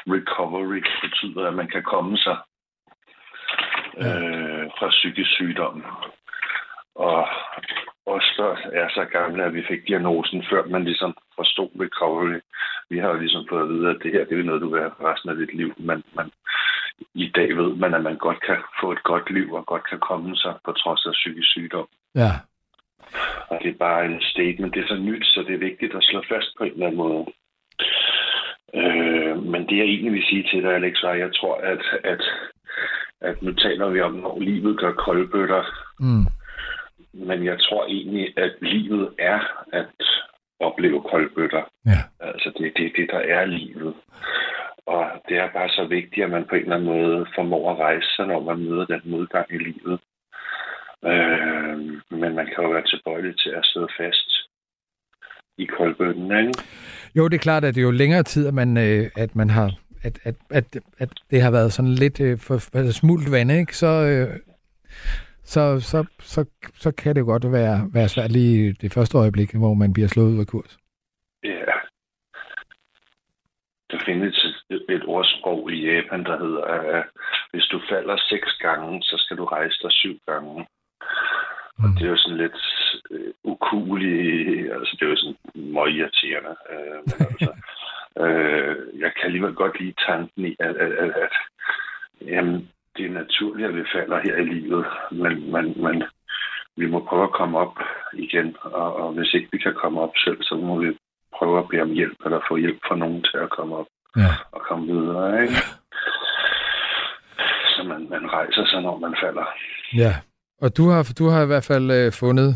recovery betyder, at man kan komme sig øh, fra psykisk sygdom. Og os, der er så gamle, at vi fik diagnosen, før man ligesom forstod recovery. Vi har jo ligesom fået at vide, at det her det er noget, du vil have resten af dit liv. Men man, i dag ved man, at man godt kan få et godt liv og godt kan komme sig på trods af psykisk sygdom. Ja. Og det er bare en statement. Det er så nyt, så det er vigtigt at slå fast på en eller anden måde. Øh, men det jeg egentlig vil sige til dig, Alex, var, at jeg tror, at, at, at nu taler vi om, når livet gør koldbøtter. Mm. Men jeg tror egentlig, at livet er at opleve koldbøtter. Ja. Altså, det er det, det, der er livet. Og det er bare så vigtigt, at man på en eller anden måde formår at rejse sig, når man møder den modgang i livet. Øh, men man kan jo være tilbøjelig til at sidde fast i koldbøtten, ikke? Jo, det er klart, at det er jo længere tid, at man, øh, at man har at, at, at, at det har været sådan lidt øh, for, for smult vand, ikke? Så, øh, så, så, så, så kan det jo godt være, være svært lige det første øjeblik, hvor man bliver slået ud af kurs. Ja. Der findes et, et ordsprog i Japan, der hedder, at hvis du falder seks gange, så skal du rejse dig syv gange. Og det er jo sådan lidt øh, ukuligt, altså det er jo sådan meget irriterende. Øh, men altså, [LAUGHS] øh, jeg kan alligevel godt lide tanken i, at, at, at, at jamen, det er naturligt, at vi falder her i livet, men, men, men vi må prøve at komme op igen, og, og hvis ikke vi kan komme op selv, så må vi prøve at bede om hjælp, eller få hjælp fra nogen til at komme op Ja. og komme videre, ikke? Så man, man rejser sig, når man falder. Ja, og du har, du har i hvert fald øh, fundet,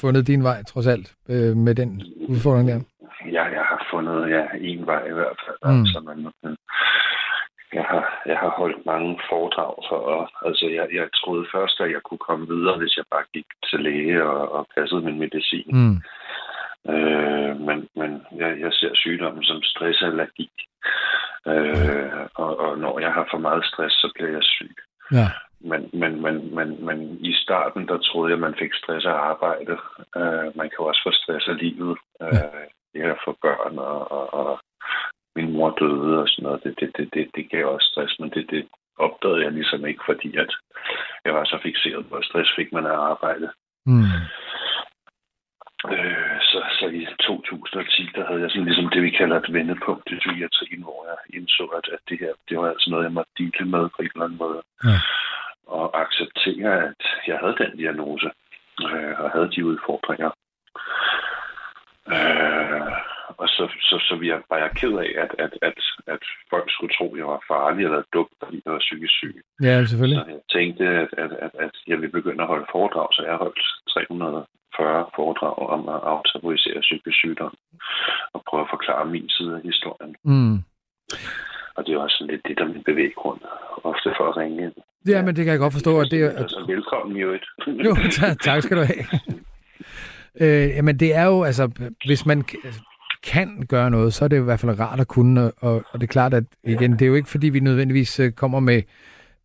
fundet din vej, trods alt, øh, med den udfordring der. Ja, jeg har fundet ja, en vej i hvert fald. Mm. Altså, man, jeg, har, jeg har holdt mange foredrag for, og, altså jeg, jeg troede først, at jeg kunne komme videre, hvis jeg bare gik til læge og, og passede min medicin. Mm. Øh, men men jeg, jeg ser sygdommen som stressallergi. Øh, og, og når jeg har for meget stress, så bliver jeg syg. Ja. Men, men, men, men, men i starten, der troede jeg, at man fik stress af arbejde. Øh, man kan jo også få stress af livet. Øh, det at få børn, og, og, og min mor døde og sådan noget. Det, det, det, det, det gav også stress, men det, det, opdagede jeg ligesom ikke, fordi at jeg var så fixeret på, at stress fik man af arbejde. Mm. Øh, så, så i 2010, der havde jeg sådan ligesom det, vi kalder et vendepunkt i psykiatrien, hvor jeg indså, at, at det her, det var altså noget, jeg måtte dele med på en eller anden måde. Ja. Og acceptere, at jeg havde den diagnose, øh, og havde de udfordringer. Øh, og så, så, så vi var jeg ked af, at, at, at, at folk skulle tro, at jeg var farlig eller dum, fordi jeg var psykisk syg. Ja, selvfølgelig. Så jeg tænkte, at, at, at, at jeg ville begynde at holde foredrag, så jeg holdt 340 foredrag om at aftabuisere psykisk sygdom og prøve at forklare min side af historien. Mm. Og det er også sådan lidt det, der er min bevæggrund, ofte for at ringe ind. Ja, men det kan jeg godt forstå, at det er... Altså, velkommen i øvrigt. Jo, [LAUGHS] tak, tak skal du have. Øh, jamen, det er jo, altså, hvis man kan gøre noget, så er det jo i hvert fald rart at kunne, og, og det er klart, at igen, det er jo ikke, fordi vi nødvendigvis øh, kommer med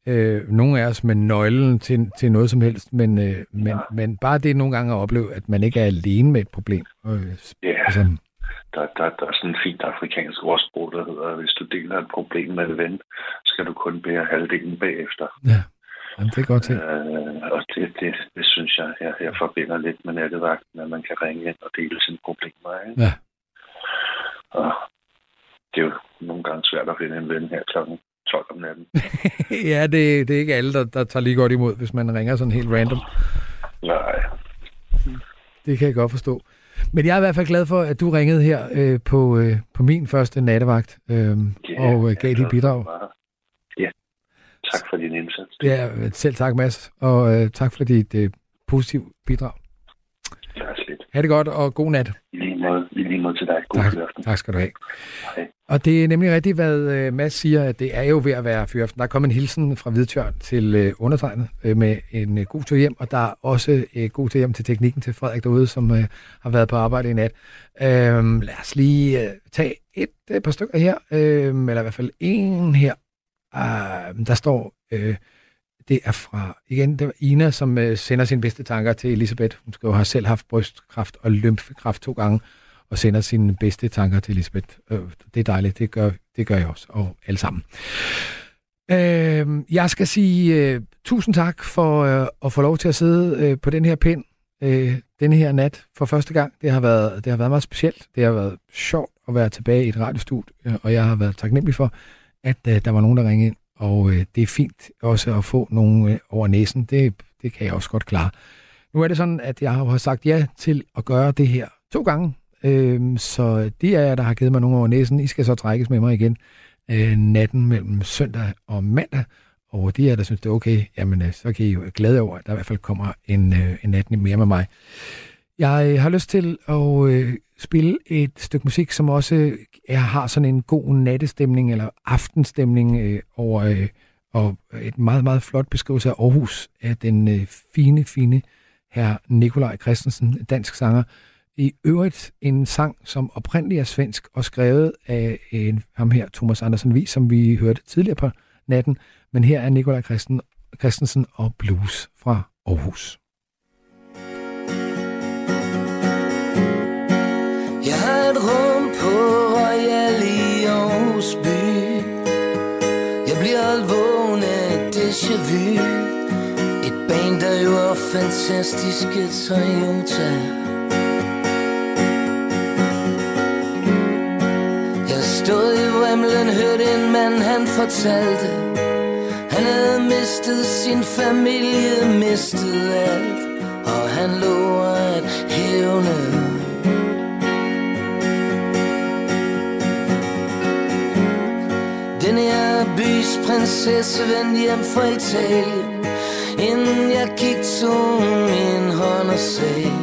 øh, nogle af os med nøglen til, til noget som helst, men, øh, men, men bare det nogle gange at opleve, at man ikke er alene med et problem. Øh, Ja, altså, der, der, der er sådan en fint afrikansk ordsprog, der hedder, hvis du deler et problem med en ven, skal du kun bære halvdelen bagefter. ja, jamen, det er godt til. Øh, og det, det, det synes jeg, jeg, jeg forbinder lidt med nattevagten, at man kan ringe ind og dele sine problemer. Ikke? Ja. Og det er jo nogle gange svært at finde en ven her klokken 12 om natten. [LAUGHS] ja, det, det er ikke alle, der, der tager lige godt imod, hvis man ringer sådan helt random. Nej, Det kan jeg godt forstå. Men jeg er i hvert fald glad for, at du ringede her øh, på, øh, på min første nattevagt øh, Ja, og øh, gav dit bidrag. Ja, tak for din indsats. Ja, selv tak, Mads, og øh, tak for dit øh, positive bidrag. Det er slet. Ha' det godt, og god nat. I lige måde, i lige måde til dig. God Tak, aften. tak skal du have. Hej. Og det er nemlig rigtigt, hvad øh, Mads siger, at det er jo ved at være fyraften. Der er kommet en hilsen fra Hvidtjørn til øh, undertegnet øh, med en god tur hjem, og der er også god tur hjem til teknikken til Frederik derude, som har været på arbejde i nat. Øhm, lad os lige tage et par stykker her, øhm, eller i hvert fald en her. Øhm, der står, øh, det er fra, igen, det var Ina, som sender sine bedste tanker til Elisabeth. Hun skal jo have selv haft brystkræft og lymfekræft to gange, og sender sine bedste tanker til Elisabeth. Øh, det er dejligt, det gør, det gør jeg også, og alle sammen. Øh, jeg skal sige øh, tusind tak for øh, at få lov til at sidde øh, på den her pind øh, denne her nat for første gang. Det har, været, det har været meget specielt. Det har været sjovt at være tilbage i et radiostudie, øh, og jeg har været taknemmelig for, at øh, der var nogen, der ringede ind. Og øh, det er fint også at få nogen øh, over næsen. Det, det kan jeg også godt klare. Nu er det sådan, at jeg har sagt ja til at gøre det her to gange. Øh, så det er jeg, der har givet mig nogen over næsen. I skal så trækkes med mig igen øh, natten mellem søndag og mandag. Og de er der synes, det er okay, jamen øh, så kan I jo være glade over, at der i hvert fald kommer en, øh, en nat mere med mig. Jeg øh, har lyst til at øh, spille et stykke musik, som også øh, jeg har sådan en god nattestemning eller aftenstemning øh, over, øh, og et meget, meget flot beskrivelse af Aarhus af den øh, fine, fine her Nikolaj Christensen, dansk sanger. I øvrigt en sang, som oprindeligt er svensk og skrevet af en, ham her, Thomas Andersen Vis, som vi hørte tidligere på natten. Men her er Nikolaj Christen, Christensen og Blues fra Aarhus. Jeg har et rum på Royal i Aarhus by Jeg bliver holdt vågen af déjà vu Et band, der jo er fantastiske Toyota stod i Wembley, hørte en mand, han fortalte. Han havde mistet sin familie, mistet alt Og han lå at hævne. Den her bys prinsesse vendte hjem fra Italien. Inden jeg gik tog min hånd og sagde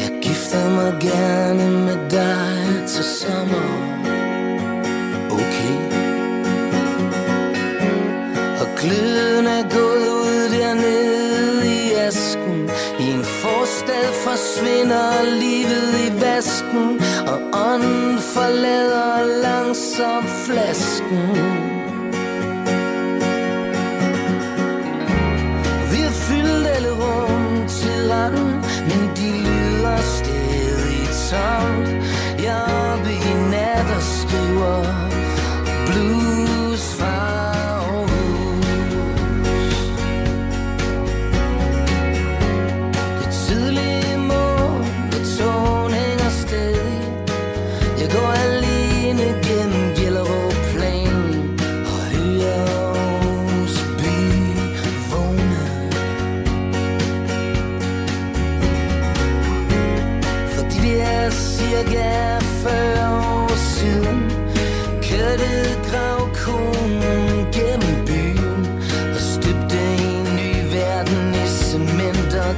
Jeg gifter mig gerne med dig til sommer. Gløden er gået ud dernede i asken. I en forstad forsvinder livet i vasken Og ånden forlader langsomt flasken. Vi har fyldt alle rum til randen Men de lyder stadig tomt. Jeg er oppe i nat og skriver Blue cirka 40 år siden Kørte gravkonen gennem byen Og støbte en ny verden i cement og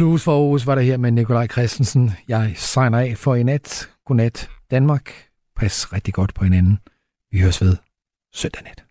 Blues for Aarhus var det her med Nikolaj Christensen. Jeg signer af for i nat. Godnat Danmark. Pas rigtig godt på hinanden. Vi høres ved søndag nat.